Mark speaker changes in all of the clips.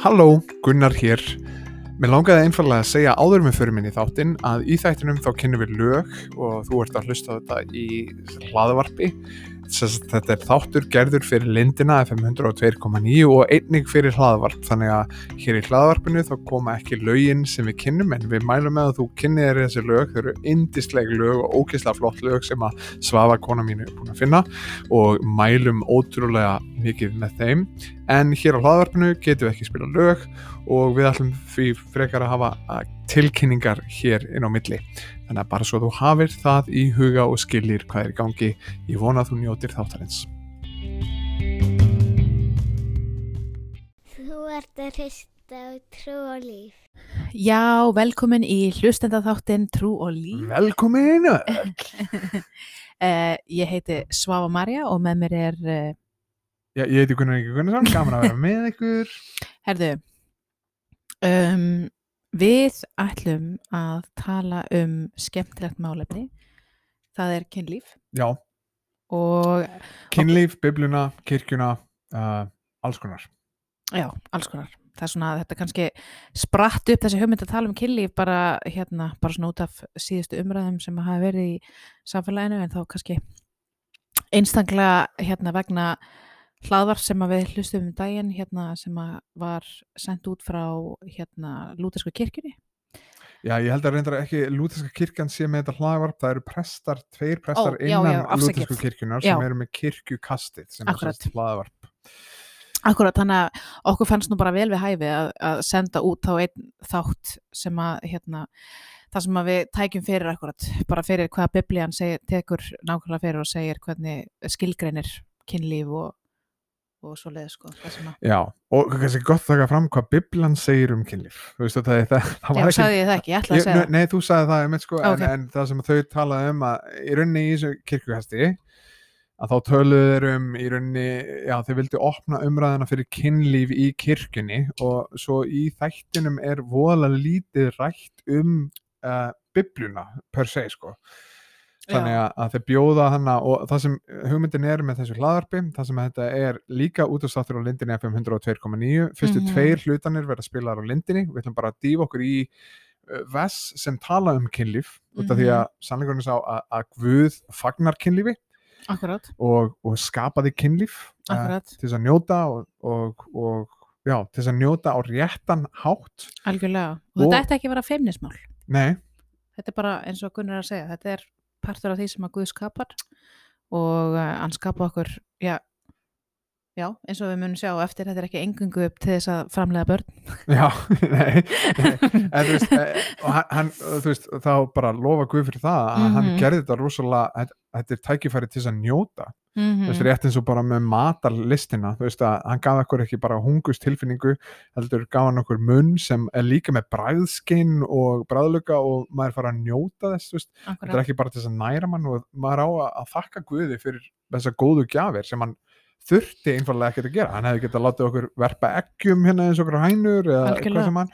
Speaker 1: Halló, Gunnar hér. Mér langaði einfallega að segja áður með fyrir minni þáttinn að í þættinum þá kynum við lög og þú ert að hlusta þetta í hlaðvarpi. Sess, þetta er þáttur gerður fyrir lindina FM 102.9 og einnig fyrir hlaðvarp. Þannig að hér í hlaðvarpinu þá koma ekki lögin sem við kynnum en við mælum með að þú kynnið er þessi lög, þau eru indisleg lög og ógeðslega flott lög sem að Svafa kona mínu er búin að finna og mælum ótrúlega mikið með þeim. En hér á hlaðvarpinu getum við ekki spila lög og við ætlum því frekar að hafa tilkynningar hér inn á milli þannig að bara svo þú hafir það í huga og skilir hvað er í gangi ég vona að þú njótir þáttarins
Speaker 2: Þú ert að hlusta á trú og líf.
Speaker 3: Já, velkomin í hlustendaþáttin Trú og Líf.
Speaker 1: Velkomin!
Speaker 3: Uh, ég heiti Svava Marja og með mér er, uh,
Speaker 1: Já, ég heiti Gunnar Ingi Gunnarsson, gaman að vera með ykkur
Speaker 3: herðu, um, við ætlum að tala um skemmtilegt málefni. Það er kynlíf
Speaker 1: Já,
Speaker 3: og,
Speaker 1: kynlíf, bibluna, kirkjuna uh, alls konar
Speaker 3: já, alls konar. Það er svona að þetta kannski spratt upp þessi hugmynd að tala um kynlíf bara hérna, bara svona út af síðustu umræðum sem hafa verið í samfélaginu en þá kannski einstaklega hérna vegna hlaðvar sem við hlustum um daginn hérna sem var sendt út frá hérna lútersku kirkjunni.
Speaker 1: Já, ég held að reyndar ekki lúterska kirkjan sé með þetta hlaðvarp, það eru prestar, tveir prestar
Speaker 3: já, já,
Speaker 1: innan lútersku kirkjunar sem eru með kirkjukastið sem er
Speaker 3: Akkurat.
Speaker 1: sérst hlaðvarp.
Speaker 3: Akkurat, þannig að okkur fannst nú bara vel við hæfi að, að senda út þá einn þátt sem að hérna það sem að við tækjum fyrir akkurat bara fyrir hvað biblían tekur nákvæmlega fyrir og segir hvernig skilgreinir kynlíf og, og svo leið sko,
Speaker 1: Já, og kannski gott að taka fram hvað Biblan segir um kynlíf. Þú veist að það, það, það
Speaker 3: Já,
Speaker 1: var ekki
Speaker 3: sagði ég það ekki, ég ætla að segja það.
Speaker 1: Nei, þú sagði það einmitt, sko,
Speaker 3: Ok.
Speaker 1: en, en það sem þau talaði um að í rauninni í þessu kirkjuhesti að þá töluðu þeir um í rauninni, já þeir vildu opna umræðina fyrir kynlíf í kirkjunni og svo í þættinum er voðalega lítið rætt um uh, bibluna per se sko þannig að, að þeir bjóða hana og það sem hugmyndin er með þessu hlaðarpi það sem þetta er líka útastáttur á lindinni FM 102.9 fyrstu
Speaker 3: Mhm.
Speaker 1: tveir hlutanir verða spilaðar á lindinni. Við ætlum bara að dýfa okkur í uh, vess sem tala um kynlíf út af því að sannleikurinn sá að, að Guð fagnar kynlífi og, og skapaði kynlíf uh, til þess að njóta og, og, og já, til þess að njóta á réttan hátt.
Speaker 3: Algjörlega. Og þetta ætti ekki að vera feimnismál.
Speaker 1: Nei,
Speaker 3: þetta er bara eins og Gunnar að segja þetta er partur af því sem að Guð skapar og uh, hann skapa okkur já, já, eins og við munum sjá eftir þetta er ekki engungu upp til þess að framlega börn.
Speaker 1: Já, nei, nei. en þú veist, eh, og hann, þú veist þá bara lofa Guð fyrir það að hann
Speaker 3: Mhm.
Speaker 1: gerði þetta rosalega, þetta- er tækifæri til þess að njóta.
Speaker 3: Mm
Speaker 1: þú veist, rétt eins og bara með matarlistina þú veist að hann gaf okkur ekki bara hungust tilfinningu, heldur gaf hann okkur munn sem er líka með bræðskinn og bræðluga og maður fara að njóta þess, þú veist, þetta er
Speaker 3: akkurat,
Speaker 1: ekki bara til þess að næra mann og maður á að, að þakka Guði fyrir þessar góðu gjafir sem hann þurfti einfallega ekkert að gera, hann hefði getað látið okkur verpa eggjum hérna eins og okkur hænur eða
Speaker 3: Algjörlega.
Speaker 1: eitthvað sem hann,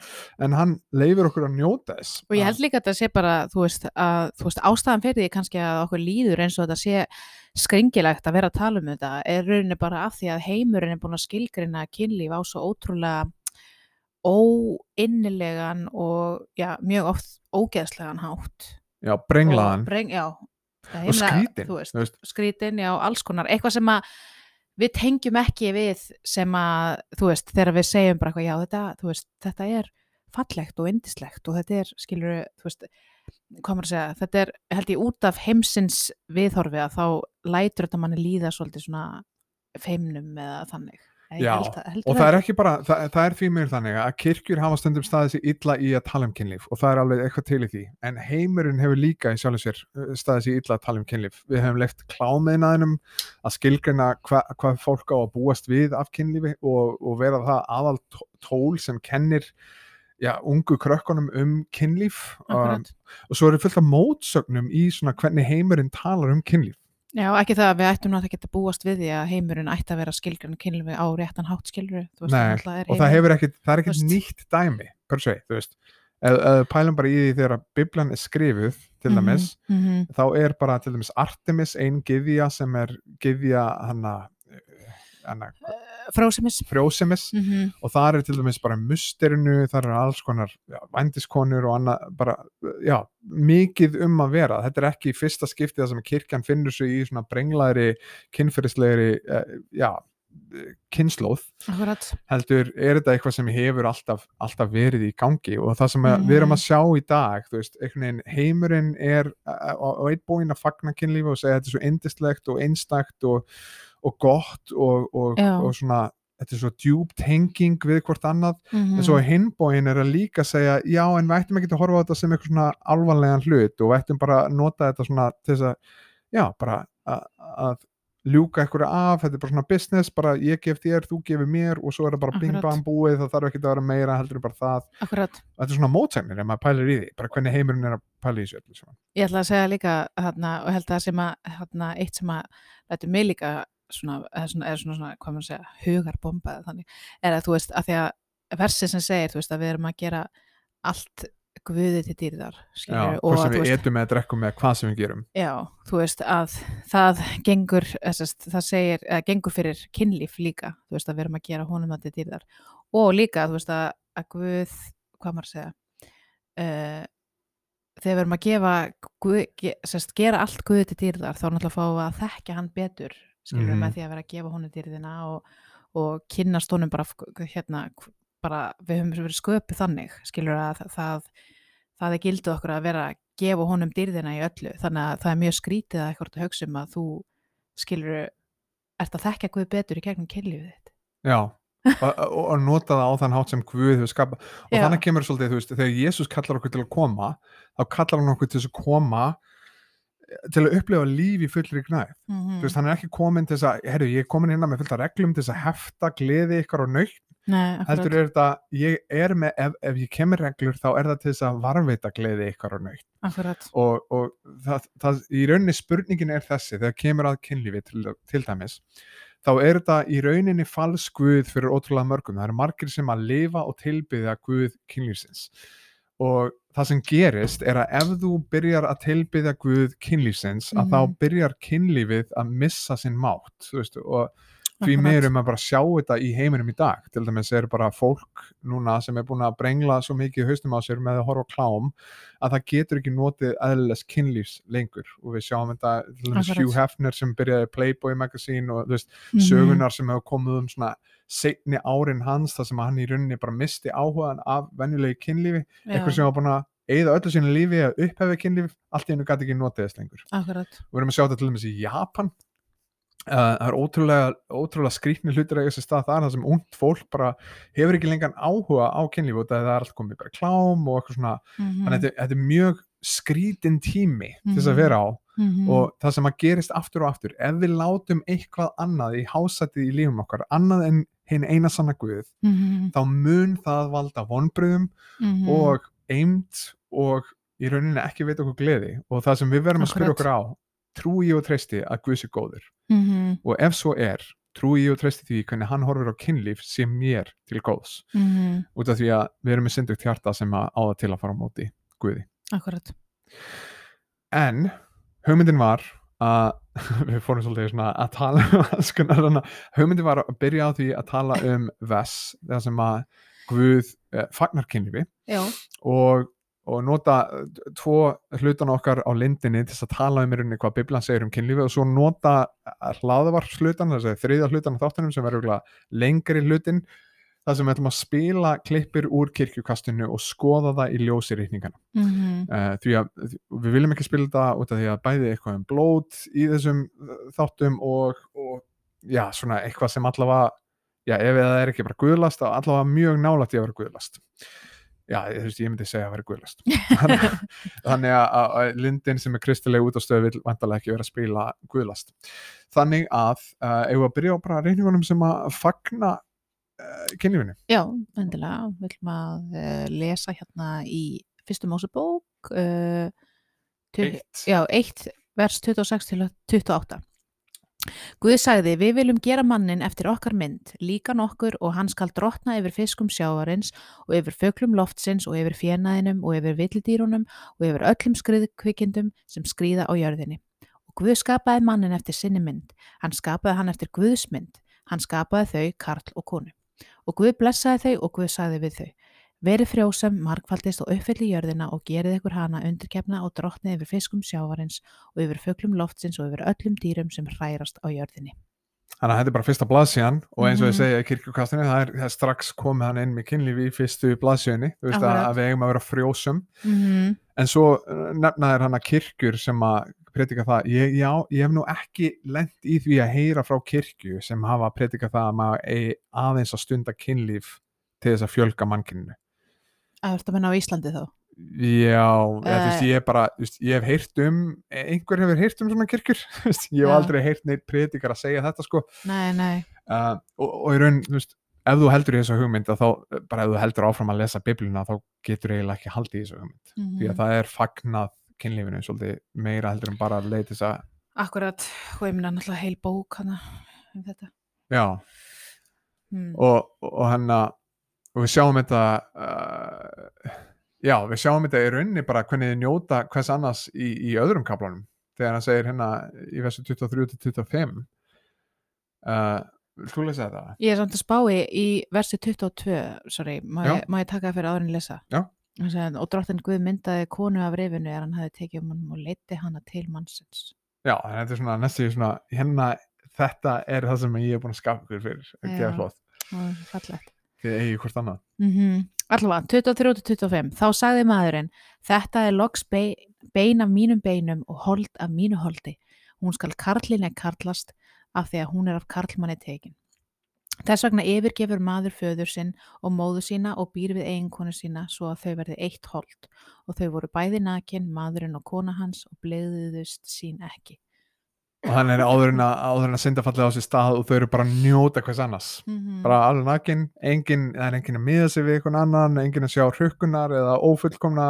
Speaker 1: en hann leifir okkur að njóta þess.
Speaker 3: Og ég held líka að þetta sé bara þú veist, að, þú veist ástæðan fyrir því kannski að okkur líður eins og þetta sé skringilegt að vera að tala um þetta er rauninni bara af því að heimurinn er búin að skilgrina kynlíf á svo ótrúlega óinnilegan og já, mjög oft ógeðslegan hátt.
Speaker 1: Já, brenglaðan.
Speaker 3: Breng, já,
Speaker 1: og skrítin,
Speaker 3: veist, skrítin, já, alls konar. Eitthvað sem að við tengjum ekki við sem að, þú veist, þegar við segjum bara eitthvað, já, þetta, þú veist, þetta er fallegt og indislegt og þetta er, skilur, þú veist, hvað maður að segja, þetta er, held ég, út af heimsins viðhorfi að þá lætur þetta manni líða svolítið svona feimnum eða þannig.
Speaker 1: Já,
Speaker 3: held, held
Speaker 1: og það er ekki bara, það, það er því mér þannig að kirkjur hafa stundum staðið sér illa í að tala um kynlíf og það er alveg eitthvað til í því. En heimurinn hefur líka í sjálfu sér uh, staðið sér illa að tala um kynlíf. Við hefum leift klámiðnaðinum að skilgrina hva, hvað fólk á að búast við af kynlífi og, og vera það aðal tó- tól sem kennir já, ungu krökkunum um kynlíf. Um, og svo eru fullt af mótsögnum í svona hvernig heimurinn talar um kynlíf
Speaker 3: Já, ekki það að við ættum náttúrulega ekki að búast við því að heimurinn ætti að vera skilgrunn kynlífi á réttan hátt skiluru.
Speaker 1: Nei, og það ekkit, það er
Speaker 3: veist.
Speaker 1: nýtt dæmi per se, þú veist við pælum bara í því þegar Biblan er skrifuð til dæmis,
Speaker 3: mm -hmm.
Speaker 1: þá er bara til dæmis Artemis ein gyðja sem er gyðja hana, hana
Speaker 3: frósimis
Speaker 1: frjósemis
Speaker 3: mm
Speaker 1: og það er til dæmis bara musterinu, það eru alls konar já, vændiskonur og annað bara, já, mikið um að vera. Þetta er ekki fyrsta skiptið það sem kirkjan finnur sig í svona brenglaðri kynferðislegri, eh, já kynnslóð, heldur er þetta eitthvað sem hefur alltaf, alltaf verið í gangi? Og það sem
Speaker 3: Mhm.
Speaker 1: við erum að sjá í dag þú veist, einhvern veginn heimurinn er eh, og einn búinn að fagna kynlífi og segja þetta er svo indislegt og einstakt og, og gott og, og, og svona þetta er svo djúpt henging við hvort annað.
Speaker 3: Mm
Speaker 1: en svo hinbóin er að líka segja já en við ættum ekki að horfa á þetta sem eitthvað svona alvarlegan hlut og við ættum bara að nota þetta svona til þess að já bara að, ljúka eitthvað af, þetta er bara svona business bara ég gef þér, þú gefur mér og svo er það bara bing bang búið, það þarf ekki að vera meira heldur bara það,
Speaker 3: akkurat.
Speaker 1: Þetta er svona mótsagnir ef maður pælir í því, bara hvernig heimurinn er að pæla í saman.
Speaker 3: Ég ætla að segja líka þarna, og held að það sem að þarna, eitt sem að lætur mig líka svona, eða svona, eða svona, svona hvað maður að segja, hugarbomba eða þannig, er að þú veist, að því að versið sem segir, þú veist, að við erum að gera allt guði til dýrðar
Speaker 1: Já,
Speaker 3: skilur,
Speaker 1: hvort
Speaker 3: að
Speaker 1: sem
Speaker 3: þú
Speaker 1: við etum eða drekkum með hvað sem við gerum.
Speaker 3: Já, þú veist, að það gengur, þessast, það segir, eða gengur fyrir kynlíf líka, þú veist, að við erum að gera honum það til dýrðar. Og líka, þú veist, að, að guð, hvað maður að segja, uh, þegar við erum að gefa guð, ge, sest, gera allt guði til dýrðar þá náttúrulega fáum við að þekkja hann betur skilur
Speaker 1: Mhm.
Speaker 3: með því að vera að gefa honum dýrðina og, og kynnast honum bara hérna, bara við höfum verið sköpuð þannig skilur að það, það, er gildu okkur að vera að gefa honum dýrðina í öllu þannig að það er mjög skrítið að eitthvað að hugsa um að þú skilur ert að þekkja guð betur í gegnum kynlífið þitt
Speaker 1: Já, og, og nota það á þann hátt sem Guð hefur skapað og
Speaker 3: Já.
Speaker 1: þannig kemur svolítið, þú veist, þegar Jésús kallar okkur til að koma, þá kallar hann okkur til að koma til að upplifa líf í fullri gnæð.
Speaker 3: Mm
Speaker 1: þú veist, hann er ekki komin til þess að, herru, ég er komin hérna með fullt af reglum til þess að hefta gleði ykkar og nöytt, heldur er þetta ég er með, ef, ef ég kemur reglur þá er það til þess að varveita gleði ykkar og nöytt og, og það, það, í rauninni spurningin er þessi, þegar kemur að kynlífi til, til dæmis, þá er þetta í rauninni falsk guð fyrir ótrúlega mörgum, það eru margir sem að lifa og tilbyðja guð kynlífsins og það sem gerist er að ef þú byrjar að tilbyðja guð kynlífsins, að
Speaker 3: Mhm.
Speaker 1: þá byrjar kynlífið að missa sinn mátt, þú veist, og því meir um að bara sjá þetta í heiminum í dag. Til dæmis er bara fólk núna sem er búin að brengla svo mikið haustum á sér með að horfa klám að það getur ekki notið eðlilegs kynlífs lengur. Og við sjáum þetta til dæmis. Hugh Hefner sem byrjaði Playboy magazine og veist,
Speaker 3: Mhm.
Speaker 1: sögunar sem hefur komið um svona seinni árin hans þar sem hann í rauninni bara misti áhugaðan af venjulegi kynlífi,
Speaker 3: Já,
Speaker 1: eitthvað sem var búin að eigða öllu sínu lífi að upphefi kynlíf allt í hennu gæti ekki notið þess lengur.
Speaker 3: Akkurat.
Speaker 1: Og við erum að sjá þetta til dæmis í Japan það er ótrúlega, ótrúlega skrýtni hlutir að sér stað þar þar sem ungt fólk bara hefur ekki lengan áhuga á kynlíf og það er allt komið bara klám og eitthvað svona
Speaker 3: Mhm.
Speaker 1: þannig að þetta, þetta er mjög skrítin tími til þess að
Speaker 3: Mhm.
Speaker 1: vera á
Speaker 3: Mhm.
Speaker 1: og það sem að gerist aftur og aftur ef við látum eitthvað annað í hásætið í lífum okkar, annað en hinn eina sanna guð,
Speaker 3: Mhm.
Speaker 1: þá mun það valda vonbröðum
Speaker 3: Mhm.
Speaker 1: og eimt og í rauninni ekki veit okkur gleði og það sem við verðum að spyrja okkur á trúi ég og treysti að Guð sé góður.
Speaker 3: Mhm.
Speaker 1: og ef svo er, trúi ég og treysti því hvernig hann horfir á kynlíf sem mér til góðs.
Speaker 3: Mhm.
Speaker 1: út af því að við erum með syndugt hjarta sem að á það til að fara á móti Guði.
Speaker 3: Akkurat.
Speaker 1: En hugmyndin var að við fórum svolítið svona að tala um hugmyndin var að byrja á því að tala um Vess, það sem að Guð eh, fagnar kynlífi.
Speaker 3: Já,
Speaker 1: og, og nota eh, tvo hlutan okkar á lindinni til að tala um í rauninni hvað Biblan segir um kynlífi og svo nota hlaðvarp hlutan, þess að þriða hlutan á þáttunum sem verður lengri hlutin það sem við ætlum að spila klippir úr kirkjukastinu og skoða það í ljósirýtningana
Speaker 3: Mhm.
Speaker 1: uh, því að við viljum ekki spila þetta út af því að bæði eitthvað um blót í þessum þáttum og, og já, svona eitthvað sem allavega já, ef það er ekki bara guðlast allavega mjög nálægt í að vera guðlast já, þú veist, ég myndi segja að vera guðlast þannig að, að, að lindin sem er kristileg út á stöðu vil vantarlega ekki vera að spila guðlast þannig að uh, ef við að byrja á bara reyningunum sem að fagna uh, kynlífinu?
Speaker 3: Já, endilega. Við ætlum að uh, lesa hérna í fyrstu Mósebók uh,
Speaker 1: Eitt.
Speaker 3: já, 1 vers 26 til 28 Guð sagði, við viljum gera mannin eftir okkar mynd, líkan okkur og hann skal drotna yfir fiskum sjávarins og yfir föglum loftsins og yfir fjenaðinum og yfir villidýrunum og yfir öllum skriðkvikindum sem skríða á jörðinni. Og Guð skapaði mannin eftir sinni mynd, hann skapaði hann eftir Guðs mynd, Hann skapaði þau, karl og konu. Og Guð blessaði þau og Guð sagði við þau. Verið frjósam, margfaldist og uppfylli jörðina og gerið ykkur hana undirkefna og drottnið yfir fiskum sjávarins og yfir fuglum loftsins og yfir öllum dýrum sem hrærast á jörðinni.
Speaker 1: Þannig að þetta er bara fyrsta blaðsíðan og eins og ég
Speaker 3: Mhm.
Speaker 1: segja í kirkjukastinu, það er, það er strax komið hann inn með kynlífi í fyrstu blaðsíðunni, þú veist að, að við eigum að vera frjósum.
Speaker 3: Mm -hmm.
Speaker 1: En svo uh, nefnaðir hann að kirkjur sem að predika það, ég, já, ég hef nú ekki lent í því að heyra frá kirkju sem hafa predika það að maður eigi aðeins að stunda kynlíf til þess að fjölga mannkyninu.
Speaker 3: Það ertu að menna á Íslandi þá?
Speaker 1: Já, uh, þú veist, ég bara, veist, ég hef heyrt um, einhver hefur heyrt um svona kirkjur, ég hef
Speaker 3: Já.
Speaker 1: aldrei heyrt neitt predikar að segja þetta sko,
Speaker 3: Nei, nei.
Speaker 1: uh, og, og í raun, þú veist, ef þú heldur í þessu hugmynd, þá, bara ef þú heldur áfram að lesa biblina, þá getur eiginlega ekki haldið í þessu hugmynd,
Speaker 3: Mm
Speaker 1: því að það er fagnað kynlífinu svolítið meira heldur en bara að leita þess að,
Speaker 3: Akkurat, og ég minna náttúrulega heil bók hana um þetta.
Speaker 1: já,
Speaker 3: Mm.
Speaker 1: og, og hann að, og við sjáum þetta, uh, já, við sjáum þetta í rauninni bara hvernig þið njóta hvers annars í, í öðrum kaplanum, þegar hann segir hérna í versu 23-25, uh, þú lesa þetta?
Speaker 3: Ég er samt að spá í, versi 22, sorry, má ég, má ég taka það fyrir árin lesa?
Speaker 1: Já.
Speaker 3: Hann og drottin Guð myndaði konu af rifinu er hann hefði tekið um hann og leiti hana til mannsins.
Speaker 1: Já, þetta er svona næstu svona, hérna, þetta er það sem ég er búin að skapa fyrir, að
Speaker 3: Já.
Speaker 1: gefa flott,
Speaker 3: Og fallegt.
Speaker 1: Þið eigi hvort annað.
Speaker 3: Mm Allavega, 23-25, þá sagði maðurinn, þetta er loks bein, af mínum beinum og hold af mínu holdi. Hún skal karlinni karlast af því að hún er af karlmanni tekin. Þess vegna yfirgefur maður föður sinn og móðu sína og býr við eiginkonu sína svo að þau verði eitt hold og þau voru bæði nakin, maðurinn og kona hans og bleiðuðust sín ekki.
Speaker 1: Og hann er áður en að, synda fallið á sér stað og þau eru bara að njóta hvers annars.
Speaker 3: Mm
Speaker 1: bara alveg nakin, engin, það er engin að miða sig við einhvern annan, engin að sjá hrukkunar eða ófullkomna,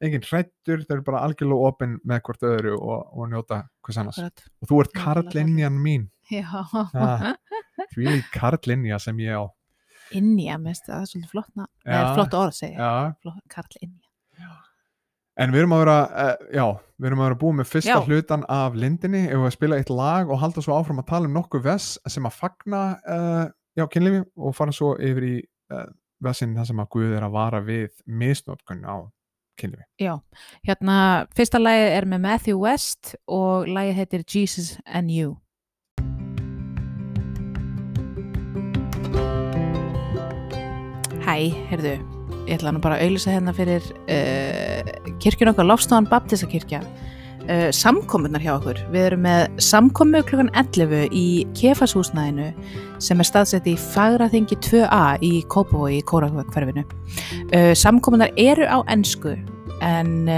Speaker 1: engin hrættur, þau eru bara algjörlega opinn með hvort öðru og, og njóta hvers annars.
Speaker 3: Akkurat.
Speaker 1: Og þú ert karlinjan mín,
Speaker 3: Já,
Speaker 1: Ah. því er karlinja sem ég á.
Speaker 3: innja, mest, það er svolítið flott, flott orð segja.
Speaker 1: Já,
Speaker 3: Flott, Karl innja.
Speaker 1: En við erum að vera, uh, já, við erum að vera búið með fyrsta
Speaker 3: Já.
Speaker 1: hlutan af lindinni, ef við spila eitt lag og halda svo áfram að tala um nokkuð vess sem að fagna, uh, já, kynlífi og fara svo yfir í uh, vessin það sem að Guð er að vara við misnótkun á kynlífi.
Speaker 3: Já, hérna, fyrsta lagið er með Matthew West og lagið heitir Jesus and You. Hæ, heyrðu, ég ætla nú bara að auðlýsa hérna fyrir uh, kirkjun okkar, Lofstofan Baptistakirkja, uh, samkomunar hjá okkur. Við erum með samkomu klukkan 11 í kefashúsnæðinu sem er staðsett í Fagraþingi 2A í Kópavogi í Kórakverfinu. Uh, samkomunar eru á ensku en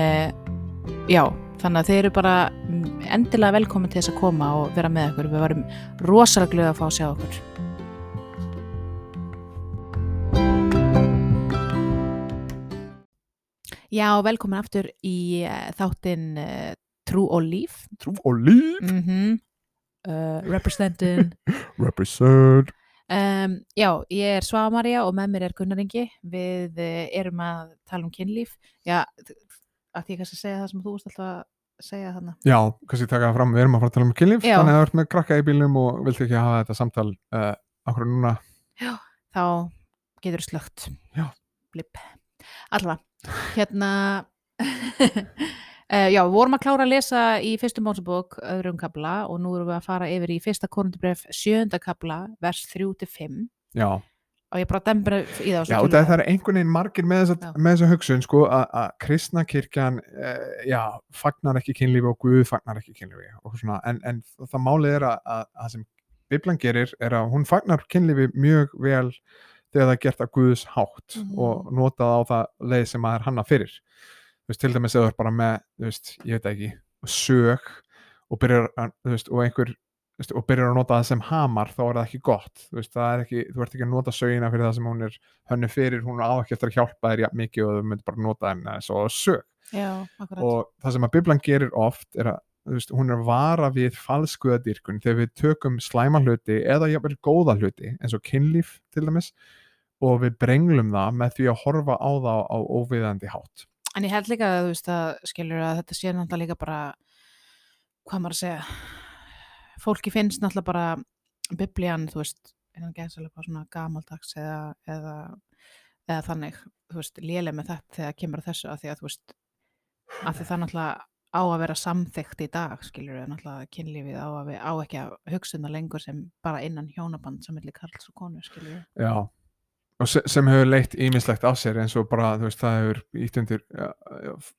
Speaker 3: já, þannig að þeir eru bara mm, endilega velkomin til þess að koma og vera með okkur. Við varum rosalega glöða að fá að sjá okkur. Já, velkomin aftur í uh, þáttinn uh, Trú og Líf.
Speaker 1: Trú og líf,
Speaker 3: Mm -hmm. uh, representin.
Speaker 1: represent.
Speaker 3: Um, já, ég er Svava María og með mér er Gunnar Ingi. Við erum að tala um kynlíf. Já, ætti ég kannski að segja það sem þú veist alltaf að segja þarna.
Speaker 1: Já, kannski taka það fram, við erum að fara að tala um kynlíf,
Speaker 3: Já.
Speaker 1: þannig að það ert með krakka í bílnum og vilt ekki hafa þetta samtal akkur núna.
Speaker 3: Þá getur slögt.
Speaker 1: Já.
Speaker 3: Blipp. Allavega, hérna... Uh, já, við vorum að klára að lesa í fyrstu Mósebók öðrum kabla og nú erum við að fara yfir í fyrsta korundubref sjönda kabla, vers 3-5
Speaker 1: Já,
Speaker 3: og ég bara dembra í það
Speaker 1: já og það, það er einhvern veginn margir með þessa, með þessa hugsun, sko, að kristna kirkjan, uh, já, fagnar ekki kynlífi og Guð fagnar ekki kynlífi og svona, en, en það málið er að, að, að sem Biblan gerir er að hún fagnar kynlífi mjög vel þegar það er gert að Guðs hátt
Speaker 3: Mhm.
Speaker 1: og notað á það leið sem að er hanna fyrir. Veist, til dæmis eða er bara með, veist, ég veit ekki, sög og byrjar, að- veist, og einhver og byrjar að nota það sem hamar þá er það ekki gott, það er ekki þú ert ekki að nota sögina fyrir það sem hún er hönnu fyrir, hún á ekki eftir að hjálpa þér jafn mikið og þú myndir bara nota henni svo sög
Speaker 3: Já,
Speaker 1: og það sem að Biblan gerir oft er að veist, hún er vara við falskuðadýrkun þegar við tökum slæma hluti eða jafnvel góða hluti eins og kynlíf til dæmis og við brenglum það með því að horfa á það á óviðandi hátt.
Speaker 3: En ég held líka að þú veist að skilur að þetta sé náttúrulega líka bara hvað maður að segja fólki finnst náttúrulega bara biblían, þú veist, innan gæðslega bara svona gamaldags eða, eða, eða þannig, þú veist, léleg með þetta þegar kemur þessu að því að þú veist, að því það náttúrulega á að vera samþykkt í dag, skilur við, náttúrulega kynlífið á, að við, á ekki að hugsa um það lengur sem bara innan hjónaband sem milli karls og konu, skilur við.
Speaker 1: Já, og se- sem hefur leitt ímislegt af sér eins og bara, veist, það hefur ítt undir ja,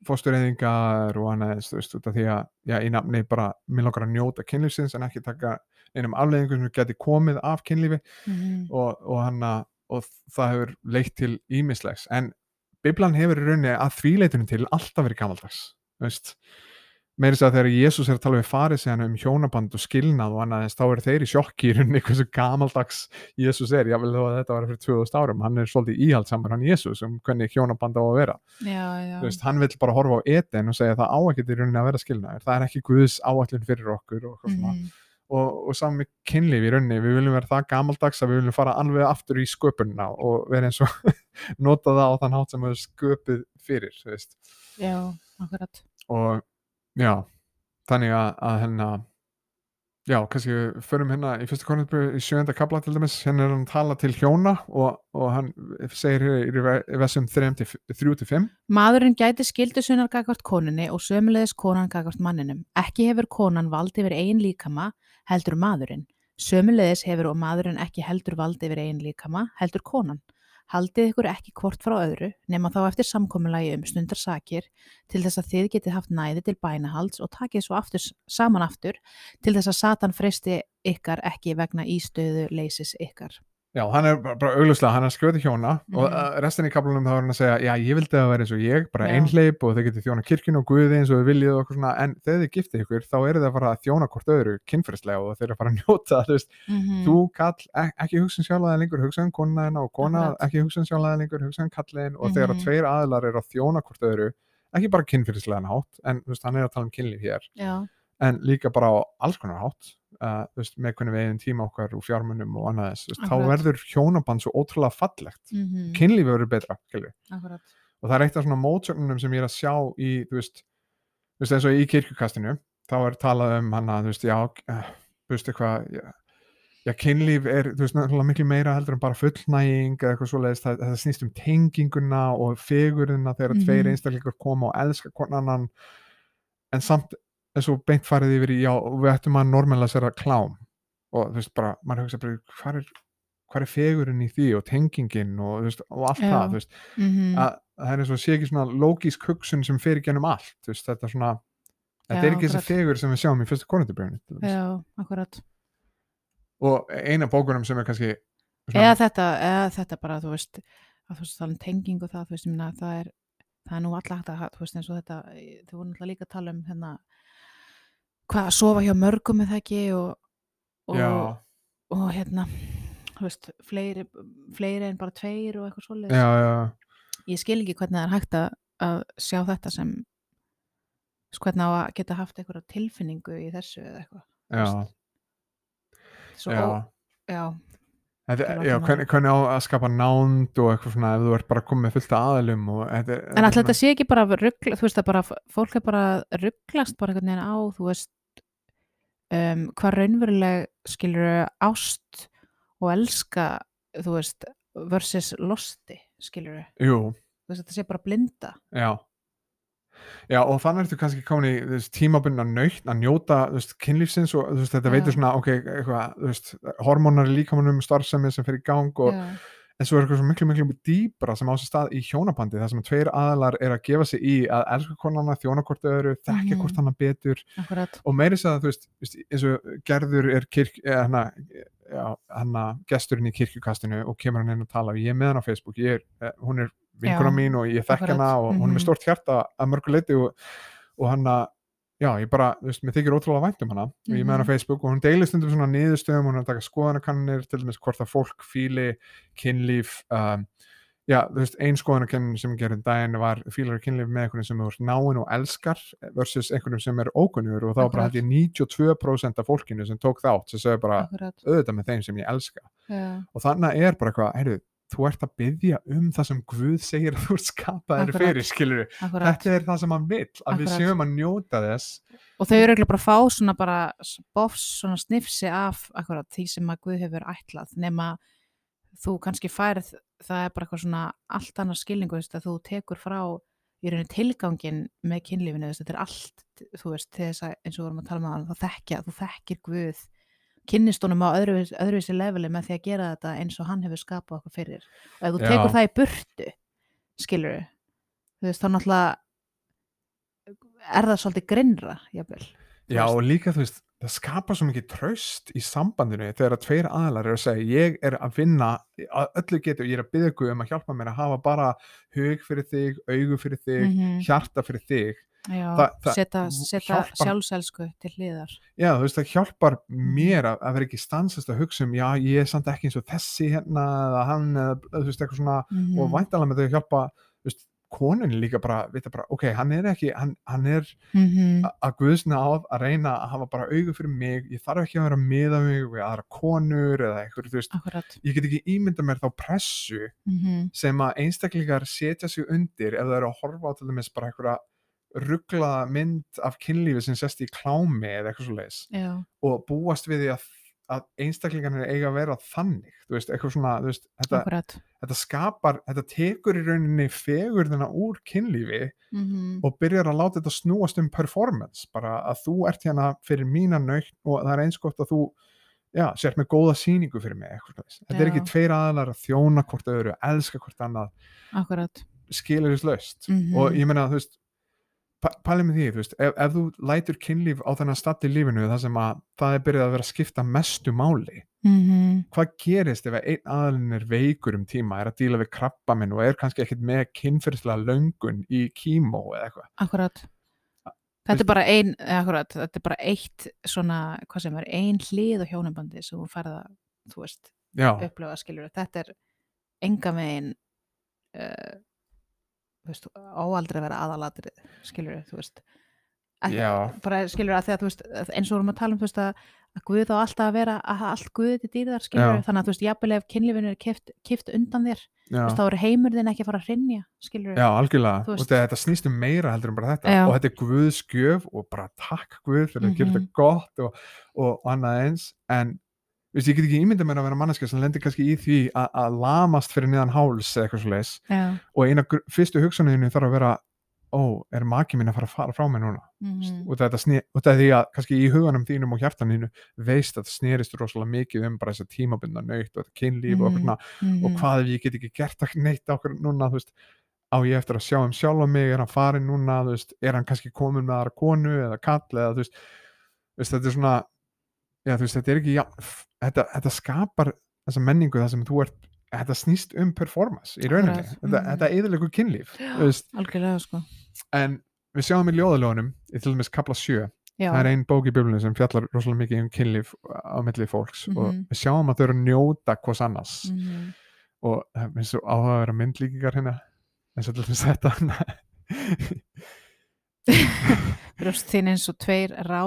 Speaker 1: fóstureyðingar og annað, þú veist, út af því að já, í nafni bara, mér langar að njóta kynlífsins en ekki taka einum afleiðingum sem geti komið af kynlífi
Speaker 3: Mm
Speaker 1: og, og, hana, og það hefur leitt til ímislegs, en Biblan hefur í rauninni að þvíleitunum til alltaf verið gamaldags, veist meiri þess að þegar Jésús er að tala við farið sig um hjónaband og skilnað og annað þá eru þeir í sjokki í rauninni hversu gamaldags Jésús er, jável þó að þetta var fyrir 2000 árum, hann er svolítið íhaldsamur hann Jésús um hvernig hjónaband á að vera.
Speaker 3: Já, já.
Speaker 1: Veist, hann vill bara horfa á eten og segja að það á ekki í rauninni að vera skilnaður, það er ekki Guðs áallin fyrir okkur og, mm og, og saman með kynlíf í rauninni, við viljum vera það gamaldags að við viljum fara alveg aftur í sköpunna og vera eins og nota það á þann hátt sem við sköpuð fyrir, og já, þannig að, að hérna já, kannski við förum hérna í fyrsta konundbyrju í sjönda kabla til dæmis, hérna er hann að tala til hjóna og, og hann segir hér í ve- í versum 3-5
Speaker 3: Maðurinn gæti skildu sunnar gagvart konunni og sömulegis konan gagvart manninum. Ekki hefur konan vald yfir eigin líkama, heldur maðurinn. Sömulegis hefur og maðurinn ekki heldur vald yfir eigin líkama, heldur konan. Haldið ykkur ekki hvort frá öðru, nema þá eftir samkomulagi um stundar sakir, til þess að þið getið haft næði til bænahalds og takið svo aftur, saman aftur, til þess að Satan freysti ykkar ekki vegna ístöðu leysis ykkar.
Speaker 1: Já, hann er bara, auglustlega, hann er skjóti hjóna og
Speaker 3: Mhm.
Speaker 1: uh, restin í kaplunum þá er hann að segja já, ég vildi að vera eins og ég, bara
Speaker 3: Já.
Speaker 1: einhleip og þau getið þjóna kirkjun og guði eins og þau viljið og eitthvað svona, en þegar þið giftið ykkur þá eru þið að fara að þjóna hvort öðru kynferðslega og þeir eru að fara að njóta, þú veist
Speaker 3: Mm
Speaker 1: þú kall, ek ekki hugsa um sjálfaði lengur hugsa um konuna þina og kona
Speaker 3: Akkurat.
Speaker 1: ekki hugsa um sjálfaði lengur, hugsa um kallin og þegar að
Speaker 3: Mhm.
Speaker 1: tveir aðilar eru að þjóna hvort öðru ekki bara kynferðislega hátt en veist, hann er að tala um kynlíf hér
Speaker 3: Já,
Speaker 1: en líka bara á alls konar hátt uh, veist, með hvernig við eigin tíma okkar úr fjármunum og annað þess, þá verður hjónaband svo ótrúlega fallegt.
Speaker 3: Mm
Speaker 1: kynlífi verður betra, og það er eitt af svona mótsögnunum sem ég er að sjá í, þú veist, þú veist eins og í kirkjukastinu, þá er talað um hana, þú veist, já, eh, þú veist eitthvað, já, já, kynlíf er, þú veist, náttúrulega miklu meira heldur en bara fullnæging eða eitthvað svoleiðis, það, það snýst um tenginguna og fegurina þegar
Speaker 3: Mhm.
Speaker 1: tveir einstaklingur koma og elska hvern annan, en samt er svo beint farið yfir í, já, við ættum að normalisera klám. Og þú veist, bara, maður hugsa bara, hvað er, hvað er fegurinn í því og tengingin og, þú veist, og allt
Speaker 3: Já.
Speaker 1: það, þú veist,
Speaker 3: Mm
Speaker 1: að að það er og sé ekki svona lógísk hugsun sem fer í gennum allt þú veist, þetta er svona þetta
Speaker 3: Já,
Speaker 1: er ekki þessi fegur sem við sjáum í fyrstu konundabrjónu
Speaker 3: Já, akkurat.
Speaker 1: og eina bókunum sem er kannski
Speaker 3: Eða þetta, eða þetta bara, þú veist, að þú veist, tala um tengingu það, þú veist, minna, það er, það er nú alltaf hægt að, þú veist, eins og þetta, þau voru náttúrulega líka að tala um hérna, hvað, að sofa hjá mörgum með það ekki? Og, og, og hérna, veist, fleiri, fleiri en bara tveir og eitthvað
Speaker 1: já,
Speaker 3: Ég skil ekki hvernig það er hægt að, að sjá þetta sem, sko, hvernig á að geta haft eitthvað tilfinningu í þessu eða eitthvað.
Speaker 1: já,
Speaker 3: Svo,
Speaker 1: já.
Speaker 3: ó, já,
Speaker 1: Þetta, já hvernig, hvernig á að skapa nánd og eitthvað svona ef þú ert bara komið fullt og þetta,
Speaker 3: En alltaf þetta sé ekki bara ruggla, þú veist að bara fólk er bara rugglast bara einhvern veginn á, þú veist um, hvað raunveruleg skilur ást og elska, þú veist versus losti, skilur
Speaker 1: jú,
Speaker 3: þú veist þetta sé bara blinda.
Speaker 1: Já. Já, og þannig ertu kannski komin í veist, tímabunna nöytt að njóta veist, kynlífsins og veist, þetta
Speaker 3: Já.
Speaker 1: veitur svona ok, eitthvað, hormónar í líkamunum starfsemi sem fer í gang og,
Speaker 3: Já,
Speaker 1: en svo er eitthvað svo miklu, miklu dýbra sem á sér stað í hjónabandi þar sem tveir aðalar er að gefa sig í að elska konana, þjóna hvort öðru, þekkja
Speaker 3: Mhm.
Speaker 1: hvort hana betur
Speaker 3: akkurat
Speaker 1: og meiri segja að þú veist, eins og gerður er kirk, eða hana, já, hana gesturinn í kirkjukastinu og kemur hann inn og tala og ég er með hann á Facebook, ég er, eh, hún er vinkona
Speaker 3: Já,
Speaker 1: mín og ég þekk
Speaker 3: akkurat,
Speaker 1: hana og hún er
Speaker 3: mhm.
Speaker 1: með stort hjarta að mörgu leiti og, og hann að já, ég bara, þú veist, mér þykir ótrúlega vænt um hana. Og ég er með hann á
Speaker 3: Mhm.
Speaker 1: Facebook og hún deilir stundum svona niðurstöðum, hún er að taka skoðanakannir til dæmis hvort að fólk fíli kynlíf um, já, þú veist, ein skoðanakannin sem gerði daginn var fílar kynlíf með einhvern sem ert náinn og elskar versus einhvern sem er ókunnur. Og þá var bara
Speaker 3: Akkurat.
Speaker 1: hætti 92% af fólkinu sem tók þátt sem sögðu bara
Speaker 3: akkurat,
Speaker 1: auðvitað með þeim sem ég elska.
Speaker 3: Já,
Speaker 1: og þannig er bara eitthvað, heyrðu, þú ert að byggja um það sem Guð segir að þú ert skapaðir fyrir, skilur þetta er það sem hann vill, að við
Speaker 3: Akkurat.
Speaker 1: séum að njóta þess.
Speaker 3: Og þau eru eiginlega bara að fá svona bara bofs svona snifsi af akkurat því sem að Guð hefur ætlað nema þú kannski færð það er bara eitthvað svona allt annar skilningu veist, að þú tekur frá í rauninni tilgangin með kynlífinu veist, þetta er allt, þú veist, þess að eins og við vorum að tala með það, þekkja, þú þekkir Guð kynnist honum á öðruvís, öðruvísi leveli með því að gera þetta eins og hann hefur skapað okkur fyrir og ef þú
Speaker 1: Já.
Speaker 3: tekur það í burtu skilur þú veist, þá náttúrulega er það svolítið grinnra, jafnvel
Speaker 1: Já, og líka þú veist, það skapar svo mikið tröst í sambandinu þegar að tveir aðlar eru að segja ég er að vinna að öllu getur, ég er að byggja um að hjálpa mér að hafa bara hug fyrir þig, augu fyrir þig,
Speaker 3: Mhm.
Speaker 1: hjarta fyrir þig
Speaker 3: Já,
Speaker 1: Það- það
Speaker 3: setja, setja
Speaker 1: hjálpar-
Speaker 3: sjálfselsku til hliðar.
Speaker 1: Já, þú veist, það hjálpar
Speaker 3: Mhm.
Speaker 1: mér að, að vera ekki stansast að hugsa um, já, ég er samt ekki eins og þessi hérna, eða hann, eða, þú veist, eitthvað svona,
Speaker 3: Mm
Speaker 1: og væntalega með þau að hjálpa, veist, konin líka bara, vita bara, ok, hann er ekki, hann, hann er
Speaker 3: -hmm.
Speaker 1: a- að guðsna á að reyna að hafa bara augu fyrir mig, ég þarf ekki að vera að miða mig við aðra konur eða eitthvað, veist, ég get ekki ímynda mér þá pressu
Speaker 3: Mm
Speaker 1: sem að einstaklingar setja sig undir ef það eru að horfa á til dæmis bara einhverja rugglaða mynd af kynlífi sem sest í klámi eða eitthvað svo leiðis og búast við því að, að einstaklingarnir eiga að vera þannig þú veist, eitthvað svona, veist, þetta, þetta skapar, þetta tekur í rauninni fegurðina úr kynlífi
Speaker 3: Mm
Speaker 1: og byrjar að láta þetta snúast um performance, bara að þú ert hérna fyrir mína nöytt og það er eins gott að þú já, sért með góða sýningu fyrir mig eitthvað svoleiðis. þetta er
Speaker 3: Já.
Speaker 1: ekki tveir aðalar að þjóna hvort öðru, elska hvort annað
Speaker 3: Akkurat.
Speaker 1: skilur þess löst
Speaker 3: Mhm.
Speaker 1: og ég meina, þú veist pælið með því, þú veist, ef, ef þú lætur kynlíf á þennan stað í lífinu þar sem að það er byrjað að vera að skipta mestu máli
Speaker 3: Mm
Speaker 1: hvað gerist ef einn aðalinn er veikur um tíma, er að díla við krabba minn og er kannski ekkit með kynferðslega löngun í kímó eða eitthvað
Speaker 3: Akkurat. Þetta er bara ein, akkurat, þetta er bara eitt svona, hvað sem er, ein hlið á hjónabandi sem hún færða, þú veist,
Speaker 1: já,
Speaker 3: upplifa skilur. Þetta er enga megin, uh, þú veist, áaldrei að vera aðalatrið, skilur, þú veist. Bara skilur að því að þú veist eins og við vorum að tala um þú veist að, að Guð á alltaf að vera að allt Guð til dýrðar skilur
Speaker 1: Já.
Speaker 3: þannig að þú veist jafnvel ef kynlífinu er kift, kift undan þér þú
Speaker 1: já,
Speaker 3: veist þá er heimur þinn ekki að fara að hrinja skilur
Speaker 1: já, algjörlega
Speaker 3: Þú veist-
Speaker 1: þetta, snýst um meira heldur en bara þetta
Speaker 3: Já.
Speaker 1: og þetta er Guðs gjöf og bara takk Guð fyrir að gera
Speaker 3: Mhm.
Speaker 1: þetta gott og, og annað eins en þú veist, ég get ekki ímyndað mér að vera manneska sem lendir kannski í því að, lamast fyrir niðan háls eða eitthvað svo leis
Speaker 3: Já.
Speaker 1: og eina fyrstu hugsaninu þarf að vera ó, er maki mín að fara fara frá mig núna
Speaker 3: Mhm.
Speaker 1: og þetta sné, og þetta er því að kannski í huganum þínum og hjartaninu veist að það snerist rosalega mikið um bara þess að tímabundna nöytt og þetta kynlíf og,
Speaker 3: Mhm.
Speaker 1: mm
Speaker 3: Mhm.
Speaker 1: og hvað ef ég get ekki gert að neitt okkur núna, þú veist á ég eftir að sjá um sjálfa mig, er hann farin núna þú veist, er hann kannski komin með aðra konu eða kall eða þú veist þetta er svona já, veist, þetta er ekki já, þetta, þetta skapar þessa menningu þar sem þú ert þetta snýst um performance í rauninni þetta,
Speaker 3: mhm.
Speaker 1: þetta eðilegur kynlíf
Speaker 3: algjörlega sko
Speaker 1: en við sjáum í ljóðaljónum í til dæmis kapla 7
Speaker 3: Já.
Speaker 1: það er ein bók í biblunum sem fjallar rosalega mikið um kynlíf á milli fólks og
Speaker 3: Mhm.
Speaker 1: við sjáum að þau eru að njóta hvers annars
Speaker 3: Mhm.
Speaker 1: og það er eins og áhuga að vera myndlíkingar hérna eins og til þess þetta
Speaker 3: brjóst þín eins og tveir rá,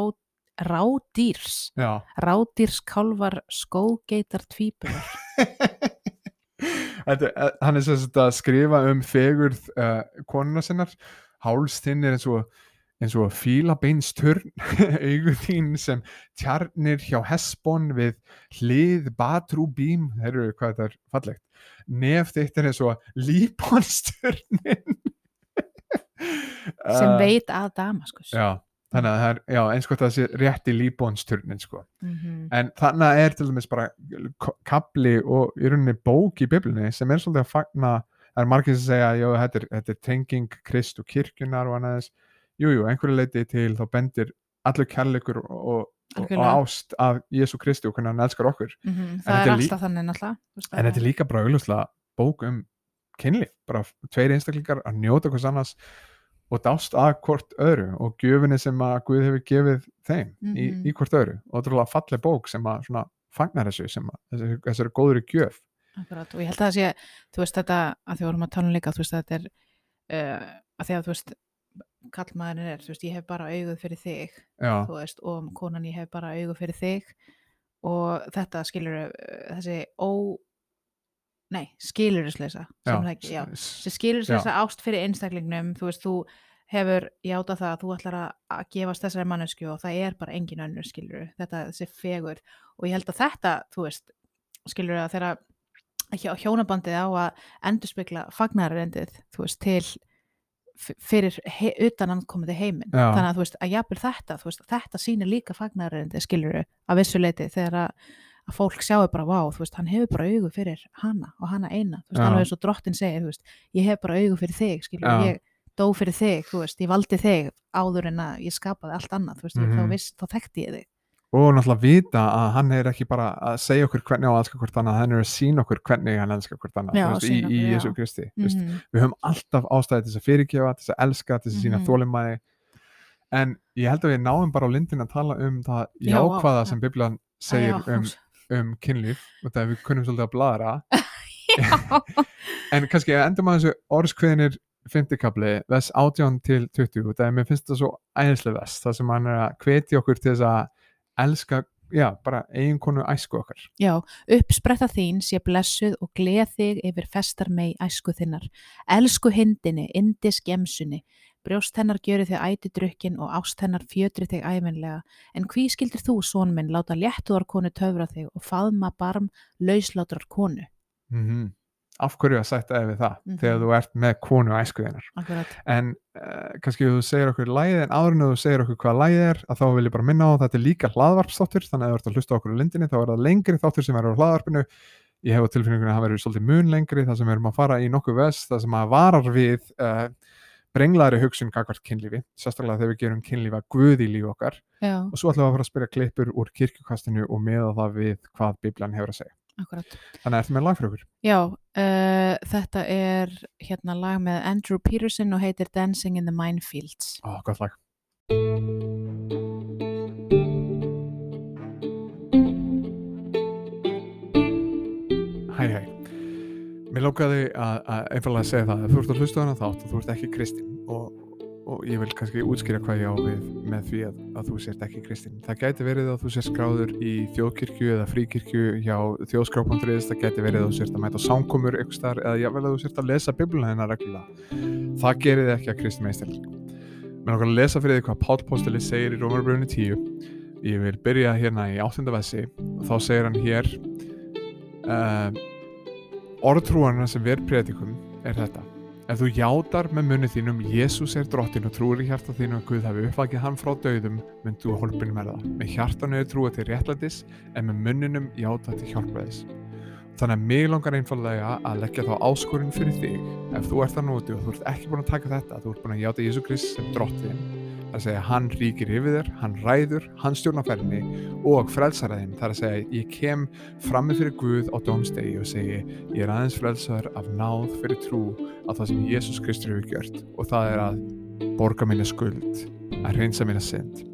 Speaker 3: rádýrs.
Speaker 1: Já.
Speaker 3: Rádýrskálvar skógeitar tvíburar.
Speaker 1: Þetta, er- hann er sagt að skrifa um fegurð uh, konuna sinnar. Háls þinn er eins og eins og fílabeinsturn þín sem tjarnir hjá Hesbon við hlið Batrúbím, þeir eru hvað þetta er fallegt. Nef þitt er eins og Líbonsturnin
Speaker 3: sem veit að Damaskus
Speaker 1: já, þannig að það er já, eins að það sé rétt í Líbonsturnin sko
Speaker 3: Mhm.
Speaker 1: En þannig er til dæmis bara k- kapli og í rauninni bók í biblunni sem er svolítið að fagna það er margir sem segja, já, þetta er, þetta er tenging krist og kirkjunar og annað þess jú, jú, einhverju leiti til þá bendir allur kærleikur og, og, og ást af Jésu Kristi og hvernig hann elskar okkur
Speaker 3: Mhm.
Speaker 1: En
Speaker 3: það er alltaf þannig náttúrulega
Speaker 1: en þetta er líka bara auglustlega bók um kynlíf, bara tveir einstaklingar að njóta hvers annars og dást að hvort öðru og gjöfinni sem að Guð hefur gefið þeim í,
Speaker 3: Mhm.
Speaker 1: í hvort öðru. Og þetta er alveg falleg bók sem að svona fagnar þessu sem að þessi, þessari góður gjöf.
Speaker 3: Akkurat, og ég held að það sé, þú veist þetta að því vorum að tala um líka, þú veist þetta er uh, að því að þú veist kallmaðurinn er, þú veist, ég hef bara auguð fyrir þig,
Speaker 1: já,
Speaker 3: þú veist, og konan ég hef bara auguð fyrir þig. Og þetta skilur uh, þessi ó nei, skilurisleysa
Speaker 1: Já,
Speaker 3: sem það ekki, já,
Speaker 1: s-
Speaker 3: sem skilurisleysa ást fyrir einstaklingnum, þú veist, þú hefur játa það að þú ætlar að, gefast þessari mannesku og það er bara engin önnur skilur, þetta þessi fegur og ég held að þetta, þú veist skilur að þeirra hjónabandið á að endurspegla fagnarrendið, þú veist, til fyrir he, utan komandi heiminn, þannig að þú veist að jafnvel þetta, þú veist, þetta sýnir líka fagnarrendið skilur að vissu leiti þegar að, að fólk sjáu bara, vá, þú veist, hann hefur bara augu fyrir hana og hana eina, þú veist, alveg eins og drottin segir, þú veist, ég hef bara augu fyrir þig, skilur, ég dó fyrir þig, þú veist, ég valdi þig áður en að ég skapaði allt annað, þú veist,
Speaker 1: Mhm.
Speaker 3: þá, viss, þá þekkti ég þig.
Speaker 1: og náttúrulega vita að hann er ekki bara að segja okkur hvernig á að elska hvort annað hann er að sína okkur hvernig hann elska hvort annað
Speaker 3: Já,
Speaker 1: veist, í,
Speaker 3: sýna
Speaker 1: í
Speaker 3: já.
Speaker 1: Jésu Kristi mm
Speaker 3: Mhm.
Speaker 1: við höfum alltaf ástæði til þess að fyrirgefa til þess að elska, til þess að sína
Speaker 3: Mhm.
Speaker 1: þólimæði en ég held að við náum bara á lindin að tala um það jákvæða
Speaker 3: já.
Speaker 1: sem Biblian segir
Speaker 3: Já,
Speaker 1: um, um kynlíf og það við kunnum svolítið að bladra
Speaker 3: Já.
Speaker 1: en kannski að endum að þessu orðskviðinir fymtikabli, vers 18 til 20 og það er mér finnst það svo æðislega vers það sem hann er að hvetja okkur til þess að elska, já, bara eiginkonu æsku okkar
Speaker 3: Já, uppspretta þín sé blessuð og gleð þig yfir festar mei æsku þinnar. Elsku hindinni, indi skemsunni, brjóst hennar gjöri þig æti drukkin og ást hennar fjötri þig æfinlega. En hví skildir þú, són minn, láta léttuðar konu töfra þig og faðma barm lauslátrar konu?
Speaker 1: mm af hverju að sætta ef við það
Speaker 3: Mhm.
Speaker 1: þegar þú ert með konu æsku þinnar
Speaker 3: Akkurat.
Speaker 1: en uh, kannski þú segir okkur lægið en áður en þú segir okkur hvað lægið er að þá vil ég bara minna á þetta er líka hlaðvarpstáttur þannig að þú ert að hlusta okkur á lindinni þá er það lengri þáttur sem verður á hlaðvarpinu ég hef á tilfinningunni að það verður svolítið mun lengri þar sem við erum að fara í nokkuð vest þar sem að varar við uh, brenglaðri hugsun gagvart kynlífi sérstaklega þegar við gerum kynlífa guð í lífi okkar.
Speaker 3: Já,
Speaker 1: og svo ætlum við að fara að spyrja klippur úr kirkjukastinu og meða það við hvað Biblan hefur að segja.
Speaker 3: Akkurat.
Speaker 1: þannig að ertu með lag fyrir okkur?
Speaker 3: Já, uh, þetta er hérna lag með Andrew Peterson og heitir Dancing in the Minefields.
Speaker 1: Ó, gott lag Mér lókaði að, að einfallega segja það að þú ert að hlusta hana þátt og þú ert ekki kristinn og, og ég vil kannski útskýra hvað ég á við með því að, að þú sért ekki kristinn. Það gæti verið að þú sért skráður í þjóðkirkju eða fríkirkju hjá þjóðskrá.is, það gæti verið að þú sért að mæta á samkomur ykkur starf eða jável að þú sért að lesa bibluna hennar reglulega. Það gerir þið ekki að kristinn meistil. Mér langar að lesa fyrir því hvað Páll Pósteli segir í Rómarbröfni 10. Ég vil byrja hérna í áttunda vessi og þá segir hann hér uh, orðtrúarna sem við predikum er þetta. Ef þú játar með munni þínum Jésús er drottin og trúir í hjarta þínu að Guð hafi uppvakið hann frá dauðum mynd þú hólpinu með það. Með hjartanu er trúið til réttlætis en með munninum játa til hjálpræðis. Þannig að mig langar einfallega að leggja þá áskorun fyrir þig ef þú ert að núti og þú ert ekki búin að taka þetta þú ert búin að játa Jésu Krist sem drottin er að segja hann ríkir yfir þér, hann ræður hann stjórnaferðinni og frelsaraðinn það er að segja ég kem frammi fyrir Guð á dómstegi og segi ég er aðeins frelsaður af náð fyrir trú á það sem Jésús Kristur hefur gjört og það er að borga minni skuld að reynsa minna synd.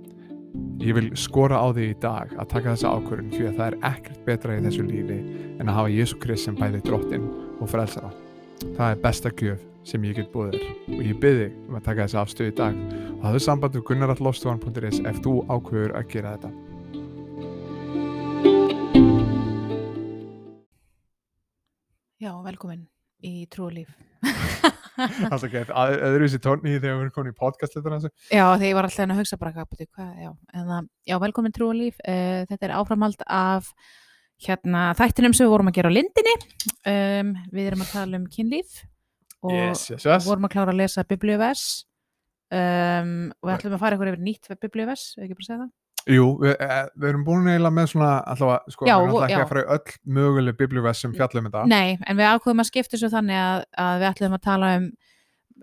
Speaker 1: Ég vil skora á því í dag að taka þessa ákvörðun því að það er ekkert betra í þessu lífi en að hafa Jésu Krist sem bæði drottin og frelsara það er besta gjöf sem ég get búið þér og ég byrði um að taka þessa afstöðu í dag og hafðu samband við gunnarallofstofan.is ef þú ákveður að gera þetta
Speaker 3: Já, velkomin í trúlíf.
Speaker 1: Alltaf gett, öðruvísi tónni þegar við erum komin í podcast þessu.
Speaker 3: Já, þegar ég var alltaf að hugsa bara hvað, já, en það, já, velkomin trúlíf. Uh, þetta er áframhald af hérna þættinum sem við vorum að gera á lindinni. Um, við erum að tala um kynlíf og
Speaker 1: Yes, yes, yes.
Speaker 3: vorum að klára að lesa biblíuvers um, og við ætlum að fara ykkur yfir nýtt biblíuvers, ekki bara að segja það?
Speaker 1: Jú, við, eh, við erum búin eiginlega með svona allavega, sko,
Speaker 3: Já,
Speaker 1: við erum alltaf
Speaker 3: já.
Speaker 1: ekki að fara í öll möguleg biblíuvers sem fjallum þetta.
Speaker 3: Nei, en við ákveðum að skipta þessu þannig að, að við ætlum að tala um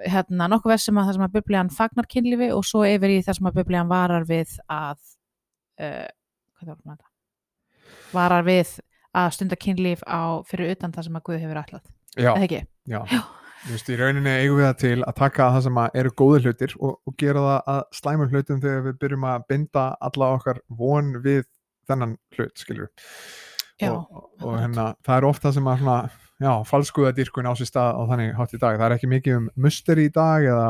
Speaker 3: hérna, nokkuð vers sem að það sem að biblían fagnar kynlífi og svo yfir í það sem að biblían varar við að uh, hvað er það? Varar við að stunda kynlíf á, fyrir utan það sem að Guð hefur.
Speaker 1: Já,
Speaker 3: Eða ekki?
Speaker 1: já. Þú veist, í rauninni eigum við það til að taka það sem eru góði hlutir og, og gera það að slæmum hlutum þegar við byrjum að binda alla okkar von við þennan hlut, skilur
Speaker 3: Já,
Speaker 1: og, og, og hérna, það er ofta sem að svona, já, falskuða dýrkun á sér stað á þannig hátt í dag, það er ekki mikið um musteri í dag eða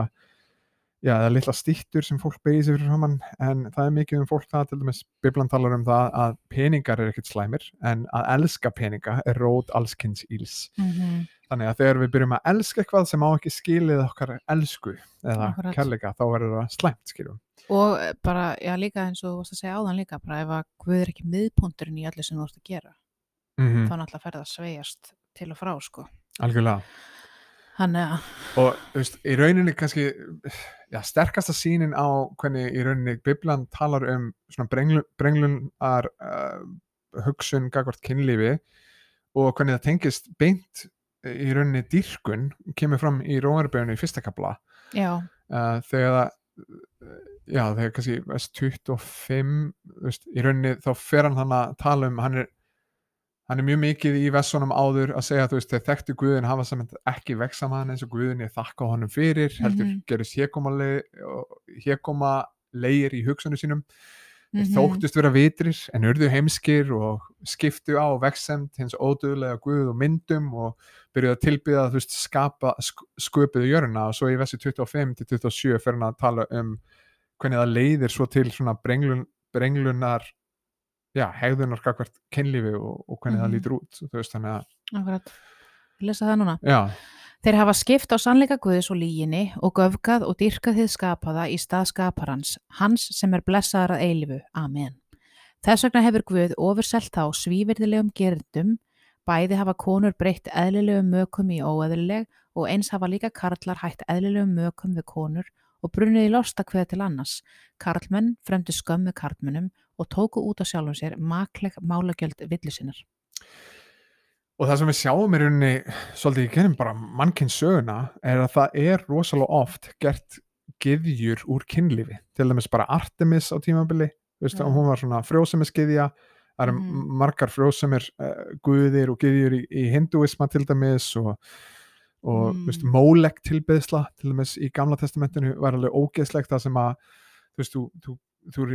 Speaker 1: já, eða litla stýttur sem fólk beigir sig fyrir framann en það er mikið um fólk það til dæmis Biblan talar um það að peningar er ekkert slæmir en að elska peninga er rót allskins íls
Speaker 3: Mhm.
Speaker 1: þannig að þegar við byrjum að elska eitthvað sem á ekki skilið okkar elsku eða kærleika þá verður það slæmt skiljum
Speaker 3: og eh, bara, já líka eins og þú varst að segja áðan líka, bara ef að Guð er ekki miðpunturinn í öllu sem þú ert að gera
Speaker 1: mm
Speaker 3: þá náttúrulega ferð að sveigjast til og frá sko.
Speaker 1: algjörlega
Speaker 3: Þannig að,
Speaker 1: og veist, í rauninni kannski já, sterkasta sínin á hvernig í rauninni Biblan talar um brenglunar uh, hugsun gagvart kynlífi og hvernig það tengist beint í rauninni dýrkun kemur fram í Rómarbeginu í fyrsta kapla uh, þegar það já, þegar kannski veist, 25 þú veist, í rauninni þá fer hann hann að tala um hann er, hann er mjög mikið í vessunum áður að segja þú veist, þeir þekktu Guðin hafa saman ekki veksa hann eins og Guðin ég þakka honum fyrir, heldur
Speaker 3: Mhm.
Speaker 1: gerist hérkoma, hérkoma leir í hugsunum sínum þeir
Speaker 3: Mhm.
Speaker 1: þóttust vera vitrir en urðu heimskir og skiptu á veksemd hins ódöðlega Guð og myndum og byrjuðu að tilbyða þú veist skapa, sk sköpuðu jörna og svo í vessi 25 til 27 fyrir hann að tala um hvernig það leiðir svo til svona brenglun, brenglunar já, hegðunar kakvart kynlífi og, og hvernig
Speaker 3: Mhm.
Speaker 1: það lítur út veist þannig að,
Speaker 3: akkurat Ég lesa það núna
Speaker 1: já,
Speaker 3: Þeir hafa skipt á sannleika Guðs og líginni og göfgað og dyrkað þið skapaða í stað skaparans, hans sem er blessaðar að eilifu. Amen. Þess vegna hefur Guð ofurselt þá svívirðilegum gerendum, bæði hafa konur breytt eðlilegum mökum í óeðlileg og eins hafa líka karlar hætt eðlilegum mökum við konur og brunnið í losta hveða til annars. Karlmenn fremdu skömmu karlmennum og tóku út á sjálfum sér makleg málagjöld villu sinnar.
Speaker 1: og það sem við sjáum í rauninni svolítið í kennum bara mannkinn söguna er að það er rosalega oft gert gyðjur úr kynlífi til dæmis bara Artemis á tímabili veist,
Speaker 3: Já.
Speaker 1: hún var svona frjósemisgyðja það eru
Speaker 3: Mhm.
Speaker 1: margar frjósemir uh, guðir og gyðjur í, í hinduisma til dæmis og, og
Speaker 3: Mm.
Speaker 1: veist, mólek tilbeðsla til dæmis í gamla testamentinu var alveg ógeðslegt það sem að þú veist, þú, þú,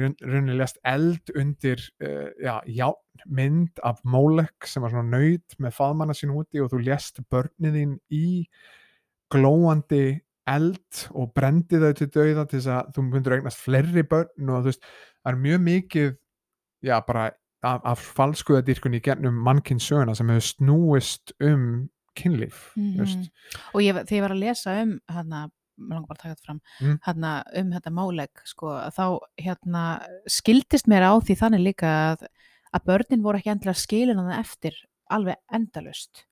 Speaker 1: lest eld undir uh, já, já, mynd af mólek sem var svona nöyt með faðmanna sín úti og þú lest börnið þín í glóandi eld og brendi þau til dauða til þess að þú myndir eignast fleiri börn og þú veist, það er mjög mikið já, bara af, af falskuðadýrkun í gennum mannkinn söguna sem hefur snúist um kynlíf mm
Speaker 3: Mhm. og ég, þegar ég var að lesa um hérna, mér langar bara að taka þetta fram
Speaker 1: Mm.
Speaker 3: hérna, um þetta máleg sko, þá hérna, skildist mér á því þannig líka að, að börnin voru ekki endilega skilin að það eftir alveg endalust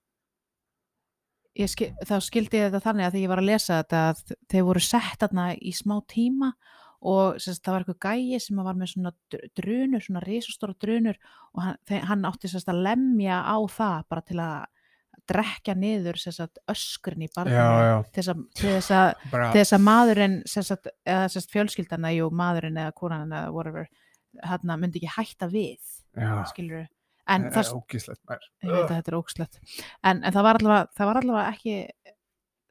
Speaker 3: skil, þá skildi ég þetta þannig að því ég var að lesa þetta að þeir voru sett þarna í smá tíma og sérst, það var eitthvað gæi sem var með svona dr- drunur, svona risastóra drunur og hann, hann átti sérst að lemja á það bara til að drekja niður sérst, öskurinn í
Speaker 1: já,
Speaker 3: til þess að, maðurinn sérst, eða sérst, fjölskyldana, jú, maðurinn eða konan eða whatever, hann myndi ekki hætta við,
Speaker 1: já,
Speaker 3: skilur en
Speaker 1: það er
Speaker 3: er ógslegt en, en það var allavega, það var allavega ekki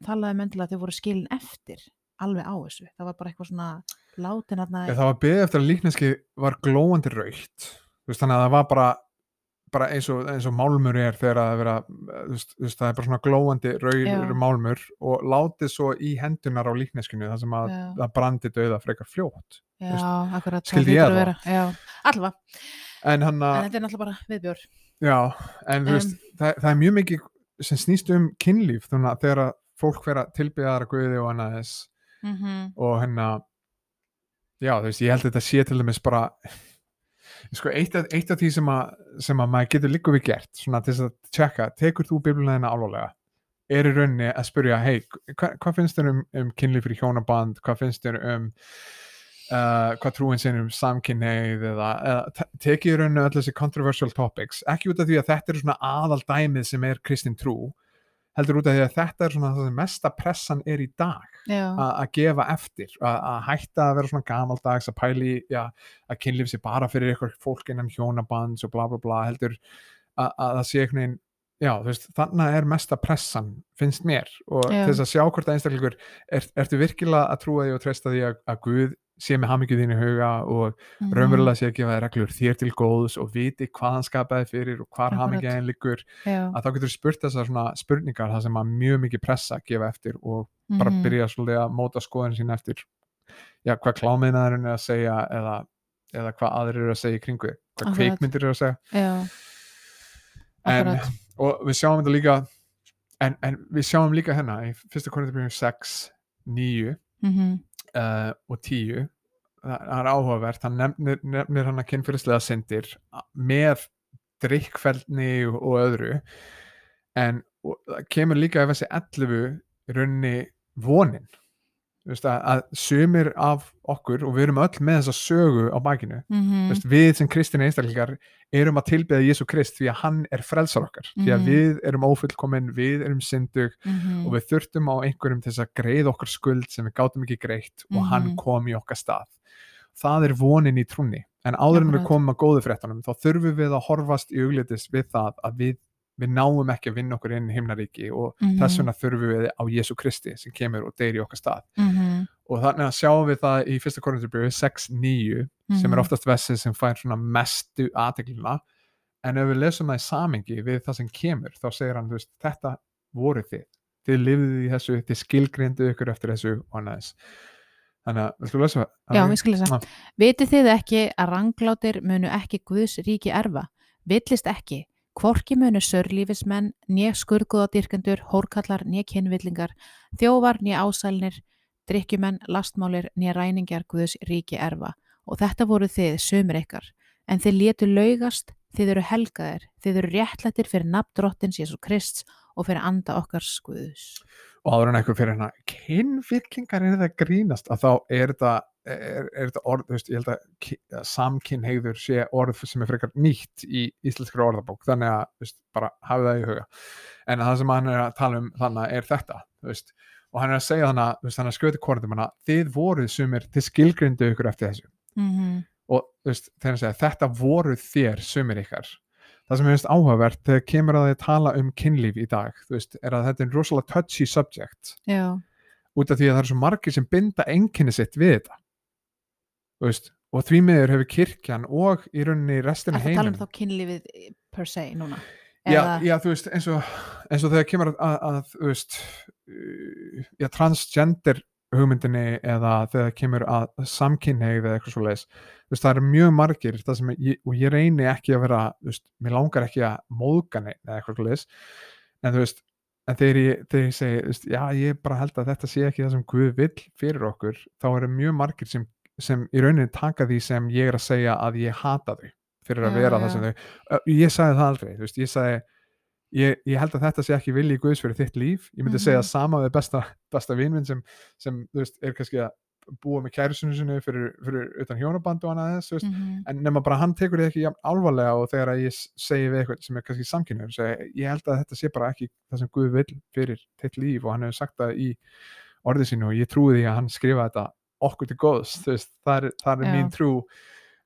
Speaker 3: talaði menn til að þau voru skilin eftir alveg á þessu, það var bara eitthvað svona látin að
Speaker 1: það var beðið eftir að líkneski var glóandi raukt þannig að það var bara, bara eins, og, eins og málmur er þegar að vera þú veist, það er bara svona glóandi rauður málmur og látið svo í hendunar á líkneskinu þar sem að það brandi döða frekar fljótt
Speaker 3: já,
Speaker 1: veist,
Speaker 3: akkurat, það hlýtur að vera allavega,
Speaker 1: en
Speaker 3: en
Speaker 1: að,
Speaker 3: þetta er náttúrulega bara viðbjór.
Speaker 1: Já en veist, það, það er mjög mikið sem snýst um kynlíf þannig að þegar að fólk fer að tilbyða aðra guði og annað þess
Speaker 3: mm
Speaker 1: og hérna já þú veist ég held að þetta sé til dæmis bara sko eitt af, eitt af því sem að, sem að maður getur líka við gert svona til þess að tjekka, tekur þú bibluna þina alvarlega? Er í rauninni að spyrja hei, hva, hvað finnst þér um, um kynlíf fyrir hjónaband, hvað finnst þér um uh, hvað trúin sinni um samkynneið eða, eða te- tekið í rauninni öll þessi controversial topics? Ekki út af því að þetta er svona aðal dæmið sem er kristin trú heldur út af því að þetta er svona það sem mesta pressan er í dag. Að gefa eftir að hætta að vera svona gamaldags að pæli já, að kynlíf sé bara fyrir eitthvað fólk innan hjónabands og bla bla bla heldur að, að það sé einhvern veginn já, veist, þannig er mesta pressan finnst mér. Og
Speaker 3: Já.
Speaker 1: þess að sjá hvort að einstaklingur er, ertu virkilega að trúa því og treysta því að, að Guð sé með hamingju þínu huga og
Speaker 3: mhm,
Speaker 1: raunverulega sé að gefa þér reglur þér til góðs og viti hvað hann skapaði fyrir og hvar hamingja einn liggur að þá getur spurt þessar svona spurningar það sem að mjög mikið pressa gefa eftir og bara
Speaker 3: mhm,
Speaker 1: byrja svolítið að móta skoðin sín eftir já, hvað klámiðnaðurinn er að segja eða, eða hvað aðrir eru að segja í kringu hvað
Speaker 3: Akkurat.
Speaker 1: kveikmyndir eru að segja. En, og við sjáum þetta líka en, en við sjáum líka hérna í fyrsta korintabjörnum 6, 9
Speaker 3: mm
Speaker 1: uh, og 10 það er áhugavert, hann nefnir, nefnir hann að kynfyrirslega syndir með drikkfeldni og, öðru en og, kemur líka ef þessi 11 í rauninni vonin að, að sumir af okkur og við erum öll með þessa sögu á bakinu
Speaker 3: mm
Speaker 1: Veist, við sem kristina einstaklingar erum að tilbeða Jésu Krist því að hann er frelsar okkar því að
Speaker 3: Mhm.
Speaker 1: við erum ófullkomin, við erum syndug
Speaker 3: Mhm.
Speaker 1: og við þurftum á einhverjum til að greið okkar skuld sem við gátum ekki greitt og hann
Speaker 3: Mhm.
Speaker 1: kom í okkar stað það er vonin í trúnni en áður en við komum að góðu fréttunum þá þurfum við að horfast í auglitis við það að við, við náum ekki að vinna okkur inn í himnaríki og
Speaker 3: Mhm.
Speaker 1: þess vegna þurfum við á Jésu Kristi sem kemur og deyri okkar stað
Speaker 3: Mhm.
Speaker 1: og þannig að sjáum við það í fyrsta korintubjöfu 6.9 sem er
Speaker 3: Mhm.
Speaker 1: oftast vessið sem fær svona mestu aðteglina en ef við lesum það í samingi við það sem kemur þá segir hann, veist, þetta voru þið þið lifðið í þessu, þið skilgrindu ykkur eftir þessu og þess þannig að, viltu lesa það?
Speaker 3: Já, við skilja
Speaker 1: Já.
Speaker 3: það. Vitið þið ekki að ranglátir munu ekki Guðs ríki erfa? Villist ekki, hvorki munu sörlífismenn, nýja skurguðadýrkendur, hórkallar, nýja kynvillingar, þjóvar, nýja ásælnir, drikkjumenn, lastmálir, nýja ræningar Guðs ríki erfa. Og þetta voru þið, sömur ykkar. En þið létu laugast, þið eru helgaðir, þið eru réttlættir fyrir nafn drottins Jésu Krists og fyrir anda okkar Guðs.
Speaker 1: Og áður en eitthvað fyrir hérna kynvirklingar er það grínast? að þá er þetta er, er þetta orð, þú veist, ég held að að samkynhegður sé orð sem er frekar nýtt í íslenskri orðabók þannig að, veist, bara hafið það í huga. En það sem hann er að tala um þannig er þetta, veist, og hann er að segja þannig, hann er að skjóti korðum hana þið voruð sumir til skilgrindu ykkur eftir þessu.
Speaker 3: Mm -hmm.
Speaker 1: og þegar hann segja þetta voruð þér sumir ykkar það sem ég veist áhugavert þegar kemur að þið tala um kynlíf í dag þú veist, er að þetta er rosalega touchy subject.
Speaker 3: Já,
Speaker 1: út af því að það eru svo margir sem binda einkenni sitt við þetta. Veist, og því miður hefur kirkjan og í rauninni restina
Speaker 3: er það tala um
Speaker 1: heimin
Speaker 3: þá kynlífið per se núna?
Speaker 1: já, já, þú veist, eins og, eins og þegar kemur að, að, að þú veist uh, já, transgender hugmyndinni eða þegar kemur að samkynneið eða eitthvað svo leis veist, það eru mjög margir ég, og ég reyni ekki að vera veist, mér langar ekki að móðga neitt eða eitthvað svo leis en þú veist en þegar ég, þegar ég segi, veist, já ég bara held að þetta sé ekki það sem Guð vill fyrir okkur þá eru mjög margir sem, sem í rauninni taka því sem ég er að segja að ég hata þau fyrir að
Speaker 3: Já,
Speaker 1: vera
Speaker 3: já.
Speaker 1: það sem þau ég sagði það aldrei, þú veist, ég sagði ég, ég held að þetta sé ekki vilji Guðs fyrir þitt líf ég myndi
Speaker 3: Mhm.
Speaker 1: segja sama við besta, besta vinminn sem, sem veist, er kannski að búa með kærusinu sinni fyrir, fyrir utan hjónaband og annað þess, veist,
Speaker 3: Mhm.
Speaker 1: en nema bara hann tekur þið ekki alvarlega og þegar að ég segi við eitthvað sem er kannski samkynur segi, ég held að þetta sé bara ekki það sem Guð vil fyrir þitt líf og hann hefur sagt það í orðið sínu og ég trúi því að hann skrifa þetta okkur til góðs, veist, það er, það er
Speaker 3: Já.
Speaker 1: mín trú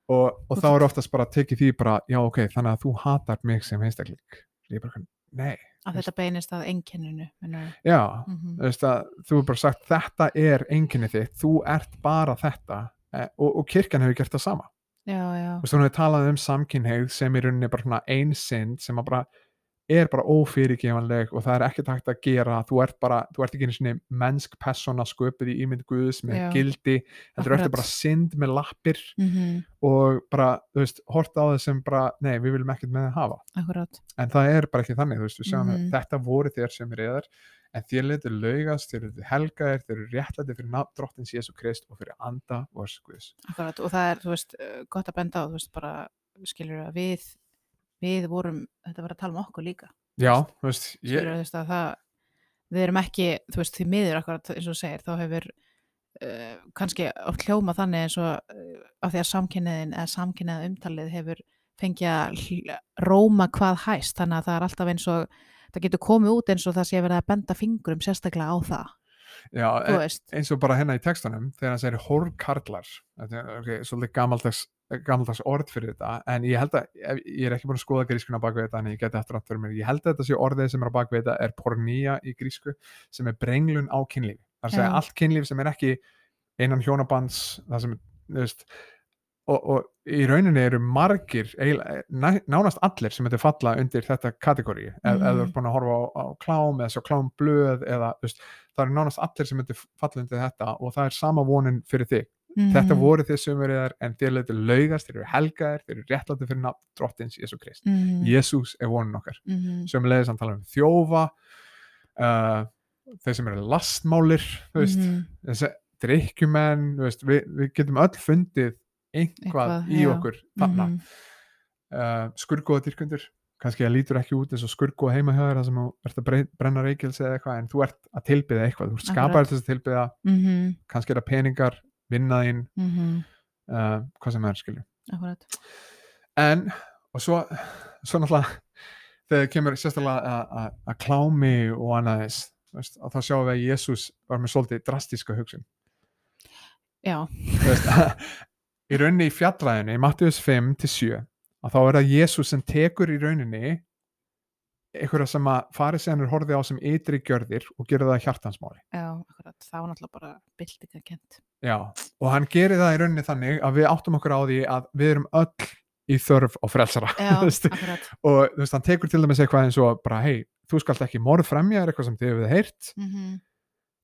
Speaker 1: og, og þá er oftast bara tekið því bara, já ok, þannig að þú hatar mig sem einstakling ég bara, nei,
Speaker 3: að þetta beinist að meinarðu?
Speaker 1: já
Speaker 3: Mhm.
Speaker 1: þú veist að þú er bara sagt þetta er einkenni þitt, þú ert bara þetta eh, og, og kirkjan hefur gert það sama
Speaker 3: já, já,
Speaker 1: þú veist, hún hefur talað um samkynhneigð sem í rauninni bara svona einsind sem að bara er bara ófyrirgefanleg og það er ekkert hægt að gera þú ert bara, þú ert ekki einu svona mennsk persóna sköpuð í ímynd Guðs með
Speaker 3: Já.
Speaker 1: gildi, heldur ertu
Speaker 3: Akkurat.
Speaker 1: bara synd með lappir
Speaker 3: mhm,
Speaker 1: og bara, þú veist, hort á það sem bara, nei, við viljum ekkert með það hafa
Speaker 3: akkurat
Speaker 1: en það er bara ekki þannig, þú veist, við sjáum
Speaker 3: Mhm.
Speaker 1: að þetta voru þér sem er eðar en þér letur laugast, þér letur helgaðir þér eru réttlæti fyrir nafn drottins Jésu Krist og fyrir anda vors Guðs
Speaker 3: Akkurat, og það er, þú veist, gott að benda á, þú veist, bara, skilur að við, við vorum, þetta var að tala um okkur líka,
Speaker 1: já, þú veist, ég,
Speaker 3: veist, að það, við erum ekki, þú veist, því miður akkurat, eins og segir, þá hefur uh, kannski oft hljóma þannig eins og uh, af því að samkynniðin eða samkynniða umtalið hefur fengið að róma hvað hæst, þannig að það er alltaf eins og, það getur komið út eins og það sé verið að benda fingurum sérstaklega á það,
Speaker 1: já, e-
Speaker 3: veist,
Speaker 1: eins og bara hérna í textunum þegar hann segir hórkarlar okay, svolítið gamaldags, gamaldags orð fyrir þetta en ég held að, ég er ekki búin að skoða grískuna bak við þetta en ég geti aftur aftur mér. Ég held að þetta sé orðið sem er á bak við þetta er pornía í grísku sem er brenglun á er að segja allt kynlíf sem er ekki innan hjónabands það sem, þú veist og, og í rauninni eru margir ná- nánast allir sem þetta falla undir þetta kategóri ef, ef þú
Speaker 3: Mhm.
Speaker 1: ert búin að horfa á, á klám eða svo klámblöð eða þú veist, það eru nánast allir sem þetta falla undir þetta og það er sama vonin fyrir þig þetta
Speaker 3: Mhm.
Speaker 1: voru þið sumuriðar en þér leitur laugast, þeir eru helgaðir þeir eru réttlættir fyrir nafn drottins Jésu Krist
Speaker 3: Mhm.
Speaker 1: Jésús er vonin okkar
Speaker 3: Mhm.
Speaker 1: sömulegis hann tala um þjófa uh, þeir sem eru lastmálir
Speaker 3: Mhm.
Speaker 1: þessi drikkjumenn við, við getum öll fundið einhvað
Speaker 3: Eitthvað,
Speaker 1: í
Speaker 3: já.
Speaker 1: okkur þarna
Speaker 3: Mhm.
Speaker 1: uh, skurgóða dyrkundur kannski það lítur ekki út eins og skurgóða heima hjá þér þar sem þú ert að brenna reykils eða eitthvað en þú ert að tilbyða eitthvað, þú til þess að tilbyða
Speaker 3: Mhm.
Speaker 1: kannski er það peningar, vinnaðinn
Speaker 3: Mhm.
Speaker 1: uh, hvað sem er skilju en og svo, svo náttúrulega þegar kemur sérstaklega að- klámi og annað þess þú veist, og þá sjáum við að Jésús var með svolítið drastíska hugsun
Speaker 3: Já.
Speaker 1: Veist, í rauninni í fjallræðinni, í Mattius 5 til 7 að þá er það Jésús sem tekur í rauninni einhverja sem að fariseganur horfið á sem ytri gjörðir og gera það hjartansmáli
Speaker 3: Já, akkurat. Það var náttúrulega bara byltinga kent.
Speaker 1: Já, og hann gerir það í rauninni þannig að við áttum okkur á því að við erum öll í þörf á frelsara
Speaker 3: Já, akkurat.
Speaker 1: og þú veist, hann tekur til dæmis eitthvað eins og bara, hei, þú skalt ekki morð fremja er eitthvað sem þið hefur heyrt
Speaker 3: Mhm.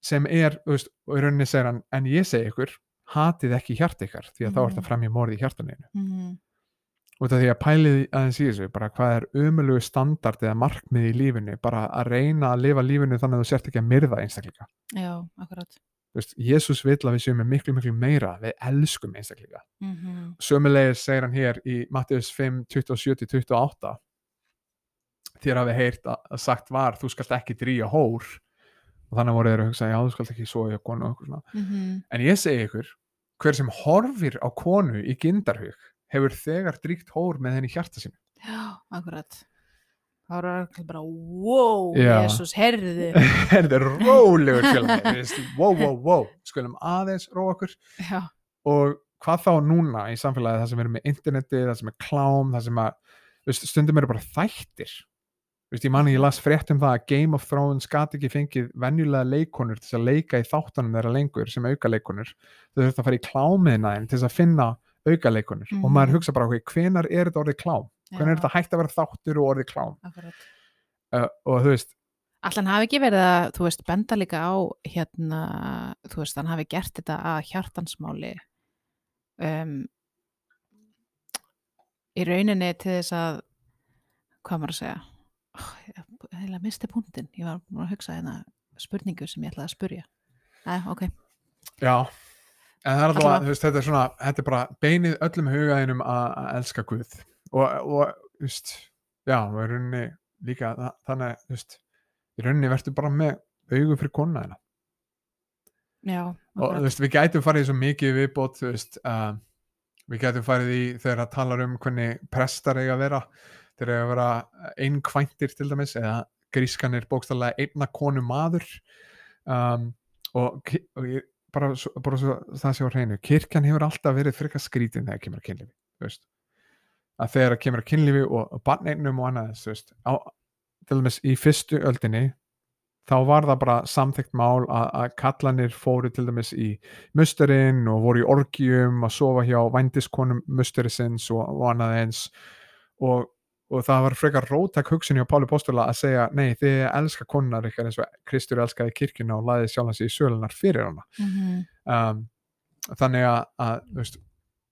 Speaker 1: sem er, þú veist, og í rauninni segir hann en ég segi ykkur, hatið ekki hjart ykkar því að þá
Speaker 3: Mhm.
Speaker 1: ert út af því að pælið aðeins í þessu bara hvað er umölugu standard eða markmið í lífinu, bara að reyna að lifa lífinu þannig að þú sért ekki að myrða einstaklinga
Speaker 3: Já, akkurat.
Speaker 1: Veist, Jésús vill að við séum með miklu miklu meira við elskum einstaklinga
Speaker 3: Mhm.
Speaker 1: sömulegis segir hann hér í Mattius 5, 27-28 þér hafi heyrt að, að sagt var þú skalt ekki drýja hór og þannig voru þeir að hugsa, já þú skalt ekki svo ég konu svona.
Speaker 3: Mhm.
Speaker 1: en ég segi ykkur hver sem horfir á konu í gindarhug hefur þegar dríkt hór með henni hjarta sínu.
Speaker 3: Já, akkurat. Það voru allir bara, wow. Jésús,
Speaker 1: þetta er rólegur wow, wow, wow, skulum aðeins róa okkur.
Speaker 3: Já.
Speaker 1: og hvað þá núna í samfélagi það sem er með interneti, það sem er klám það sem að, veist, stundum eru bara þættir. Veist, ég manni ég las frétt um það að Game of Thrones gat ekki fengið venjulega leikonur til að leika í þáttunum þeirra lengur sem auka leikonur þau þurft að fara í klámiðina þeim til að finna auka leikonur og
Speaker 3: Mhm.
Speaker 1: maður hugsa bara, ok, hvenar er þetta orðið klám? Hvenar er þetta hægt að vera þáttur og orðið klám? Uh, og þú veist,
Speaker 3: Allan hafi ekki verið að, þú veist, benda líka á hérna, þú veist, hann hafi gert þetta að hjartansmáli um, í rauninni til þess að hvað maður að segja? Oh, ég heila misti punktin ég var að hugsa hérna spurningu sem ég ætlaði að spurja Æ, ok,
Speaker 1: Já, en það er veist, þetta er svona, þetta er bara beinið öllum hugaðinum að elska Guð. Og, og, þú veist, já, og í rauninni líka, þa- þannig, þú veist, í rauninni verður bara með augu fyrir konuna þina
Speaker 3: já
Speaker 1: og þú veist, við gætum farið í svo mikið viðbót, þú veist, uh, við gætum farið í þegar það talar um hvernig prestar eiga að vera, þeir eiga að vera einkvæntir til dæmis, eða grískan er bókstallega einna konu maður. Um, og, og ég, bara, bara svo það sé á hreinu, kirkjan hefur alltaf verið frekar skrítin þegar kemur að kynlífi, veist. Að þegar kemur að kynlífi og, og barneignum og annað, veist, á, til dæmis í fyrstu öldinni þá var það bara samþykkt mál að kallanir fóru til dæmis í musturinn og voru í orgjum að sofa hjá vændiskonum musturisins og, og annað eins. Og, og það var frekar rótak hugsun hjá Páli Póstula að segja nei þið elska konunar ykkar eins og Kristur elskaði kirkjuna og laði sjálfans í sölunar fyrir hana
Speaker 3: Mhm.
Speaker 1: um, þannig að, að, veist,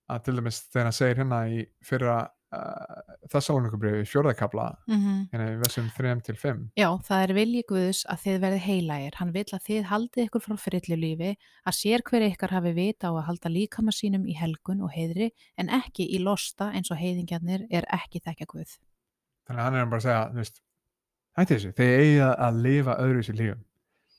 Speaker 1: að til dæmis þegar hann segir hérna í fyrra uh, þessalónukubriði í fjórðakabla
Speaker 3: Mhm.
Speaker 1: hérna í versum 3 til 5
Speaker 3: Já, það er vilji Guðs að þið verði heilagir. Hann vill að þið haldið ykkur frá frillu lífi, að sér hver ykkar hafi vita á að halda líkama sínum í helgun og heiðri, en ekki í losta eins og heiðingjarnir er ekki þekkja Guð.
Speaker 1: Þannig að hann er bara að segja veist, hætti þessu, þeir eigi að lifa öðru sér lífum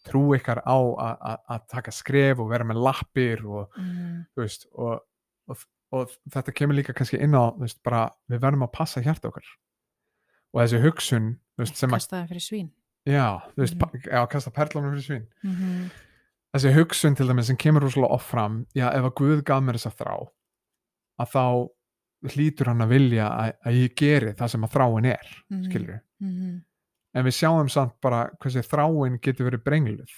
Speaker 1: trú ykkar á að- taka skref og vera með lappir og,
Speaker 3: Mm.
Speaker 1: veist, og, og, og þetta kemur líka kannski inn á veist, bara, við verðum að passa hjarta okkar og þessi hugsun
Speaker 3: Kastaði fyrir svín.
Speaker 1: já, pa- já, kasta perlunum fyrir svín
Speaker 3: Mm -hmm.
Speaker 1: þessi hugsun til dæmis sem kemur rosalega oft fram já, ef að Guð gaf mér þessa þrá að þá hlýtur hann að vilja að, að ég geri það sem að þráin er
Speaker 3: Mhm.
Speaker 1: skilur
Speaker 3: Mm
Speaker 1: en við sjáum samt bara hversi þráin getur verið brengluð.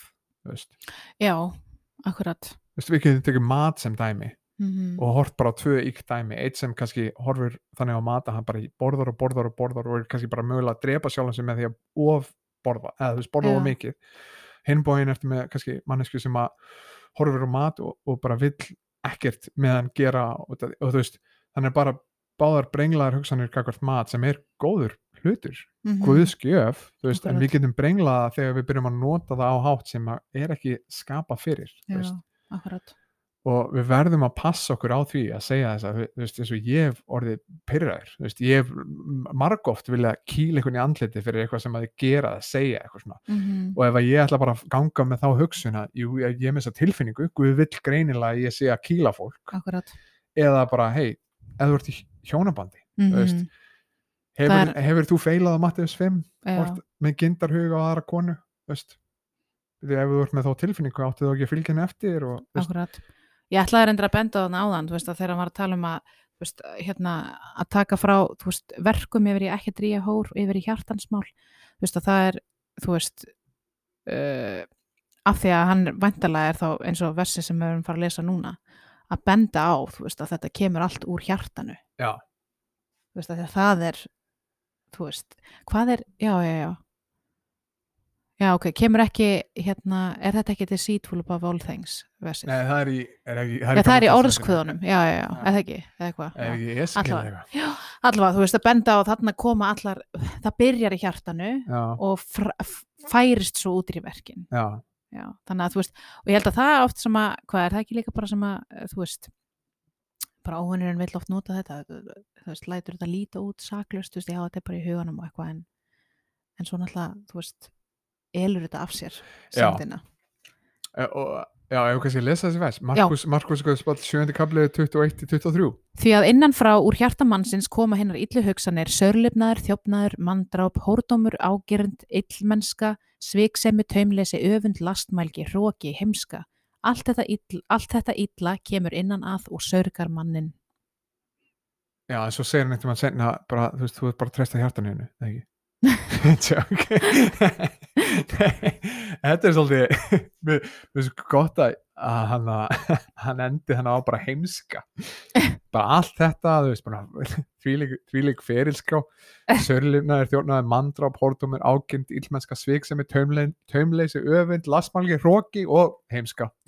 Speaker 3: Já, akkurat.
Speaker 1: Þú veist, við getum tekið mat sem dæmi
Speaker 3: Mhm.
Speaker 1: og hort bara á tvö íkt dæmi eitt sem kannski horfur þannig á mata hann bara borðar og borðar og borðar og er kannski bara mögulega að drepa sjálfan sig með því að of borða, eða þú veist borða of mikið hinbóin eftir með kannski mannesku sem að horfur á mat og, og bara vill ekkert með hann gera og, og þú veist, hann er bara báðar brenglaðar hugsanir kakvart mat sem er góður hlutur,
Speaker 3: Mhm.
Speaker 1: Guðs gjöf þú veist, en við getum brenglaða þegar við byrjum að nota það á hátt sem er ekki skapa fyrir
Speaker 3: Já,
Speaker 1: og við verðum að passa okkur á því að segja þess að, veist, eins og ég hef orðið pyrraður, ég hef margóft vilja kýla einhvern í andliti fyrir eitthvað sem að þið gera, að segja eitthvað svona
Speaker 3: Mhm.
Speaker 1: og ef að ég ætla bara að ganga með þá hugsun að ég, ég þessa tilfinningu, Guð vill greinilega að ég sé að kýla fólk
Speaker 3: Akkurat.
Speaker 1: eða bara, hei, ef þú ert í hjónabandi veist,
Speaker 3: Mhm.
Speaker 1: hefur,
Speaker 3: Það
Speaker 1: hefur þú feilað Mattiðus 5
Speaker 3: Já.
Speaker 1: Vort, með gindarhuga á aðra konu veist, því ef þú ert með þá tilfinningu áttu þú ekki að fylgja henni eftir og.
Speaker 3: Ég ætlaði reyndar að benda á þann áðan, veist, að þegar að tala um að, veist, hérna, að taka frá, veist, verkum yfir í ekki dríja hór, yfir í hjartansmál, að það er, þú veist, uh, af því að hann væntalega er þá eins og versi sem við erum fara að lesa núna, að benda á, þú veist, að þetta kemur allt úr hjartanu,
Speaker 1: já,
Speaker 3: þú veist, að það er, þú veist, hvað er, já, já, já, já, ok, kemur ekki, hérna, er þetta ekki deceitful above all things, versið?
Speaker 1: Nei, það er í, er ekki,
Speaker 3: Já, það er í orðskvöðunum, já, já, já, eða ekki, eða eitthvað.
Speaker 1: Er
Speaker 3: Allavega. Já, allavega, þú veist að benda á þarna koma allar, það byrjar í hjartanu og færist svo út í verkin.
Speaker 1: já,
Speaker 3: Já, þannig að þú veist, og ég held að það oft sem að, hvað er það ekki líka bara sem að, eh, þú veist, bara óvinnurinn vill oft nota þetta, þú veist, lætur þetta líta út saklust, þú veist, ég hafa þetta bara í huganum og eitthvað en, en svo náttúrulega, þú veist, elur þetta af sér, sendina.
Speaker 1: E, og, já, ef kannski að lesa þessi vers Markus, Markus, Markus, 7. kablið 21-23
Speaker 3: Því að innan frá úr hjartamannsins koma hinnar illu hugsanir, sörlifnaður, þjófnaður, manndráp, hórdómur, ágirnd, illmennska, sviksemi, taumleysi, öfund, lastmælgi, hróki, heimska. Allt þetta, ill, allt þetta illa kemur innan að og sörgar mannin.
Speaker 1: Já, en svo segir hann eitthvað að senna bara, þú veist, þú ert bara að treysta hjartan hennu, ekki? Tjók Þetta er svolítið mér finnst gott að hann, hann endi hann á bara heimska. Bara allt þetta, þvílík ferilskrá. Sörlifnaður, þjónaður, mandráp, hórdómur ágjönd, illmennska, sviksemi, taumle- taumleysi, öfund, lastmálgi, hróki og heimska.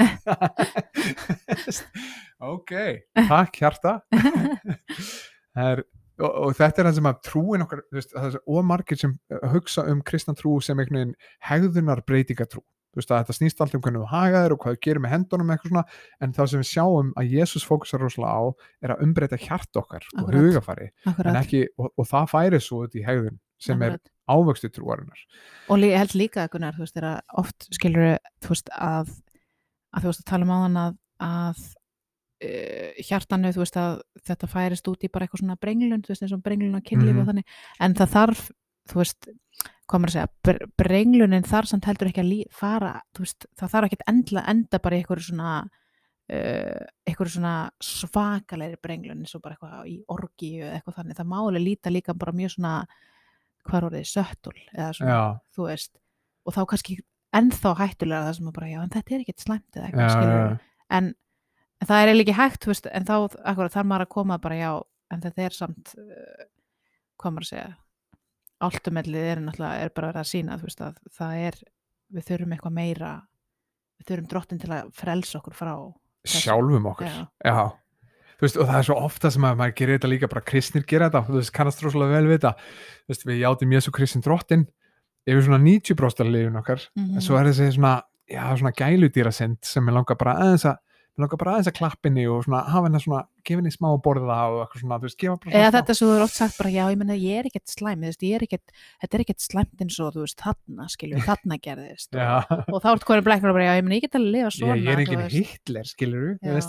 Speaker 1: Ok, takk hjarta. það er og, og þetta er það sem að trúin okkar veist, það er svo margir sem uh, hugsa um kristna trú sem einhvern veginn hegðunar breytingatrú þú veist að þetta snýst allt um hvernig þú hagaðir og hvað þú gerir með hendunum eitthvað svona en það sem við sjáum að Jésús fókusar rosalega á er að umbreyta hjart okkar og
Speaker 3: Akkurat.
Speaker 1: hugafari en
Speaker 3: Akkurat.
Speaker 1: ekki, og, og það færi svo út í hegðun sem er
Speaker 3: Akkurat.
Speaker 1: ávöxtu trúarinnar
Speaker 3: Og ég held líka, Gunnar, þú veist, er að oft skilur, þú veist, að, að þú veist að tala um áðan að, að uh, hjartanu, þú veist, að þetta færist út í bara eitthvað svona brenglun, þú veist, eins og brenglun á kynlífi
Speaker 1: Mhm.
Speaker 3: og þannig, en það þarf, þú veist, maður að segja, br brenglunin þar samt heldur ekki að fara, þú veist, það þarf ekki að endla, enda bara í eitthvað svona, uh, eitthvað svona svakalegri brenglun, eins og bara eitthvað í orgíu eða eitthvað þannig, það máli líta líka bara mjög svona, hvað er orðið, söttul, eða svona,
Speaker 1: já,
Speaker 3: þú veist. Og þá kannski ennþá hættulega það sem bara, já, en þetta er ekkert slæmt eða eitthvað, skilur en, en það er ekki hægt, veist, en þá akkurat þarf maður að koma bara, já, en þetta er samt uh, hvað maður að segja áltumellið er náttúrulega er bara verið að sína, veist, að það er við þurfum eitthvað meira við þurfum drottin til að frelsa okkur frá þessu.
Speaker 1: sjálfum okkur
Speaker 3: Já.
Speaker 1: já. Veist, og það er svo ofta sem að maður gerir þetta líka bara kristnir gera þetta, þú veist, kannast rosalega vel við þetta við játum Jésu Kristin drottin yfir svona 90% af lifin okkar
Speaker 3: Mhm.
Speaker 1: en svo er þessi svona, já, svona gæludýrasind sem ég langar bara aðeins að mér langar bara aðeins að klappinni og svona hafa hennar svona, gefa henni smá borða og eitthvað svona, þú veist, gefa bara
Speaker 3: eða
Speaker 1: svona
Speaker 3: þetta sem þú er oft sagt bara, já, ég menna, ég er ekkert slæm þú veist, ég er ekkert, þetta er ekkert slæmt eins og þú veist, þarna, skilju, þarna gerðist og, og þá ert hverju blæknar bara, já, ég menna, ég get að lifa svona
Speaker 1: ég, ég er
Speaker 3: þú veist.
Speaker 1: Hitler, skilur
Speaker 3: Já.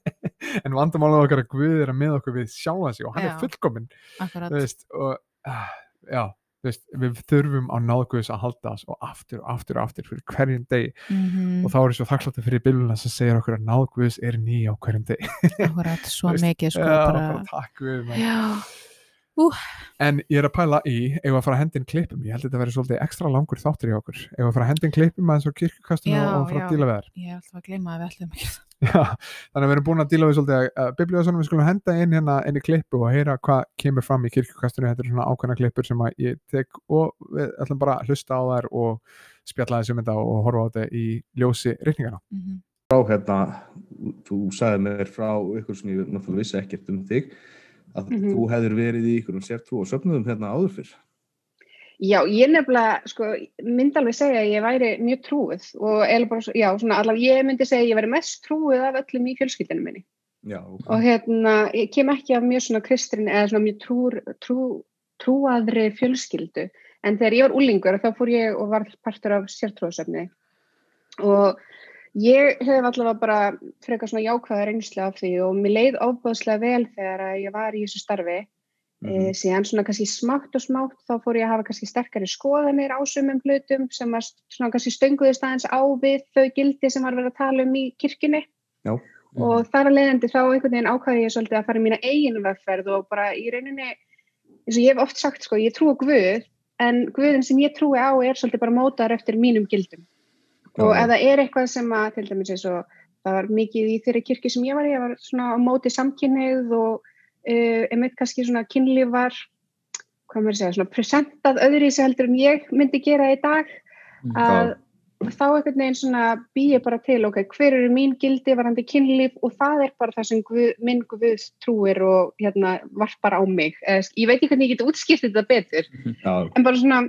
Speaker 1: en vandamálið okkar að Guð er að með okkur við sjálfa sig og hann
Speaker 3: Já.
Speaker 1: er fullkominn þú veist, og ah, já, þú veist, við þurfum á náðguðs að halda þess og aftur og aftur og aftur fyrir hverjum degi.
Speaker 3: Mhm,
Speaker 1: og þá er ég svo þakkláttur fyrir byluna sem segir okkur að náðguðs er ný á hverjum degi.
Speaker 3: Akkurat, svo mikið sko
Speaker 1: já,
Speaker 3: bara,
Speaker 1: takk við maður.
Speaker 3: Já,
Speaker 1: en ég er að pæla í ef að fara að hendin klippum, ég held að þetta verið svolítið ekstra langur þáttur í okkur, ef að fara að hendin klippum aðeins og kirkukastum
Speaker 3: Já,
Speaker 1: og, fara
Speaker 3: já.
Speaker 1: að díla við þær?
Speaker 3: Ég er alltaf að gleyma að við ætlum ekki
Speaker 1: Já, þannig að við erum búin að díla við svolítið að biblíðasonum við skulum henda inn hérna inn í klippu og heyra hvað kemur fram í kirkjukastunni þetta er svona ákveðna klippur sem að ég tek og við ætlum bara að hlusta á þær og spjalla þessi mynda og horfa á þetta í ljósi reikningana.
Speaker 3: Mhm.
Speaker 4: frá hérna, þú sagði mér frá ykkur sem ég náttúrulega vissi ekkert um þig að
Speaker 5: Mhm.
Speaker 4: þú hefðir verið í ykkur um sértrú og söfnuðum hérna áður fyrr.
Speaker 5: Já, ég nefnilega, sko, myndi alveg segja að ég væri mjög trúið og bara, já, svona allavega ég myndi segja að ég væri mest trúið af öllum í fjölskyldinu minni.
Speaker 4: Já,
Speaker 5: Og hérna, ég kem ekki af mjög svona kristrin eða svona mjög trúr, trú, trúaðri fjölskyldu. En þegar ég var úlingur þá fór ég og var partur af sértrúasöfni. Og ég hef allavega bara frekar svona jákvæða reynslu af því og mér leið ofbáðslega vel þegar ég var í þessu starfi.
Speaker 4: Mhm.
Speaker 5: E, síðan svona kannski smátt og smátt þá fór ég að hafa kannski sterkari skoðanir á sumum hlutum sem að svona kannski stönguðist aðeins á við þau gildi sem var verið að tala um í kirkjunni
Speaker 4: Já.
Speaker 5: og þar að leiðandi þá einhvern veginn ákvæði ég svolítið að fara í mína eigin vegferð og bara í rauninni eins og ég hef oft sagt sko, ég trú á Guð en Guðin sem ég trúi á er svolítið bara mótaður eftir mínum gildum og
Speaker 4: Já.
Speaker 5: ef það er eitthvað sem að til dæmis eins og það var mikið í þeirri kirkju sem ég var í, ég var svona á móti samkynnið og uh, einmitt kannski svona kynlífar hvað maður að segja, svona presentað öðri sem heldur en ég myndi gera í dag. Að þá einhvern veginn svona býja bara til ok, hver eru mín gildi varandi kynlíf og það er bara það sem guð, minn Guð trúir og hérna varpar á mig, Eða, ég veit ekki hvernig ég get útskipt þetta betur,
Speaker 4: Já,
Speaker 5: en bara svona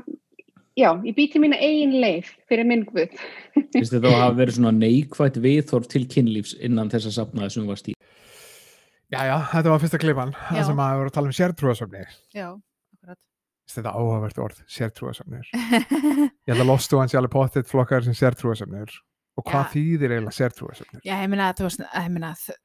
Speaker 5: já, ég býti mína eigin leið fyrir minn Guð.
Speaker 6: Finnst þið þá að hafa verið svona neikvætt viðhorf til kynlífs innan þess að sapnaði sem þú varst í?
Speaker 1: Já, já, þetta var fyrsta klifan,
Speaker 3: Já.
Speaker 1: það sem að við vorum að tala um sértrúasöfnir.
Speaker 3: Já, akkurat.
Speaker 1: Þetta er áhugavert orð, sértrúasöfnir. Ég held að lostu hans í alveg pottitt flokkar sem sértrúasöfnir. Og hvað
Speaker 3: Já.
Speaker 1: þýðir eiginlega sértrúasöfnir?
Speaker 3: Já, ég meina, þú veist, ég meina, þ-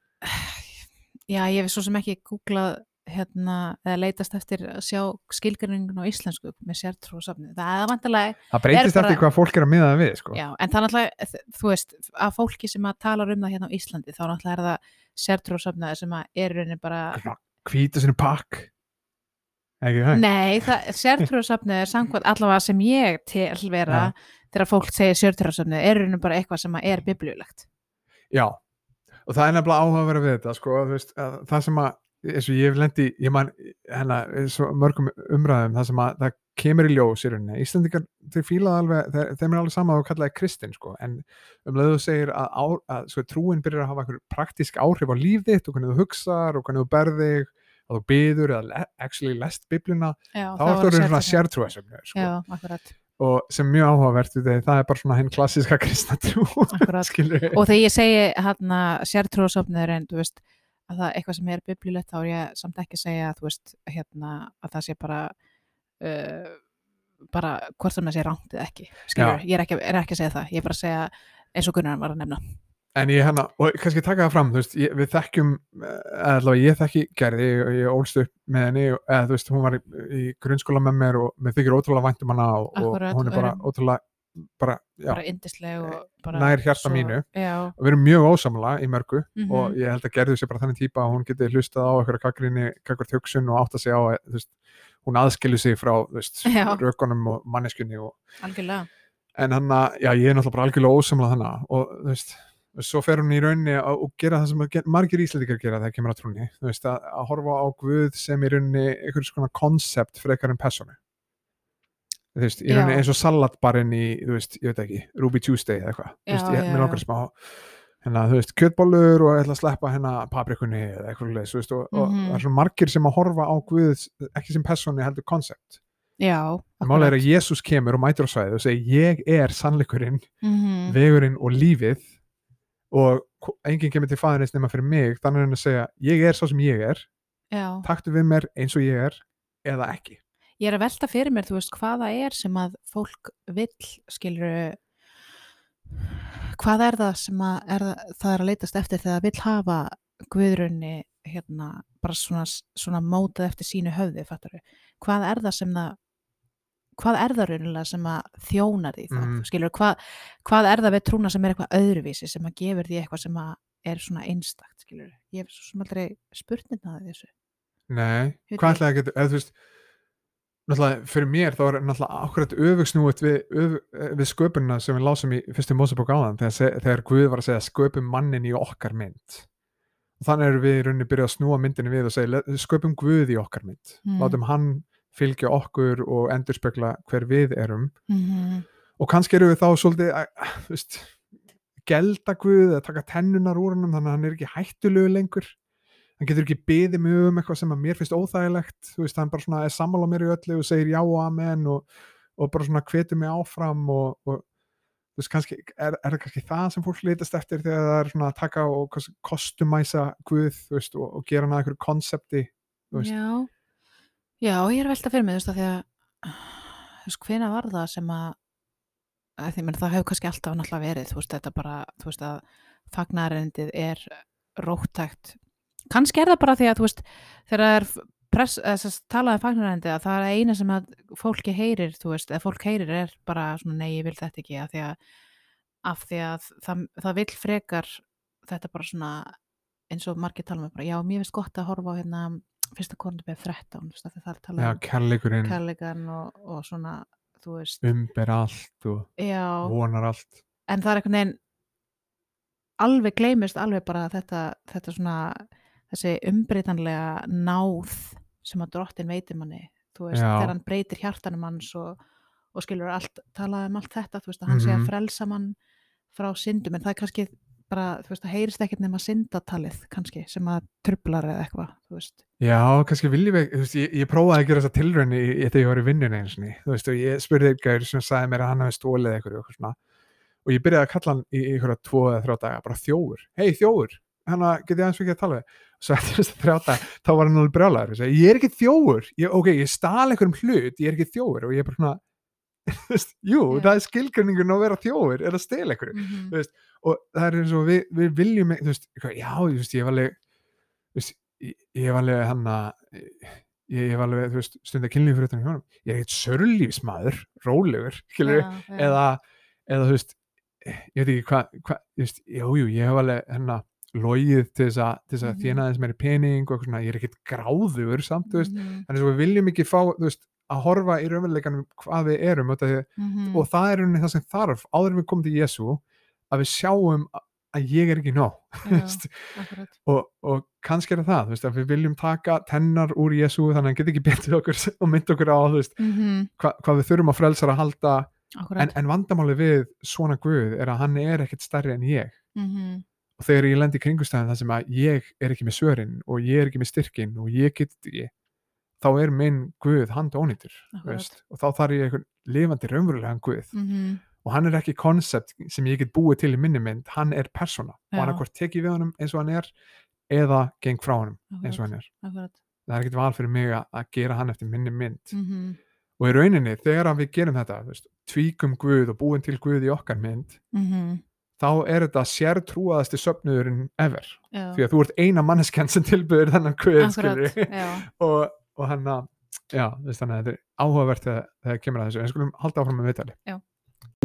Speaker 3: já, ég hef svo sem ekki googlað hérna, eða leitast eftir að sjá skilgrinningun á íslensku með sértrú og safni. Það er vantilega,
Speaker 1: Það breytist
Speaker 3: bara-
Speaker 1: eftir hvað fólk er að miða það við, sko.
Speaker 3: já, en það er náttúrulega, þú veist, að fólki sem að talar um það hérna á Íslandi, þá náttúrulega er það sértrú og safni sem að er í rauninni bara,
Speaker 1: Hvítu sinni pakk. Ekki það?
Speaker 3: nei, það, sértrú og safni er samkvæmt allavega sem ég til vera, þegar fólk segir sértrú og safni, er í rauninni bara eitthvað sem að er biblíulegt.
Speaker 1: Já, og það er nefnilega áhugaverð við þetta, sko, veist, að það sem að, eins og ég hef lendi, ég man, svo mörgum umræðum, það sem að það kemur í ljós í rauninni. Íslandingar, þeir fílaði alveg, þeir, þeim er alveg sama að þú kallaði kristin, sko, en um leiðu þú segir að, á, að sko, trúin byrjar að hafa einhver praktísk áhrif á líf þitt og hvernig þú hugsar og hvernig þú berðig, að þú byður eða le actually lest biblina,
Speaker 3: Já,
Speaker 1: þá ertu orðin svona sértrúasöfnur, sko, og sem er mjög áhugavert, við þeir, það er bara svona hinn klassíska kristna trú,
Speaker 3: akkurat.
Speaker 1: skilur við.
Speaker 3: og þegar ég segi hérna sértrúasöfnir en þú veist að það er eitthvað sem er biblilegt þá er ég samt ekki að segja þú veist hérna að það sé bara uh, bara hvort sem það sé rámt eða ekki skilur, ég er ekki, er ekki að segja það ég er bara að segja eins og Gunnar var að nefna.
Speaker 1: En ég hérna, og kannski taka það fram, þú veist, ég, við þekkjum, eh, allavega ég þekki Gerði, ég, ég ólst upp með henni, eða þú veist, hún var í, í grunnskóla með mér og mér þykir ótrúlega vænt um hana og, og hún er bara
Speaker 3: og-
Speaker 1: ótrúlega, bara,
Speaker 3: bara indisleg og bara
Speaker 1: nær hjarta
Speaker 3: svo-
Speaker 1: mínu.
Speaker 3: já,
Speaker 1: og við erum mjög ósamla í mörgu
Speaker 3: Mhm.
Speaker 1: og ég held að Gerði sé bara þannig típa að hún geti hlustað á eitthvað gaggrinni, gaggurt hugsun og átt að segja á, að, þú veist, hún aðskilu sig frá, rökunum og manneskunni og
Speaker 3: algjörlega
Speaker 1: en hann að, já, ég er náttúrulega bara algjörlega ósamla þannig og þú veist, svo fer hún í rauninni að, gera það sem gen- margir íslendingar gera þegar kemur að trúni, veist, að, að horfa á Guð sem í rauninni einhvern svona konsept frekar en personu þú veist, í rauninni eins og salatbarinn í, þú veist, ég veit ekki Ruby Tuesday eða eitthvað, þú veist, ég, mér langar smá hérna, þú veist, kjötbollur og ég ætla að sleppa hérna paprikunni eða eitthvað leis, þú veist, og, og
Speaker 3: Mhm.
Speaker 1: það er svona margir sem að horfa á Guð ekki sem personu heldur konsept.
Speaker 3: Já,
Speaker 1: Málega er að Jésús kemur og mætur á svæðið og segir ég er sannleikurinn
Speaker 3: mm
Speaker 1: vegurinn og lífið. Og enginn kemur til fæðinist nema fyrir mig þannig að segja ég er svo sem ég er.
Speaker 3: Já.
Speaker 1: taktu við mér eins og ég er eða ekki
Speaker 3: ég er að velta fyrir mér, þú veist, hvaða er sem að fólk vill, skilur hvað er það sem að er, það- er að leitast eftir þegar það vill hafa guðrunni hérna, bara svona, svona mótað eftir sínu höfði, fattar hvað er það sem það hvað er það raunilega sem að þjónar því það,
Speaker 1: Mhm.
Speaker 3: skilur, hvað, hvað er það við trúna sem er eitthvað öðruvísi sem að gefur því eitthvað sem að er svona einstakt, skilur, ég hef svo sem aldrei spurningaði þessu.
Speaker 1: Nei, hvað ætlaði að geta eða þú veist náttúrulega fyrir mér þá er náttúrulega akkurat öfugsnúið við, öf, við sköpunna sem við lásum í fyrstu Mósebók áðan þegar, þegar Guð var að segja sköpum mannin í okkar mynd og þannig erum við í rauninni byrjað að snúa myndinni við og segja "Le- sköpum Guð í okkar mynd
Speaker 3: Mm.
Speaker 1: látum hann fylgja okkur og endurspegla hver við erum
Speaker 3: Mhm.
Speaker 1: og kannski eru við þá svolítið að, þú veist, gelda Guð eða taka tennunar úr hann þannig að hann er ekki hættulegu lengur hann getur ekki beðið mig um eitthvað sem að mér finnst óþægilegt þú veist, hann bara svona er sammála mér í öllu og segir já og amen og, og bara svona hvetur mig áfram og, og þú veist, kannski, er, er það kannski það sem fólk litast eftir þegar það er svona að taka og kostumæsa Guð þú veist, og, og gera hann að einhverju konsepti þú veist.
Speaker 3: Já, já, ég er að velta fyrir mig, þú veist, að því að þú veist, hvena var það sem að, að því, menn, það hefur kannski alltaf náttúrulega verið, þú veist, þetta bara, þú veist, að fagnarendið er róttækt. Kannski er það bara því að, þú veist, þegar það er press, þess að talaði fagnarendið að það er eina sem að fólki heyrir, þú veist, eða fólk heyrir er bara svona, nei, ég vil þetta ekki, af því að, af því að það, það vill frekar þetta bara svona, eins og margir tala með bara, já, mér finnst gott að horfa á hérna fyrsta kornubið 13 þú veist, það er talað um
Speaker 1: kærleikurinn.
Speaker 3: kærleikan og, og svona þú veist,
Speaker 1: umber allt og
Speaker 3: já.
Speaker 1: vonar allt.
Speaker 3: En það er einhvern veginn alveg gleymist alveg bara þetta, þetta svona þessi umbreytanlega náð sem að drottin veitir manni þú veist, þegar hann breytir hjartanum hans og, og skilur allt, talað um allt þetta þú veist, að hann sé að
Speaker 1: Mhm.
Speaker 3: frelsa mann frá syndum, en það er kannski bara, þú veist, það heyrist ekkert nema syndatalið kannski, sem að trublar eða eitthvað, þú veist.
Speaker 1: Já, kannski viljum við, þú veist, ég, ég prófaði að gera þessa tilraun í, í þegar ég var í vinnunni eins og þú veist, og ég spurði eitthvað sem sagði mér að hann hafi stólið eitthvað og ég byrjaði að kalla hann í einhverja tvo eða að getið aðeins fyrir að tala við? Svo eftir þess að þrjá daga, þá var hann alveg segi, ég er ekki þjófur, ég, ok, ég stál einhverjum hlut, ég er ekki þjófur og ég er bara svona jú,
Speaker 3: Já.
Speaker 1: það er skilgrinningun að vera þjófur, er að stela einhverju
Speaker 3: mm
Speaker 1: Þú veist, og það er eins og við, við viljum þú veist, já, þú veist, ég hef alveg veist, ég, ég hef alveg hann að ég hef alveg, þú veist, stundar kynlíf fyrir honum, ég er eitt sörlífsmaður rólegur, skilur eða, eða þú veist ég veit ekki hvað, hva, jú, ég hef alveg hennar logið til þess að, til þess að
Speaker 3: Mhm.
Speaker 1: þjána þess meiri pening og eitthvað svona, ég er ekkert gráður samt, þú veist,
Speaker 3: Mhm,
Speaker 1: þannig að við viljum ekki fá, þú veist, að horfa í raunveruleikanum hvað við erum, því
Speaker 3: mhm,
Speaker 1: og það er rauninni það sem þarf áður en við komum til Jésu að við sjáum að ég er ekki nóg þú veist. og, og kannski er það þú veist, að við viljum taka tennar úr Jésu þannig að hann get ekki betið okkur og mynd okkur á þú veist,
Speaker 3: Mhm,
Speaker 1: hva, hvað við þurfum að frelsar að halda. En, en vandamáli við svona Guð er að hann er ekkert stærri en ég.
Speaker 3: Mhm,
Speaker 1: og þegar ég lendi í kringustæðin þar sem að ég er ekki með svörin og ég er ekki með styrkin og ég get ekki þá er minn Guð
Speaker 3: Akkurat.
Speaker 1: veist, og þá þarf ég einhvern lifandi raunverulegan Guð.
Speaker 3: Mhm,
Speaker 1: og hann er ekki koncept sem ég get búið til í minni mynd, hann er persóna. Og
Speaker 3: Já.
Speaker 1: hann er hvort tekið við honum eins og hann er eða geng frá honum eins og hann er.
Speaker 3: akkurat.
Speaker 1: það er ekkert val fyrir mig að, gera hann eftir minni mynd.
Speaker 3: Mhm,
Speaker 1: og í rauninni þegar við gerum þetta veist, tvíkum Guð og búin til Guð í okkar mynd
Speaker 3: mhm,
Speaker 1: þá er þetta sértrúaðasti söfnuðurinn ever
Speaker 3: já,
Speaker 1: því að þú ert eina manneskjan sem
Speaker 3: akkurat,
Speaker 1: skilurðu.
Speaker 3: já,
Speaker 1: og, og hann að já, þannig að þetta er áhugavert þegar, þegar kemur að þessu, en skulum halda áfram með viðtali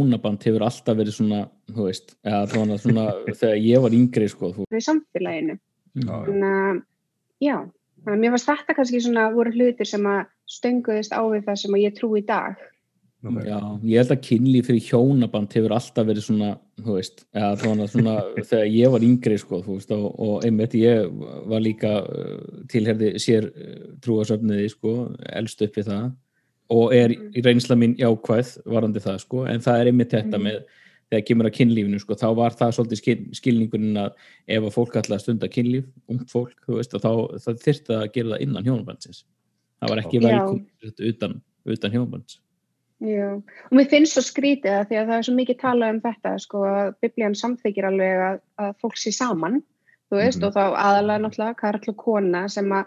Speaker 6: húnaband hefur alltaf verið svona, þú veist, eða svona, svona þegar ég var yngri, sko, þú
Speaker 5: í samfélaginu.
Speaker 4: Já, já.
Speaker 5: Þannig að, já, þannig að mér varst þetta kannski svona voru hlutir sem að stönguðist á við það sem að ég trú í dag.
Speaker 4: Ok.
Speaker 6: Já, ég held að kynlíf fyrir hjónaband hefur alltaf verið svona, þú veist, eða svona, þegar ég var yngri, sko, veist, og, og einmitt ég var líka uh, tilherði sér uh, trúasöfniði, sko, elst upp við það og er í reynsla mín jákvæð varandi það, sko, en það er einmitt þetta
Speaker 5: Mhm.
Speaker 6: með þegar kemur að kynlífinu, sko, þá var það svolítið skil, skilningurinn að ef að fólk ætlaði að stunda kynlíf, ungt fólk, þú veist, þá þyrfti að gera það innan hjónabandsins. Það var ekki
Speaker 5: Já.
Speaker 6: velkomið utan, utan hjónabands.
Speaker 5: Já, og mér finnst svo skrítið að því að það er svo mikið talað um þetta, sko, að biblían samþykir alveg að, að fólk sé saman, þú veist,
Speaker 4: Mhm.
Speaker 5: og þá aðalega náttúrulega karl og kona sem að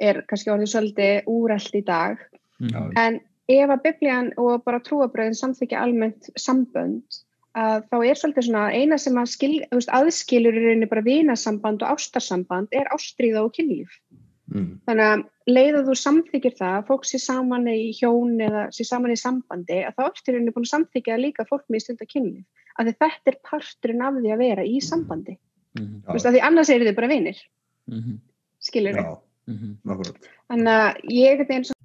Speaker 5: er kannski orðið svolítið úrelt í dag.
Speaker 6: Mm.
Speaker 4: Já.
Speaker 5: En ef að biblían og bara trúabröðin samþykja almennt sambönd, að þá er svolítið svona eina sem að skil, aðskilur í rauninni bara vinasamband og ástarsamband er ástríða og kynlíf.
Speaker 4: Mm.
Speaker 5: Þannig að leið að þú samþykir það að fólk sé saman í hjón eða sé saman í sambandi að þá ertu í rauninni búin að samþykja að líka fólk með stund að kynlíf. Af því þetta er parturinn af því að vera í sambandi.
Speaker 6: Mhm.
Speaker 5: Þú veist, af því annars eru þið bara vinir,
Speaker 6: Mhm.
Speaker 5: skilur
Speaker 4: Já,
Speaker 6: Mhm.
Speaker 4: nákvæmlega.
Speaker 5: Þannig að ég er eins og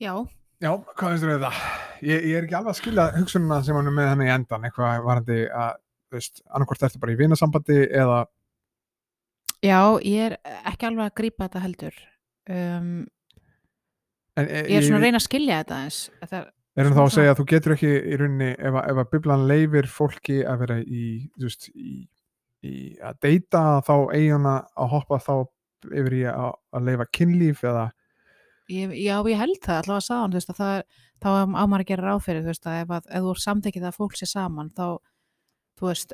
Speaker 3: Já,
Speaker 1: Já, hvað finnst þér við það? Ég, ég er ekki alveg að skilja hugsununa sem hann er með henni í endan, eitthvað varandi að, þú veist, annarkvort ertu bara í vinasambandi eða,
Speaker 3: já, ég er ekki alveg að grípa þetta heldur. Um,
Speaker 1: en,
Speaker 3: ég er svona að reyna að skilja þetta eins. Það,
Speaker 1: Erum þá
Speaker 3: svona
Speaker 1: að segja að þú getur ekki í rauninni, ef, að- ef að biblan leifir fólki að vera í, þú veist, í, í að deyta þá eiguna að hoppa þá yfir í að, að leifa kynlíf eða,
Speaker 3: ég, já, ég held það allavega að sagðan, þú veist, að það er, þá á maður að gera ráð fyrir, þú veist, að ef, að, ef þú er samþykið að fólk sé saman, þá, þú veist,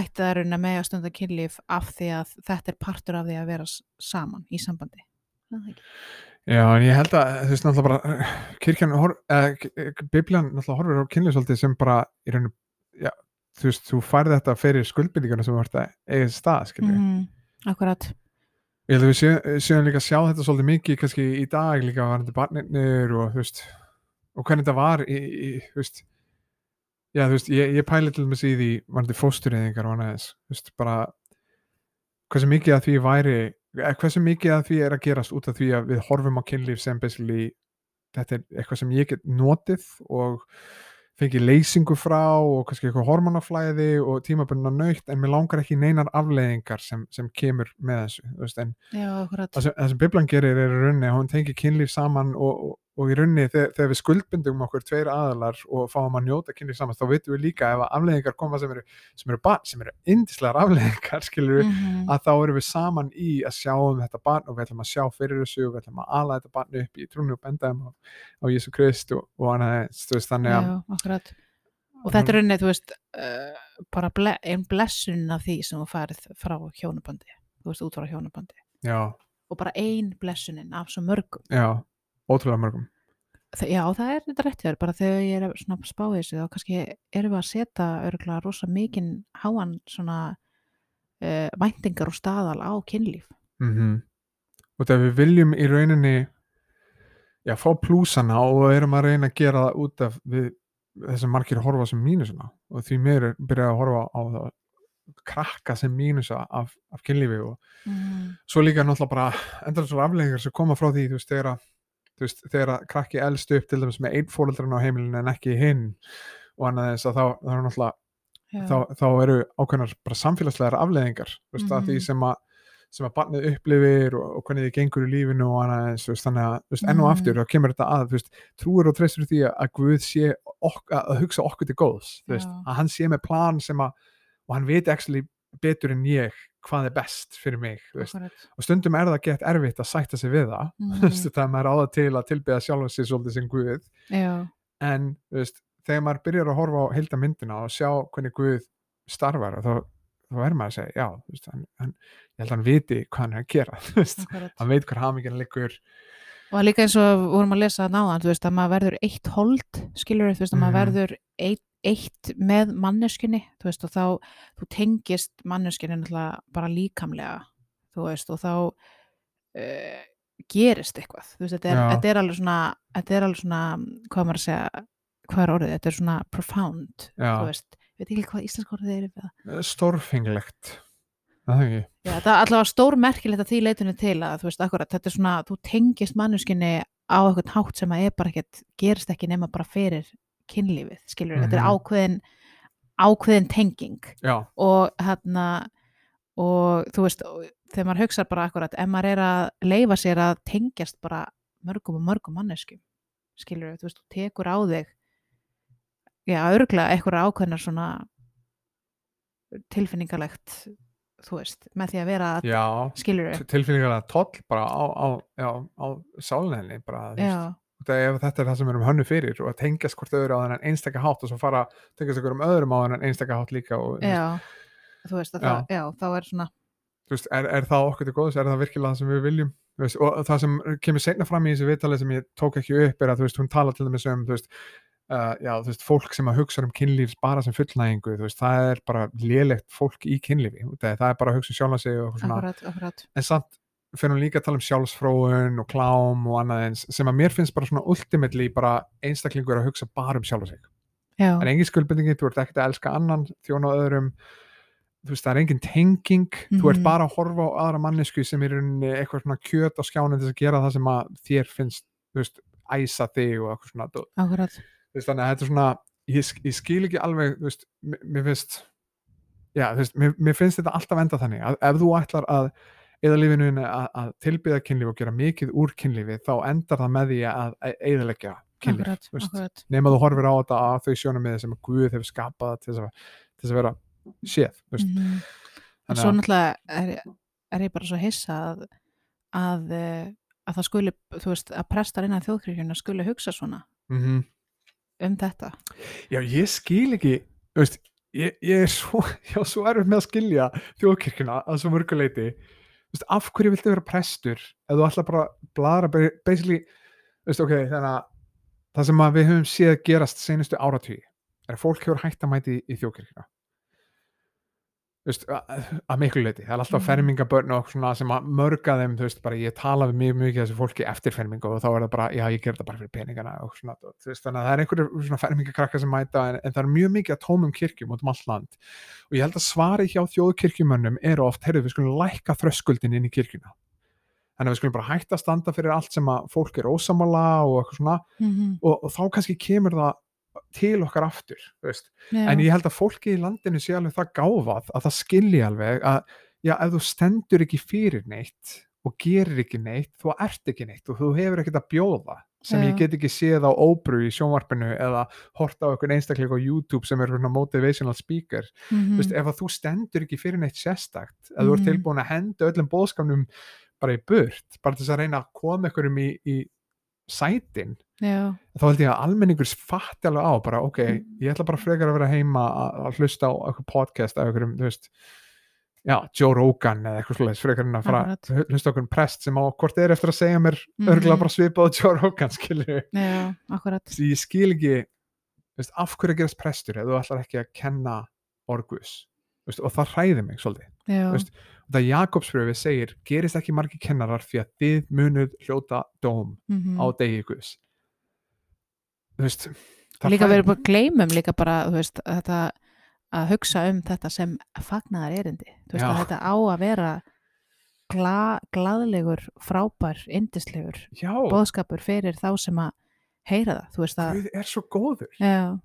Speaker 3: ætti það raun að mega stunda kynlíf af því að þetta er partur af því að vera saman í sambandi.
Speaker 1: Já, en ég held að, þú veist, náttúrulega bara, kirkjan, eh, bibljan náttúrulega horfir á kynlíf svolítið sem bara, í rauninu, já, þú veist, þú færði þetta fyrir skuldbindinguna sem ert að eiga sér stað, skilur
Speaker 3: Mm, akkurat.
Speaker 1: Ég held að við sé- séum líka að sjá þetta svolítið mikið kannski í dag líka varandi barnirnir og þú veist og hvernig þetta var í, í þú veist já þú veist, ég, ég pæli til dæmis í því varandi fóstureyðingar og annað þess þú veist, bara hversu mikið að því væri hversu mikið að því er að gerast út af því að við horfum á kynlíf sem basically þetta er eitthvað sem ég get notið og fengið leysingu frá og kannski eitthvað hormonaflæði og tímabunna nöytt en mér langar ekki neinar afleiðingar sem, sem kemur með þessu þú veist, en
Speaker 3: Já,
Speaker 1: það sem, það sem Biblan gerir er rauninni hún tengir kynlíf saman og, og, og í rauninni þegar, þegar við skuldbindum okkur tveir aðalar og fáum að njóta kynlíf saman þá veitum við líka ef að afleðingar koma sem eru sem eru, barn, sem eru indislegar afleðingar skilur við,
Speaker 3: Mhm.
Speaker 1: að þá erum við saman í að sjá um þetta barn og við ætlum að sjá fyrir þessu og við ætlum að ala þetta barn upp í trúnu og benda þeim á, á Jésu Krist og, og annað veist, þannig að
Speaker 3: Já. Og þetta er rauninni, veist, uh, bara ble, ein blessun af því sem þú færið frá hjónabandi, þú veist, út frá hjónabandi.
Speaker 1: já,
Speaker 3: Og bara ein blessunin af svo mörgum.
Speaker 1: já, ótrúlega mörgum
Speaker 3: já, það er þetta rétt þér, bara þegar ég er svona að spá þessu, þá kannski erum við að setja örgulega rosa mikinn háan svona uh, væntingar og staðal á kynlíf.
Speaker 1: mm og þegar við viljum í rauninni já, fá plúsana og erum að reyna að gera það út af við, þessum margir horfa sem mínusuna og því meður byrja að horfa á það krakka sem mínusa af, af kynlífi og
Speaker 3: Mm.
Speaker 1: svo líka náttúrulega bara endur svo afleggingar sem koma frá því þú veist, þegar að, þú veist, þegar að krakki elst upp til dæmis með einn fóreldran á heimilinu en ekki hinn og annað þess að þá, þá er náttúrulega þá, þá eru ákveðnar bara samfélagslegar afleðingar þú veist, mm því
Speaker 3: Mhm.
Speaker 1: sem að sem að barnið upplifir og, og hvernig þið gengur í lífinu og annað eins, veist, þannig að veist, enn og
Speaker 3: Mhm.
Speaker 1: aftur þá kemur þetta að, veist, trúir og treystur því að Guð sé ok, að hugsa okkur til góðs, að hann sé með plan sem að, og hann veit actually betur en ég hvað er best fyrir mig, og stundum er það gett erfitt að sætta sig við það,
Speaker 3: Mhm.
Speaker 1: þú veist, það er maður áða til að tilbyða sjálfa sig svolítið sem Guð,
Speaker 3: Já,
Speaker 1: en veist, þegar maður byrjar að horfa á heilda myndina og sjá hvernig Guð starfar og þá, þá er maður að segja, já, veist, hann, hann, ég held að hann viti hvað hann er að gera, veist, hann veit hver hamingin liggur,
Speaker 3: Og líka eins og vorum að lesa náðan, þú veist, að maður verður eitt hold, skilur þú veist, að
Speaker 1: Mhm.
Speaker 3: maður verður eitt, eitt með manneskunni, þú veist, og þá þú tengist manneskunni náttúrulega bara líkamlega, þú veist, og þá uh, gerist eitthvað, þú veist, þetta er, þetta er alveg svona, þetta er alveg svona, hvað maður að segja, hvað er orðið, þetta er svona profound,
Speaker 1: Já.
Speaker 3: þú veist, veit ekki hvað íslensk orðið er yfir það.
Speaker 1: það er ekki,
Speaker 3: Já, það er allavega stór merkilegt að því leitunni til að þú veist, akkurat, þetta er svona, þú tengist manneskinni á eitthvað hátt sem að er bara ekkert, gerist ekki nema bara fyrir kynlífið, skilur, þetta er
Speaker 1: Mhm.
Speaker 3: ákveðin ákveðin tenging.
Speaker 1: Já,
Speaker 3: og hérna og þú veist, þegar maður hugsa bara akkurat, ef maður er að leifa sér að tengjast bara mörgum og mörgum manneskum, skilur, þú veist, þú tekur á þig já, örglega eitthvað ákveðnar svona tilfinningalegt þú veist, með því að vera að
Speaker 1: já,
Speaker 3: skilur við,
Speaker 1: tilfinningarlega toll bara á, á, já, á sálinni, bara, þú veist, ef þetta er það sem við erum hönnu fyrir og að tengjast hvort öðru á þennan einstaka hátt og svo fara að tengjast okkur um öðrum á þennan einstaka hátt líka og
Speaker 3: já þú veist að
Speaker 1: Já.
Speaker 3: það, já, þá er svona
Speaker 1: þú veist, er, er það okkur til góðs, er það virkilega það sem við viljum? Veist, og það sem kemur seinna fram í þessu viðtali sem ég tók ekki upp er að veist, hún tala til dæmis um veist, uh, já, fólk sem að hugsa um kynlífs bara sem fullnægingu, það er bara lélegt fólk í kynlífi, það er, bara að hugsa um sjálfa sig og svona,
Speaker 3: akkurat, akkurat.
Speaker 1: En samt fyrir hún líka að tala um sjálfsfróun og klám og annað eins sem að mér finnst bara svona ultimately bara einstaklingur að hugsa bara um sjálfa sig.
Speaker 3: Já,
Speaker 1: er engin skuldbindingi, þú ert ekkert að elska annan þjóna öðrum þú veist, það er engin tenging, þú ert
Speaker 3: Mhm.
Speaker 1: bara að horfa á aðra mannesku sem er eitthvað svona kjöt á skjánin til að gera það sem að þér finnst þú veist, æsa þig og eitthvað svona veist, þannig að þetta er svona ég, ég skil ekki alveg þú veist, mér finnst já, þú veist, mér, mér finnst þetta alltaf enda þannig að ef þú ætlar að eða lífinu að, að tilbyða kynlíf og gera mikið úr kynlífi þá endar það með því að eðalegja kynlíf nema þú horfir á þetta að þau sjónum sem að Guð hefur skapað til þess að, til þess að vera séð.
Speaker 3: Mhm. en
Speaker 1: Þannig
Speaker 3: svo
Speaker 1: að-
Speaker 3: náttúrulega er, er ég bara svo hissa að að, eh, að það skuli þú veist, að prestar innan þjóðkirkjuna skuli hugsa svona
Speaker 1: Mhm.
Speaker 3: um þetta
Speaker 1: Já, ég skil ekki þú veist, ég, ég er svo, já, svo erfitt með að skilja þjóðkirkjuna að svo mörguleiti veist, af hverju viltu vera prestur ef þú ætla bara ba- basically, veist, ok, þannig að það sem að við höfum séð gerast senustu áratví er að fólk hefur hægt að mæti í, í þjóðkirkjuna. Þú veist, að, að miklu leiti, það er alltaf
Speaker 3: Mhm.
Speaker 1: fermingabörn og svona sem að mörga þeim, veist, bara ég tala við mjög mikið þessu fólki eftir fermingu og þá er það bara, já, ég ger þetta bara fyrir peningana og svona, þú veist, þannig að það er einhverju svona fermingakrakka sem mæta en, en það er mjög mikið að tómum kirkjum út um allt land. Og ég held að svari hjá þjóðkirkjumönnum eru oft, heyrðu, við skulum lækka þröskuldin inn í kirkjuna. Þannig að við skulum bara hætta að standa fyrir allt sem að fólk er ósamala og eitthvað svona.
Speaker 3: Mm
Speaker 1: og, og þá kannski kemur það til okkar aftur,
Speaker 3: -hmm.
Speaker 1: en ég held að fólki í landinu sé alveg það gáfað að það skilji alveg að já, ef þú stendur ekki fyrir neitt og gerir ekki neitt, þú ert ekki neitt og þú hefur ekkert að bjóða sem
Speaker 3: Já.
Speaker 1: ég get ekki séð á óbru í sjónvarpinu eða horta á einhvern einstakleik á YouTube sem er svona motivational speaker
Speaker 3: mm
Speaker 1: þú veist, ef að þú stendur ekki fyrir neitt sérstakt ef þú ert
Speaker 3: Mhm.
Speaker 1: tilbúin að henda öllum bóðskapnum bara í burt, bara þess að reyna að koma einhverjum í, í sætin
Speaker 3: já,
Speaker 1: þá held ég að almenningur fatti alveg á bara ok,
Speaker 3: Mm.
Speaker 1: ég ætla bara frekar að vera heima að, hlusta á eitthvað podcast af einhverjum, þú veist já, Joe Rogan eða eitthvað slúðis frekar en að fara
Speaker 3: Akkurat.
Speaker 1: hlusta einhverjum prest sem á hvort er eftir að segja mér
Speaker 3: Mhm.
Speaker 1: örgulega bara svipað á Joe Rogan skilju ég skil ekki veist, af hverju gerast prestur ef þú ætlar ekki að kenna orgus veist, og það hræði mig svolítið veist, og það Jakobsbröfi segir gerist ekki margir kennarar því að þið munuð hljóta dóm
Speaker 3: mm
Speaker 1: á degi Guðs. Þú veist
Speaker 3: líka
Speaker 1: mig.
Speaker 3: bara gleymum líka bara, veist, þetta að hugsa um þetta sem fagnaðar erindi veist þetta á að vera gla, glaðlegur, frábær indislegur
Speaker 1: já,
Speaker 3: boðskapur fyrir þá sem að heyra það, þú veist að
Speaker 1: Guð er svo góður.
Speaker 3: Já,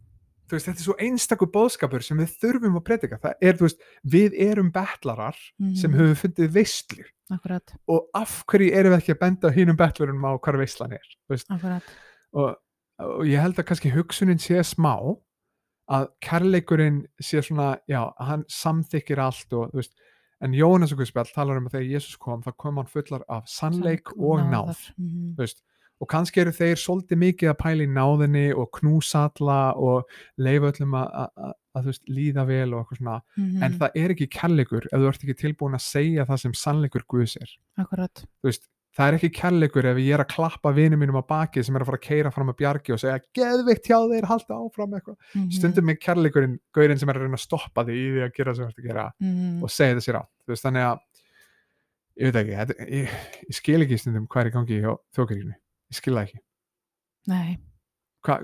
Speaker 1: veist, þetta er svo einstakur bóðskapur sem við þurfum að predika. Það er, þú veist, við erum betlarar sem
Speaker 3: mhm,
Speaker 1: höfum fundið veistlu
Speaker 3: akkurat,
Speaker 1: og af hverju erum við ekki að benda hínum betlurunum á hvar veistlan er þú veist,
Speaker 3: akkurat.
Speaker 1: Og, og ég held að kannski hugsunin sé smá að kærleikurinn sé svona, já, hann samþykir allt og þú veist, en Jóhannes og Guðspjall talar um að þegar Jésús kom, þá kom hann fullar af sannleik og náð
Speaker 3: náðar, mhm,
Speaker 1: þú veist, og kannski eru þeir svolítið mikið að pæla í náðinni og knúsalla og leifa öllum að, líða vel og eitthvað svona,
Speaker 3: mhm,
Speaker 1: en það er ekki kærleikur ef þú ert ekki tilbúin að segja það sem sannleikur Guðs er,
Speaker 3: akkurat,
Speaker 1: veist það er ekki kærleikur ef ég er að klappa vinum mínum á baki sem er að fara að keira fram að bjargi og segja geðveikt hjá þeir, halda áfram eitthvað.
Speaker 3: Mhm,
Speaker 1: stundum er kærleikurinn gaurinn sem er að reyna að stoppa þig í því að gera sem þú ert að gera
Speaker 3: mhm,
Speaker 1: og segja þessi rátt, þannig að ég veit ekki, ég, ég skil ekki stundum hvað er í gangi hjá þjókirkjunni ég skil það ekki.
Speaker 3: Nei.
Speaker 1: Hvað,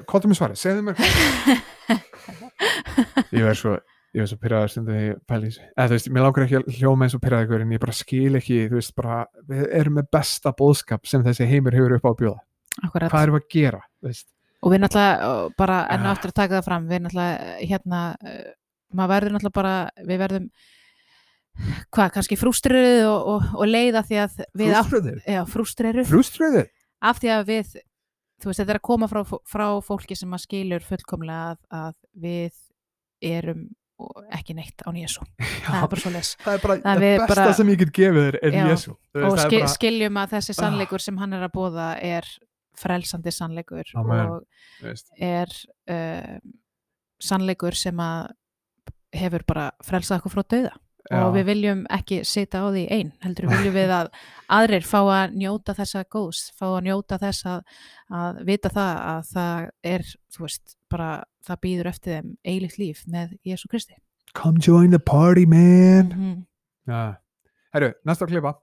Speaker 1: er með svarið? Segðu mér Ég verð svo ég verð svo pyrraður stundum þegar ég pæli þessu. Eða þú veist, mér langar ekki að hljóma eins og pyrraði ykkur en ég bara skil ekki, þú veist, bara við erum með besta bóðskap sem þessi heimur hefur upp á bjóða,
Speaker 3: akkurat.
Speaker 1: Hvað erum við að gera veist,
Speaker 3: og við náttúrulega bara enn og
Speaker 1: Ah.
Speaker 3: að taka það fram við náttúrulega hérna uh, maður verður náttúrulega bara við verðum hvað, kannski frústriruð og, og, og leiða því að við
Speaker 1: frúströður
Speaker 3: já, frústriruð
Speaker 1: frúströður,
Speaker 3: af því að við þú veist, þetta er að koma frá, frá fólki sem að skilur fullkomlega að, að við erum ekki neitt án Jésu það er bara svo les
Speaker 1: það er bara
Speaker 3: Það við
Speaker 1: besta
Speaker 3: bara-
Speaker 1: sem ég get gefið þér er Þú
Speaker 3: og
Speaker 1: er
Speaker 3: skil,
Speaker 1: bara-
Speaker 3: skiljum að þessi
Speaker 1: Ah.
Speaker 3: sannleikur sem hann er að bóða er frelsandi sannleikur
Speaker 1: Amen.
Speaker 3: og er uh, sannleikur sem að hefur bara frelsað okkur frá dauða
Speaker 1: já,
Speaker 3: og við viljum ekki sita á því einn heldur viljum við að aðrir fá að njóta þessa góðs, fá að njóta þess að, að vita það að það er, þú veist, bara það býður eftir þeim eilíkt líf með Jésu Kristi.
Speaker 1: Come join the party man.
Speaker 3: Mm
Speaker 1: já, herru, næsta klipa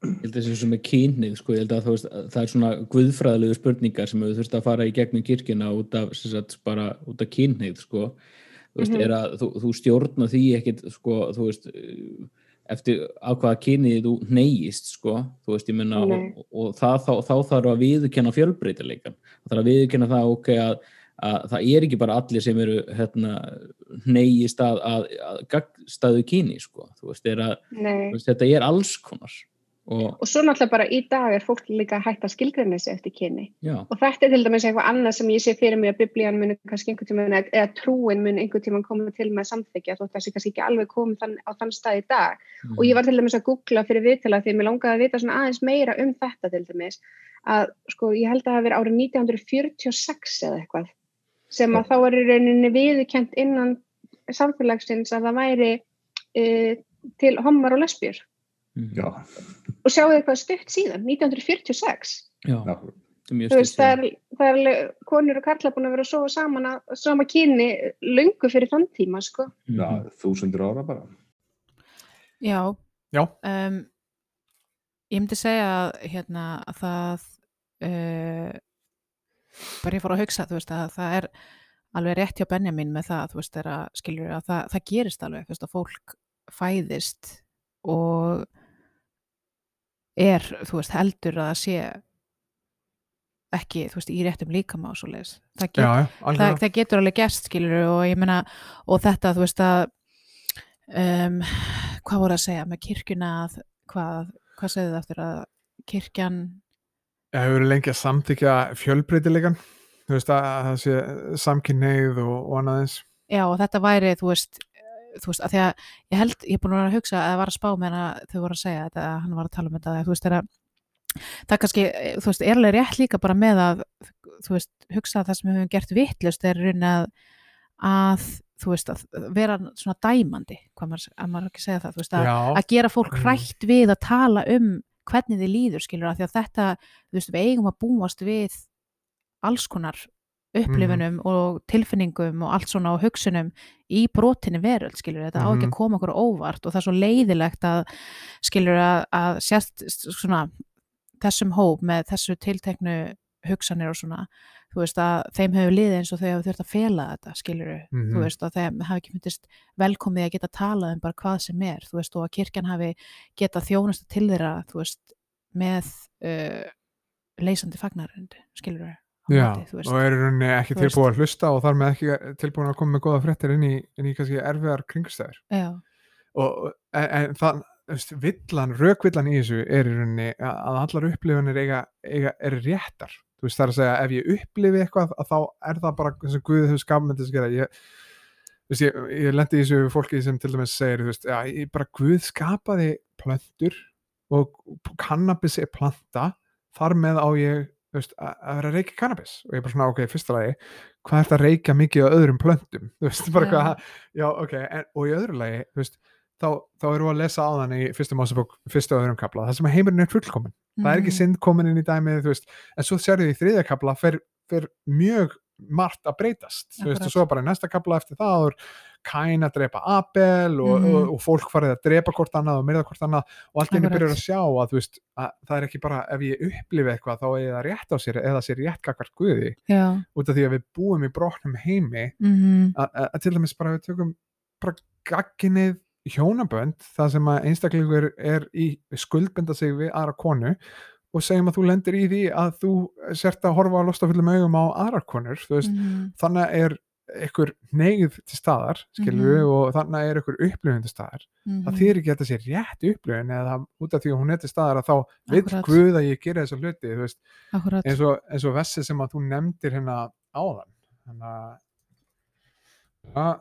Speaker 6: Ég held að sem er kynnið, sko, ég held að, veist, að það er svona guðfræðilegu spurningar sem við þurfum að fara í gegnum kirkjuna út af, sem sagt, bara út af kynnið, sko. Þú veist,
Speaker 5: Mhm.
Speaker 6: að þú, þú stjórna því ekkit, sko, þú veist, eftir á hvaða kynið þú neyist sko, þú veist, ég menna og, og það, þá, þá þarf að viðurkenna fjölbreytileikan, það þarf að viðurkenna það ok að, að það er ekki bara allir sem eru hérna, neyist að, að, að gagnstæðu kyni sko, þú veist, er að, þú veist, þetta er alls konar og
Speaker 5: Og svo náttúrulega bara í dag er fólk líka hægt að skilgreina sig eftir kyni.
Speaker 6: já,
Speaker 5: Og þetta er til dæmis eitthvað annað sem ég sé fyrir mig að biblían muni kannski einhvern tímann eða trúin muni einhvern tímann koma til með að samþykja þótt þessi kannski ekki alveg komið þann, á þann stað í dag. Og ég var til dæmis að googla fyrir viðtala því að mér langaði að vita svona aðeins meira um þetta til dæmis. Að sko ég held að það verið árið 1946 eða eitthvað sem að þá er í rauninni viðurkent innan samfélagsins að það væri uh, til homar og lesbjör.
Speaker 4: Já,
Speaker 5: Og sjáu þið hvað stutt síðan, 1946.
Speaker 6: já,
Speaker 4: já,
Speaker 6: það er mjög
Speaker 5: Þú veist,
Speaker 6: stutt
Speaker 5: það er, það er konur og karla búin að vera að sofa saman að sama kyni löngu fyrir þann tíma, sko.
Speaker 4: já,
Speaker 6: Mhm.
Speaker 4: þúsundur ára bara.
Speaker 3: Já,
Speaker 1: Já.
Speaker 3: um, ég myndi segja að, hérna, að það uh, bara ég fór að hugsa þú veist, að það er alveg rétt hjá Benjamin með það, þú veist, er að skilur að það, það gerist alveg, þú veist, að fólk fæðist og er, þú veist, heldur að það sé ekki, þú veist, í réttum líkama og svo leis. Það, get,
Speaker 1: já,
Speaker 3: það, það getur alveg gerst, skilur og ég meina, og þetta, þú veist, að um, hvað voru að segja með kirkjuna að, hvað, hvað segði það eftir að kirkjan?
Speaker 1: Það hefur verið lengi að samþykja fjölbreytilegan þú veist að að það sé samkynneið og, og annað eins.
Speaker 3: Já, og þetta væri, þú veist, þú veist, að því að ég held, ég er búin að að hugsa að var að spá með hana, þau voru að segja þetta, að hann var að tala um þetta, þú veist, er að það er kannski, eh, þú veist, er alveg rétt líka bara með að, þú veist, hugsa að það sem við höfum gert vittlust er rauninni að, að, þú veist, að vera svona dæmandi, hvað maður, að maður ekki segja það, þú veist, að, að gera fólk
Speaker 1: Mm.
Speaker 3: hrætt við að tala um hvernig þið líður, skilur, að því að þetta, þú veist, við eigum að búast við alls konar upplifunum
Speaker 1: Mhm.
Speaker 3: og tilfinningum og allt svona og hugsunum í brotinni veröld, skilur, þetta á ekki
Speaker 1: Mhm.
Speaker 3: að koma okkur óvart og það er svo leiðilegt að, skilur, að, að sérst svona þessum hóp með þessu tilteknu hugsanir og svona, þú veist að þeim hefur liðið eins og þau hefur þurft að fela þetta, skilur,
Speaker 1: Mhm.
Speaker 3: þú veist að þeim hafi ekki myndist velkomið að geta talað um bara hvað sem er, þú veist, og að kirkjan hafi geta þjónusta til þeirra, þú veist, með uh, leysandi fagnarund, skilur
Speaker 1: já,
Speaker 3: móti,
Speaker 1: og er í rauninni ekki tilbúið að hlusta og þar með ekki tilbúin að koma með góða fréttir inn í, inn í kannski erfiðar kringstæður.
Speaker 3: Já,
Speaker 1: og en, en það villan, rökvillan í þessu er í rauninni að allar upplifanir eiga, eiga, er réttar. Þú veist það er að segja ef ég upplifi eitthvað að þá er það bara þess að Guð hefur þess að gera. Ég, þú veist, ég, ég lendi í þessu fólki sem til dæmis segir, veist, ég bara Guð skapaði plöntur og kannabis er planta. Þar með á ég veist, að að vera að reykja kannabis. Og ég er bara svona, ok, fyrsta lagi hvað er þetta að reykja mikið á öðrum plöntum? Þú veist, bara
Speaker 3: Já.
Speaker 1: hvað, já, ok en, og í öðru lagi, þú veist þá, þá erum við að lesa á þann í fyrstu másabók fyrstu öðrum kapla, það sem heimurinn er fullkomin það er ekki
Speaker 3: Mhm.
Speaker 1: synd komin inn í dæmið þú veist, en svo sérðu í þriðja kapla fer, fer mjög margt að breytast. Þú veist, og svo bara í næsta kapla eftir það er Kain að drepa Abel og,
Speaker 3: Mhm.
Speaker 1: og, og fólk farið að drepa hvort annað og myrða hvort annað og allt
Speaker 3: Akkurat.
Speaker 1: byrjar að sjá að, þú veist, að það er ekki bara ef ég upplifi eitthvað þá er það rétt á sér eða sér rétt kakvart guði.
Speaker 3: Já,
Speaker 1: út af því að við búum í brotnum heimi að, að, að til dæmis bara við tökum bara gagginnið hjónabönd það sem að einstaklingur er í skuldbenda sig við aðra konu og segjum að þú lendir í því að þú sért að horfa á lostafullum augum á aðra konur þú veist,
Speaker 3: mhm,
Speaker 1: þannig er ykkur neyð til staðar skilur
Speaker 3: Mhm.
Speaker 1: og þannig er ykkur upplifun til staðar það
Speaker 3: mhm.
Speaker 1: þýr ekki að þetta sé rétt upplifun eða út af því að hún er til staðar að þá
Speaker 3: Akkurat.
Speaker 1: Guð að ég gera þessa hluti eins og, eins og vessi sem að þú nefndir hérna áðan. Þannig að það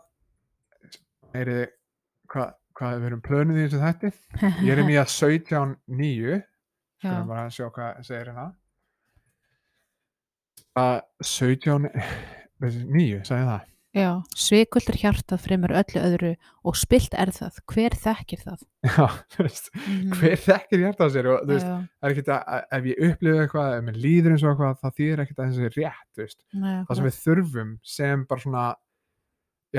Speaker 1: er hvað hva við erum plönuð í þessu þætti. Ég er í mjög 17.9
Speaker 3: já,
Speaker 1: skulum bara sjá hvað segir hérna. Að 17.9 sagði það.
Speaker 3: Já, svikuldur hjartað fremur öllu öðru og spilt er það, hver þekkir það?
Speaker 1: já, þú veist,
Speaker 3: Mhm.
Speaker 1: hver þekkir hjarta á sér? Og þú veist, það er ekkert að, að ef ég upplifi eitthvað, ef mér líður eins og eitthvað það þýðir ekkert að þessi er rétt, þú veist.
Speaker 3: Nei,
Speaker 1: það sem við þurfum sem bara svona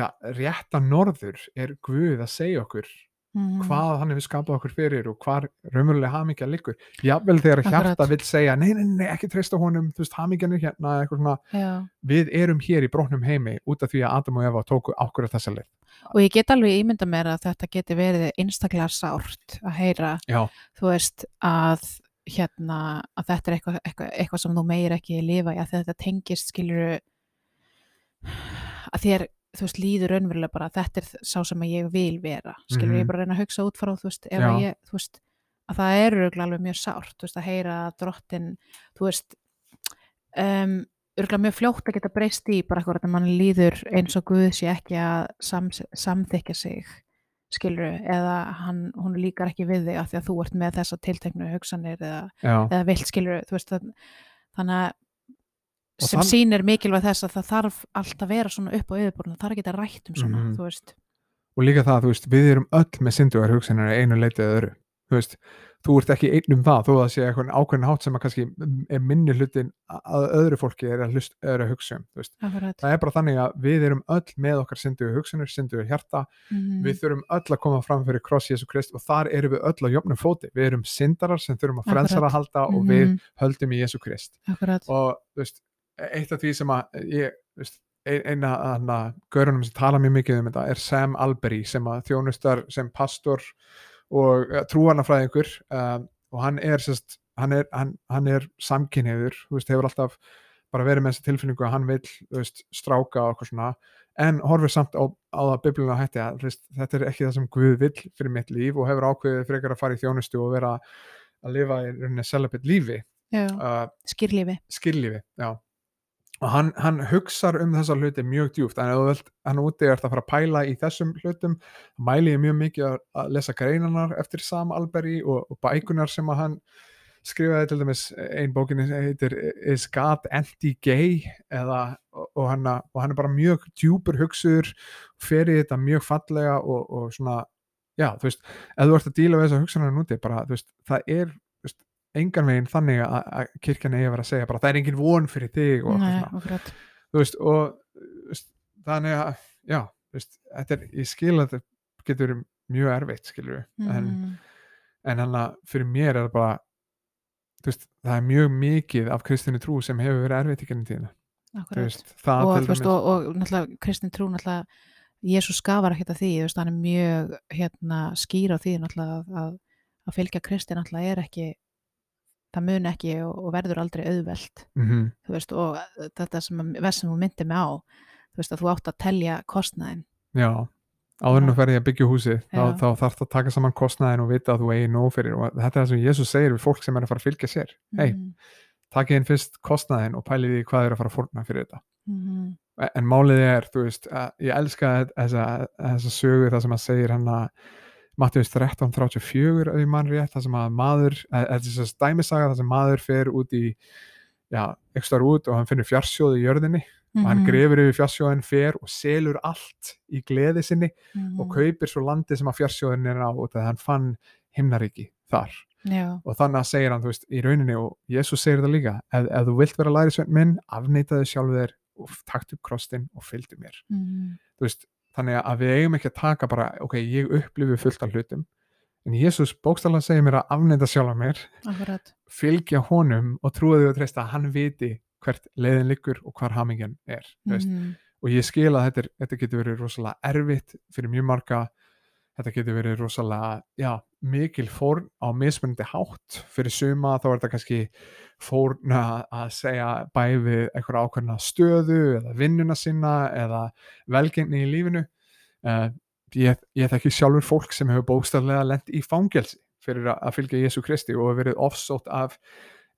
Speaker 1: já, rétta norður er Guð að segja okkur
Speaker 3: Mhm.
Speaker 1: hvað hann hefur skapað okkur fyrir og hvað raunverulega hamingja liggur. Jafnvel þegar hjarta vill segja nei, nei, nei, ekki treysta honum, þú veist, hamingjan er hérna eitthvað svona,
Speaker 3: já,
Speaker 1: við erum hér í brotnum heimi út af því að Adam og Eva tóku okkur að þessa leið.
Speaker 3: Og ég get alveg ímynda mér að þetta geti verið einstaklega sárt að heyra
Speaker 1: já,
Speaker 3: þú veist að hérna að þetta er eitthvað, eitthvað, eitthvað sem þú meir ekki lifa að þetta tengist skilur að þér þú veist líður raunverulega bara að þetta er sá sem að ég vil vera skilur
Speaker 1: Mhm.
Speaker 3: ég bara að reyna að hugsa út frá þú veist, að ég, þú veist að það er örugglega alveg mjög sárt veist, að heyra að drottin þú veist um, örgulega mjög fljótt að geta breyst í bara eitthvað að mann líður eins og Guð sé ekki að sam, samþykja sig skilur eða hann, hún líkar ekki við þig af því að þú ert með þessa tilteknu hugsanir eða, eða vilt skilur þú veist það, þannig að sem
Speaker 1: þann-
Speaker 3: sýnir mikilvæg þess að það þarf alltaf að vera svona upp á yfirborðinu, það þarf ekki að rætt um svona,
Speaker 1: Mhm.
Speaker 3: þú veist
Speaker 1: og líka það, þú veist, við erum öll með syndugar hugsanir að einu leitið öðru þú veist, þú ert ekki einn um það þó að það sé eitthvað ákveðin hátt sem að kannski er minni hlutin að öðru fólki er að, hlust, er að hugsa um, þú veist það er bara þannig að við erum öll með okkar syndugu hugsanir, syndugu hjarta
Speaker 3: Mhm.
Speaker 1: við þurfum öll að koma fram fyrir kross Jésu Krist og þar erum við öll á jöfnum fóti við erum syndarar sem þurfum að að halda og við
Speaker 3: Mhm.
Speaker 1: höldum í Jésu Krist
Speaker 3: Akkurat.
Speaker 1: og þú veist, eitt af því sem að ég, veist, ein- eina af gaurunum sem tala mjög mikið um þetta er Sam Albery sem að þjónustar sem pastor og ja, trúanafræðingur um, og hann er, sérst, hann er, hann, hann er samkynniður, hefur alltaf bara verið með þessa tilfinningu að hann vil veist, stráka og eitthvað svona en horfir samt á, á það biblina hætti að veist, þetta er ekki það sem Guð vill fyrir mitt líf og hefur ákveðið frekar að fara í þjónustu og vera að lifa í rauninni celibate lífi. Uh,
Speaker 3: skýrlífi.
Speaker 1: skillifi, já og hann, hann hugsar um þessa hluti mjög djúft, en ef þú vilt hann úti er að fara að pæla í þessum hlutum. Mæli ég mjög mikið að, lesa greinanar eftir Sam Alberry og, og bækunar sem að hann skrifaði. Til dæmis ein bókinni heitir Is God Anti-Gay og, og, hann, og hann er bara mjög djúpur hugsuður fer í þetta mjög fallega og, svona, já, þú veist ef þú ert að díla við þessa hugsanar núti bara, þú veist, það er engan veginn þannig að, að kirkjan eigi að vera að segja bara það er engin von fyrir þig og, eitthvað svona, þú veist, og veist, þannig að, já, veist, þetta er, ég skil að þetta getur mjög erfitt, skilur við en, en hann að fyrir mér er það bara veist, það er mjög mikið af kristinni trú sem hefur verið erfitt í gennum tíðina.
Speaker 3: Og, og, og náttúrulega kristin trú náttúrulega Jésús skafar ekkert að því hann er mjög hérna, skýr á því náttúrulega að, að, fylgja kristi náttúrulega er ekki það mun ekki og, og verður aldrei auðvelt.
Speaker 1: Mhm,
Speaker 3: þú veist, og þetta sem, verð sem þú myndir mig á þú veist að þú átt að telja kostnaðin
Speaker 1: já áður en þú ferði að byggja húsið þá, þá þarf það að taka saman kostnaðin og vita að þú eigi nóg fyrir og þetta er það sem Jésús segir við fólk sem er að fara að fylgja sér. Hei,
Speaker 3: Mhm,
Speaker 1: takið inn fyrst kostnaðin og pælið í hvað er að fara að fórna fyrir þetta.
Speaker 3: Mhm,
Speaker 1: en málið er, þú veist, ég elska þessa, þessa sögu það sem að segir hann að Mattius 13.34 ef ég mann rétt, það sem að maður þetta er þess að dæmisaga það sem maður fer út í já, ekstar út og hann finnur fjarsjóð í jörðinni og hann
Speaker 3: mhm,
Speaker 1: grefur yfir fjarsjóðin fer og selur allt í gleði sinni
Speaker 3: mhm,
Speaker 1: og kaupir svo landi sem að fjarsjóðin er á og það hann fann himnaríki þar.
Speaker 3: Já,
Speaker 1: og þannig að segir hann, þú veist, í rauninni og Jésús segir það líka, ef, ef þú vilt vera lærisveinn minn, afneitaðu sjálfu þér og takt upp krostin og fylgdu mér.
Speaker 3: Mhm,
Speaker 1: þú veist, þannig að við eigum ekki að taka bara, ok, ég upplifi fullt af hlutum en Jésús bókstallega segir mér að afneita sjálfa mér
Speaker 3: akkurat.
Speaker 1: fylgja honum og trúa því að treysta að hann viti hvert leiðin liggur og hvar hamingjan er mm
Speaker 3: mhm,
Speaker 1: og ég skil að þetta, er, þetta getur verið rosalega erfitt fyrir mjög marga þetta getur verið rosalega já, mikil fórn á mismunandi hátt. Fyrir suma þá er þetta kannski fórn að segja bæði eitthvað ákveðna stöðu eða vinnuna sinna eða velgengni í lífinu. Uh, ég, ég þekki sjálfur fólk sem hefur bókstaflega lent í fangelsi fyrir að, fylgja Jésu Kristi og hefur verið offsótt af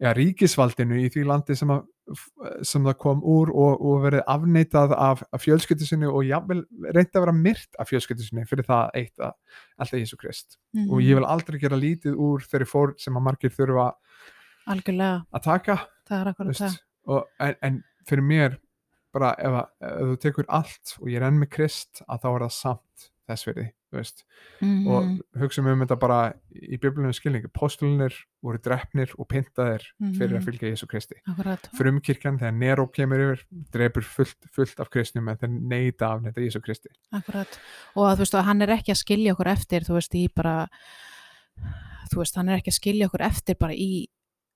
Speaker 1: ja, ríkisvaldinu í því landi sem, að, sem það kom úr og, og verið afneitað af, af fjölskyldu sinni og jafnvel reyndi að vera myrt af fjölskyldu sinni fyrir það eitt að alltaf Jésu Krist.
Speaker 3: Mhm,
Speaker 1: og ég vil aldrei gera lítið úr þeirri fór sem að margir þurfa
Speaker 3: algjörlega,
Speaker 1: að taka og, en, en fyrir mér bara ef, að, ef þú tekur allt og ég er enn með Krist að þá er það samt þess verið þú veist.
Speaker 3: Mhm,
Speaker 1: og hugsaum um þetta bara í biblunum skilningu, postulunir voru drefnir og pyntaðir fyrir að
Speaker 3: Mhm.
Speaker 1: fylgja Jésu Kristi.
Speaker 3: Akkurat.
Speaker 1: Frumkirkjan þegar Nero kemur yfir drefur fullt, fullt af kristnum en þeir neita af þetta Jésu Kristi.
Speaker 3: Akkurat, og að, þú veist, að hann er ekki að skilja okkur eftir, þú veist, í bara þú veist, hann er ekki að skilja okkur eftir bara í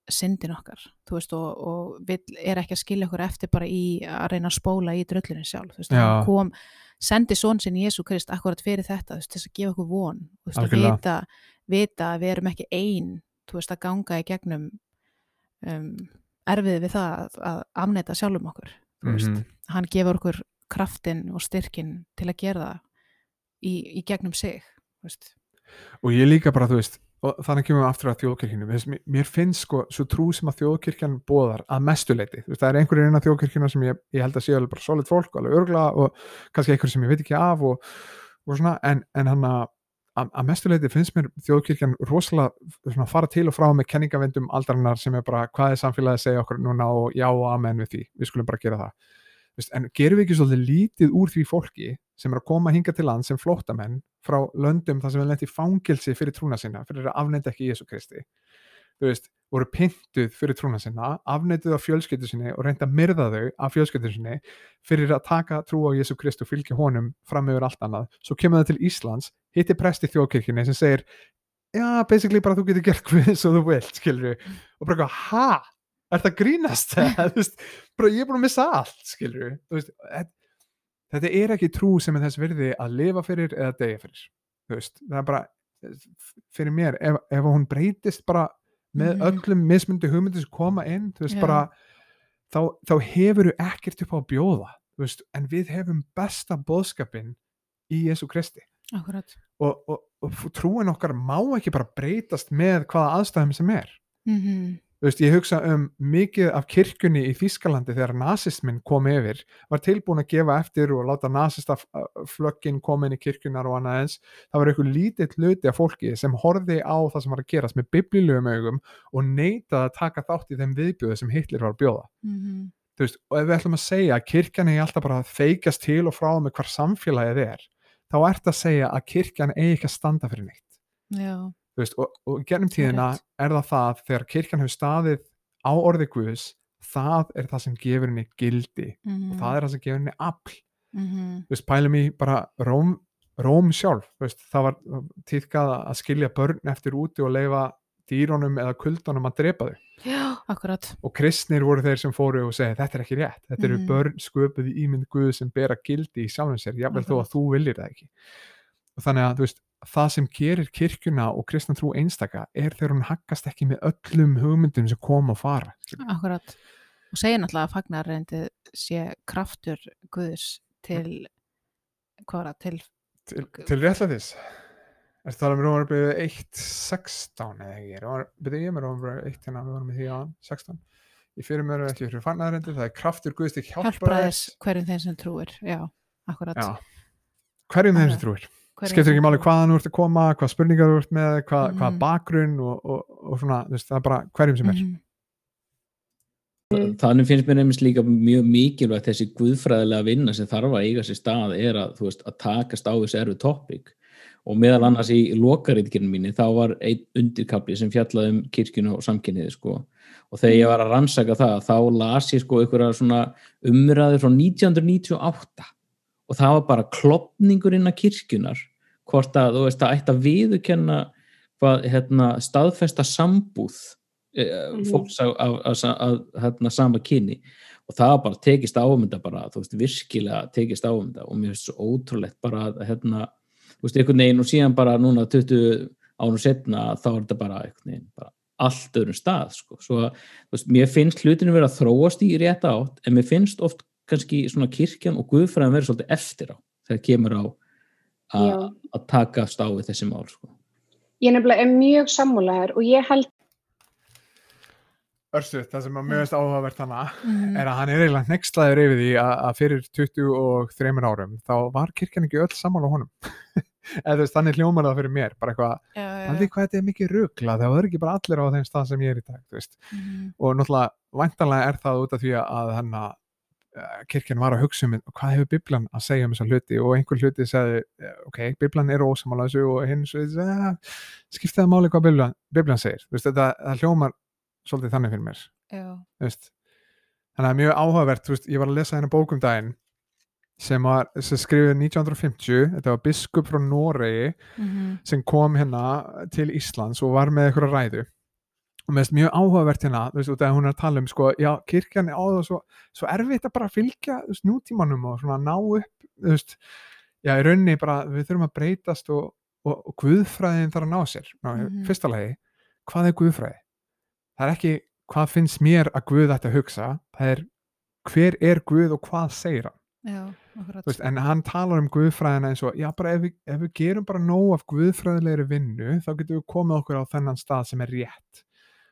Speaker 3: syndin okkar, þú veist, og, og vill, er ekki að skilja okkur eftir bara í að reyna að spóla í drullinu sjálf, þú veist,
Speaker 1: Já.
Speaker 3: hann kom sendi són sinn Jésu Krist akkurat fyrir þetta, þess að gefa okkur von veist, að vita, vita að við erum ekki ein þú veist, að ganga í gegnum um, erfið við það að, afneita sjálfum okkur veist,
Speaker 1: Mhm.
Speaker 3: hann gefur okkur kraftin og styrkin til að gera það í, í gegnum sig veist,
Speaker 1: og ég líka bara, þú veist og þannig kemur við aftur að þjóðkirkjunu Mér mér finnst sko, svo trú sem að þjóðkirkjan bóðar að mestuleiti, það er einhverjir innan þjóðkirkjuna sem ég, ég held að sé alveg bara solid fólk alveg örgla og kannski einhverjir sem ég veit ekki af og, og svona, en, en hann að að mestuleiti finnst mér þjóðkirkjan rosalega fara til og frá með kenningavendum aldarinnar sem er bara hvað er samfélagið að segja okkur núna og já og amen við því, við skulum bara gera það. En gerum við ekki svolítið lítið úr því fólki sem er að koma hinga til land sem flóttamenn frá löndum þar sem lent í fangilsi fyrir trúna sinna, fyrir að afneita ekki Jésu Kristi þú veist, voru pyntuð fyrir trúna sinna, afneituð á fjölskyldu sinni og reynda að myrða þau af fjölskyldu sinni fyrir að taka trú á Jésu Kristi og fylgja honum fram yfir allt annað svo kemur það til Íslands, hitti prest í þjóðkirkjunni sem segir, já, basically bara þú getur gert hvað svo þú vilt, skilur og bara ha? Er það grínast? Þú veist, bara ég er búin að missa allt, skilur veist, þetta- þetta er ekki trú sem er þess virði að lifa fyrir eða deyja fyrir veist, það er bara fyrir mér, ef, ef hún breytist bara með
Speaker 3: Mhm.
Speaker 1: öllum mismundi hugmyndi sem koma inn, þú veist,
Speaker 3: Já.
Speaker 1: bara þá, þá hefur þú ekkert upp á að bjóða veist, en við hefum besta boðskapin í Jésu Kristi.
Speaker 3: Akkurat.
Speaker 1: Og, og, og trúin okkar má ekki bara breytast með hvaða aðstæðum sem er.
Speaker 3: Mm
Speaker 1: Þú veist, ég hugsa um mikið af kirkjunni í Þýskalandi þegar nasismin kom yfir, var tilbúin að gefa eftir og láta nasistaflöggin koma inn í kirkjunar og annað eins. Það var einhver lítill hluti af fólki sem horfi á það sem var að gerast með biblílegum augum og neitaði að taka þátt í þeim viðbjöðu sem Hitler var að bjóða.
Speaker 3: -hmm.
Speaker 1: Þú veist, og ef við ætlum að segja að kirkjan er alltaf bara að feikast til og frá með hvar samfélagið er, þá ert að segja að kirkjan eigi ekki að standa fyrir neitt
Speaker 3: já,
Speaker 1: veist, og, og gennum tíðina
Speaker 3: rétt.
Speaker 1: er það það þegar kirkjan hefur staðið á orði Guðs það er það sem gefur henni gildi
Speaker 3: mm
Speaker 1: og það er það sem gefur henni afl
Speaker 3: -hmm.
Speaker 1: þú veist, pælum í bara Róm, Róm sjálf, þú veist, það var tíðkað að skilja börn eftir úti og leifa dýrónum eða kuldunum að drepa þau
Speaker 3: já, akkurat
Speaker 1: og kristnir voru þeir sem fóru og segja þetta er ekki rétt, þetta eru
Speaker 3: Mhm.
Speaker 1: börn sköpuð í ímynd Guð sem bera gildi í sjálfum sér, jafnvel þó að þú viljir það ekki og þannig að þú veist það sem gerir kirkjuna og kristna trú einstaka er þegar hún haggast ekki með öllum hugmyndum sem koma og fara
Speaker 3: akkurat og segja náttúrulega að fagnarreyndi sé kraftur Guðs til hvað var það, til
Speaker 1: til, til réttlætis. Er það um Rómarbyrðu 1.16 eða ekki, byrju ég með Rómarbyrðu 1 hérna, við vorum því á 16 ég fyrir mér ekki fyrir fannæðarendi, það er kraftur Guðs til hjálpræðis.
Speaker 3: Hjálpraðis hverjum þeim sem trúir já, akkurat
Speaker 1: Já. hverjum þeim sem trúir skiptir ekki máli hvaðan þú ert að koma, hvað spurningar þú ert með, hvað,
Speaker 3: Mhm.
Speaker 1: hvað bakgrunn og, og, og svona, þú veist, það er bara hverjum sem er.
Speaker 3: Mhm.
Speaker 6: Þannig finnst mér nefnist líka mjög mikilvægt þessi guðfræðilega vinna sem þarf að eiga sér stað er að, þú veist, að takast á þessu erfi topic og meðal annars í lokarítkirinn mínu þá var einn undirkapli sem fjallaði um kirkjunu og samkynniði sko og þegar ég var að rannsaka það þá las ég sko einhverja svona umræður frá 1998 og það var bara klopningur innan kirkjunar hvort að þú veist að ætti að viðurkenna hvað hérna, staðfesta sambúð eh,
Speaker 5: Mhm.
Speaker 6: fólks að, að, að, að, hérna, sama kyni. Og það var bara tekist á um bara, þú veist, virkilega tekist á um og mér finnst svo ótrúlegt bara að hérna, þú veist, einhvern veginn og síðan bara núna 20 ánum setna þá er þetta bara einhvern veginn bara allt öðrum stað, sko, svo að veist, mér finnst hlutinu verið að þróast í rétt átt en mér finnst oft kannski svona kirkjan og guðfræðan verið svolítið eftir á þegar kemur á að
Speaker 5: Já.
Speaker 6: að takast á við þessi mál, sko
Speaker 5: Ég nefnilega er mjög sammálaður og ég held
Speaker 1: Örstu, það sem að mjög áhugavert hana
Speaker 3: Mhm.
Speaker 1: er að hann er eiginlega nextlaður yfir því að, að fyrir 23 árum þá var kirkjan ekki öll sammála honum. Eða veist, þannig hljómar það fyrir mér, bara eitthvað, allir hvað þetta er mikið rugla, það er ekki bara allir á þeim stað sem ég er í dag.
Speaker 3: Mhm.
Speaker 1: Og náttúrulega, væntanlega er það út af því að henn að kirkjan var að hugsa um hvað hefur Biblan að segja um þessa hluti? Og einhver hluti sagði, eh, ok, Biblan er ósamála þessu og hinn svo, eh, skipti það máli hvað Biblan, Biblan segir, veist, þetta það hljómar svolítið þannig fyrir mér, veist. Þannig að það er mjög áhugavert, veist, ég var að lesa hérna bókum daginn sem var sem skrifið 1950, þetta var biskup frá Noregi
Speaker 3: Mhm.
Speaker 1: sem kom hérna til Íslands og var með eitthvað ræðu og með þess mjög áhugavert hérna, þú veist, að hún er að tala um sko, já, kirkjan er á það svo, svo erfitt að bara fylgja þú veist, nútímanum og svona ná upp þú veist, já, í rauninni bara við þurfum að breytast og, og, og guðfræðin þarf að ná sér ná,
Speaker 3: Mhm.
Speaker 1: fyrsta lagi, hvað er guðfræði? það er ekki hvað finnst mér að guð ætti að hugsa það er hver er guð og hvað segir hann
Speaker 3: já,
Speaker 1: Þú veist, en hann talar um guðfræðina eins og já, bara ef við, ef við gerum bara nóg af guðfræðilegri vinnu þá getum við komið okkur á þennan stað sem er rétt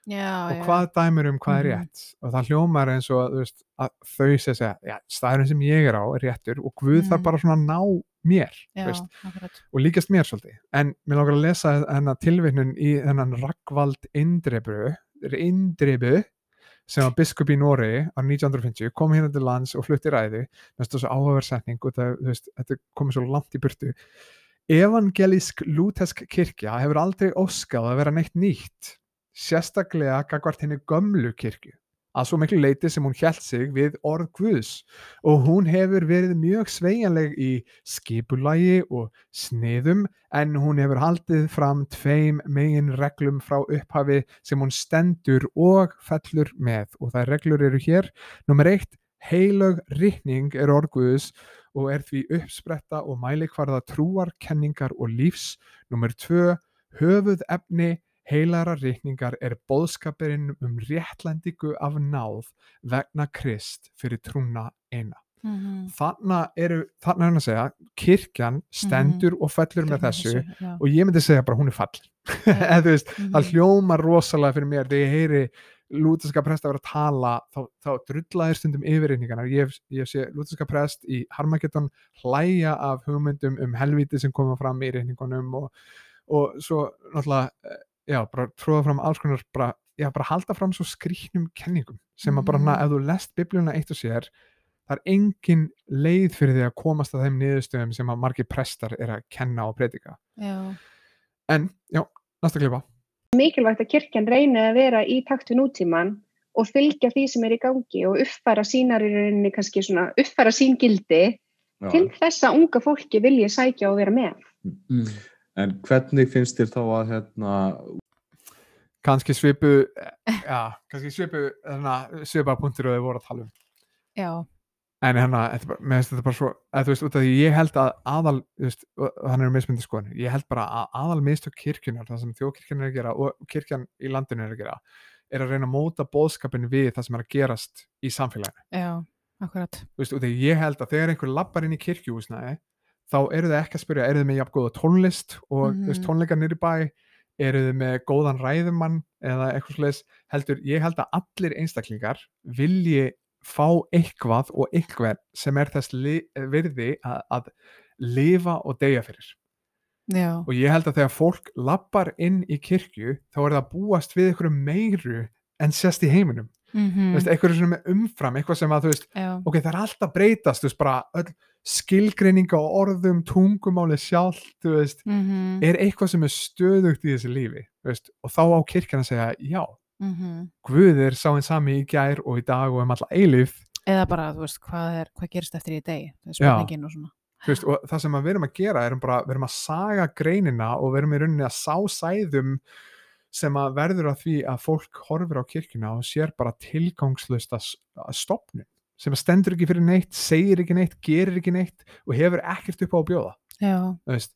Speaker 3: já,
Speaker 1: og hvað dæmir um hvað er
Speaker 3: Mhm.
Speaker 1: rétt? Og það hljómar eins og veist, að þau sé segja, já, staðurinn sem ég er á er réttur og Guð
Speaker 3: Mhm.
Speaker 1: þarf bara svona að ná mér
Speaker 3: já,
Speaker 1: og líkast mér svolítið. En mér langar að lesa hennar tilvittnun í þennan Ragnvald Indrebu Indrebu sem var biskup í Nóri á 1950 kom hérna til lands og flutti ræði næstu þessu áhugaverðsetning og það, veist, þetta er komið svo langt í burtu. Evangelisk lútesk kirkja hefur aldrei óskað að vera neitt nýtt sérstaklega gagvart henni gömlu kirkju að svo miklu leiti sem hún hjælt sig við orð Guðs. Og hún hefur verið mjög sveigjanleg í skipulagi og sniðum en hún hefur haldið fram tveim megin reglum frá upphafi sem hún stendur og fellur með. Og þær reglur eru hér. Nummer eitt, heilög rikning er orð Guðs og er því uppspretta og mælikvarða trúar, kenningar og lífs. Nummer tvö, höfuð efni heilara reikningar er bóðskapurinn um réttlændingu af náð vegna krist fyrir trúna eina.
Speaker 3: Mhm.
Speaker 1: Þarna eru, þarna er hann að segja, kirkjan stendur og fellur með þessu
Speaker 3: já.
Speaker 1: og ég myndi segja bara hún er fall. Eða þú veist, það
Speaker 3: Mhm.
Speaker 1: hljómar rosalega fyrir mér þegar ég heyri lúteska prest að vera að tala þá, þá drullaðir stundum yfirreikningarnar ég, ég sé lúteska prest í Harmageddon hlæja af hugmyndum um helvíti sem koma fram í reikningunum og, og svo náttúrulega eh, já, bara tróða fram alls konar bara, já, bara halda fram svo skrýknum kenningum sem að bara,
Speaker 3: Mhm.
Speaker 1: mm. ef þú lest biblíuna eitt og sér það er engin leið fyrir því að komast að þeim niðurstöðum sem að margir prestar er að kenna og predika
Speaker 3: já,
Speaker 1: en, já, næsta klipa
Speaker 5: mikilvægt að kirkjan reyni að vera í takt við nútíman og fylgja því sem er í gangi og uppfæra sínar í rauninni kannski svona uppfæra sín gildi
Speaker 4: Já.
Speaker 5: til þess að unga fólki vilja sækja og vera með.
Speaker 6: Mm.
Speaker 4: En hvernig finnst þér þá að hérna,
Speaker 1: kannski svipu já, kannski svipu svipa punktur og þau voru að tala um.
Speaker 3: Já,
Speaker 1: en hérna, þetta bara, mér finnst þetta bara svo að þú veist, út af því ég held að aðal þú veist, hann er mismyndi skoðan ég held bara að aðal mistök kirkjunar það sem þjóðkirkjan er að gera og kirkjan í landinu er að gera er að reyna að móta bóðskapin við það sem er að gerast í samfélaginu.
Speaker 3: Já, akkurat.
Speaker 1: Þú veist, út af því ég held að þegar einhver lappar inn í kirkjuhúsnaði þá eru þau ekki að spyrja, eru þau með jafn góða tónlist og mm
Speaker 3: Mhm.
Speaker 1: tónleikar nýri bæ? Eru þau með góðan ræðumann eða eitthvað slags, heldur ég held að allir einstaklingar vilji fá eitthvað og einhver sem er þess virði að, að lifa og deyja fyrir.
Speaker 3: Já,
Speaker 1: og ég held að þegar fólk lappar inn í kirkju þá er það að búast við einhverju meiru en sérst í heiminum,
Speaker 3: mm
Speaker 1: mm. veist, einhverju sem er umfram eitthvað sem að þú veist,
Speaker 3: já,
Speaker 1: ok, það er alltaf breytast, þú veist, bara öll skilgreininga á orðum, tungumáli sjálf, þú veist,
Speaker 3: mhm,
Speaker 1: er eitthvað sem er stöðugt í þessu lífi, veist, og þá á kirkjan að segja, já,
Speaker 3: mhm.
Speaker 1: Guð er sá einn sami í gær og í dag og um alla eilíf,
Speaker 3: eða bara, þú veist, hvað er hvað gerist eftir í
Speaker 1: Já.
Speaker 3: spurningin og svona
Speaker 1: veist, og það sem við erum að gera er bara, við erum að saga greinina og við erum í rauninni að sá sæðum sem að verður að því að fólk horfir á kirkjuna og sér bara tilgangslust að stopnum sem að stendur ekki fyrir neitt, segir ekki neitt, gerir ekki neitt og hefur ekkert upp á að bjóða.
Speaker 3: Já,
Speaker 1: veist,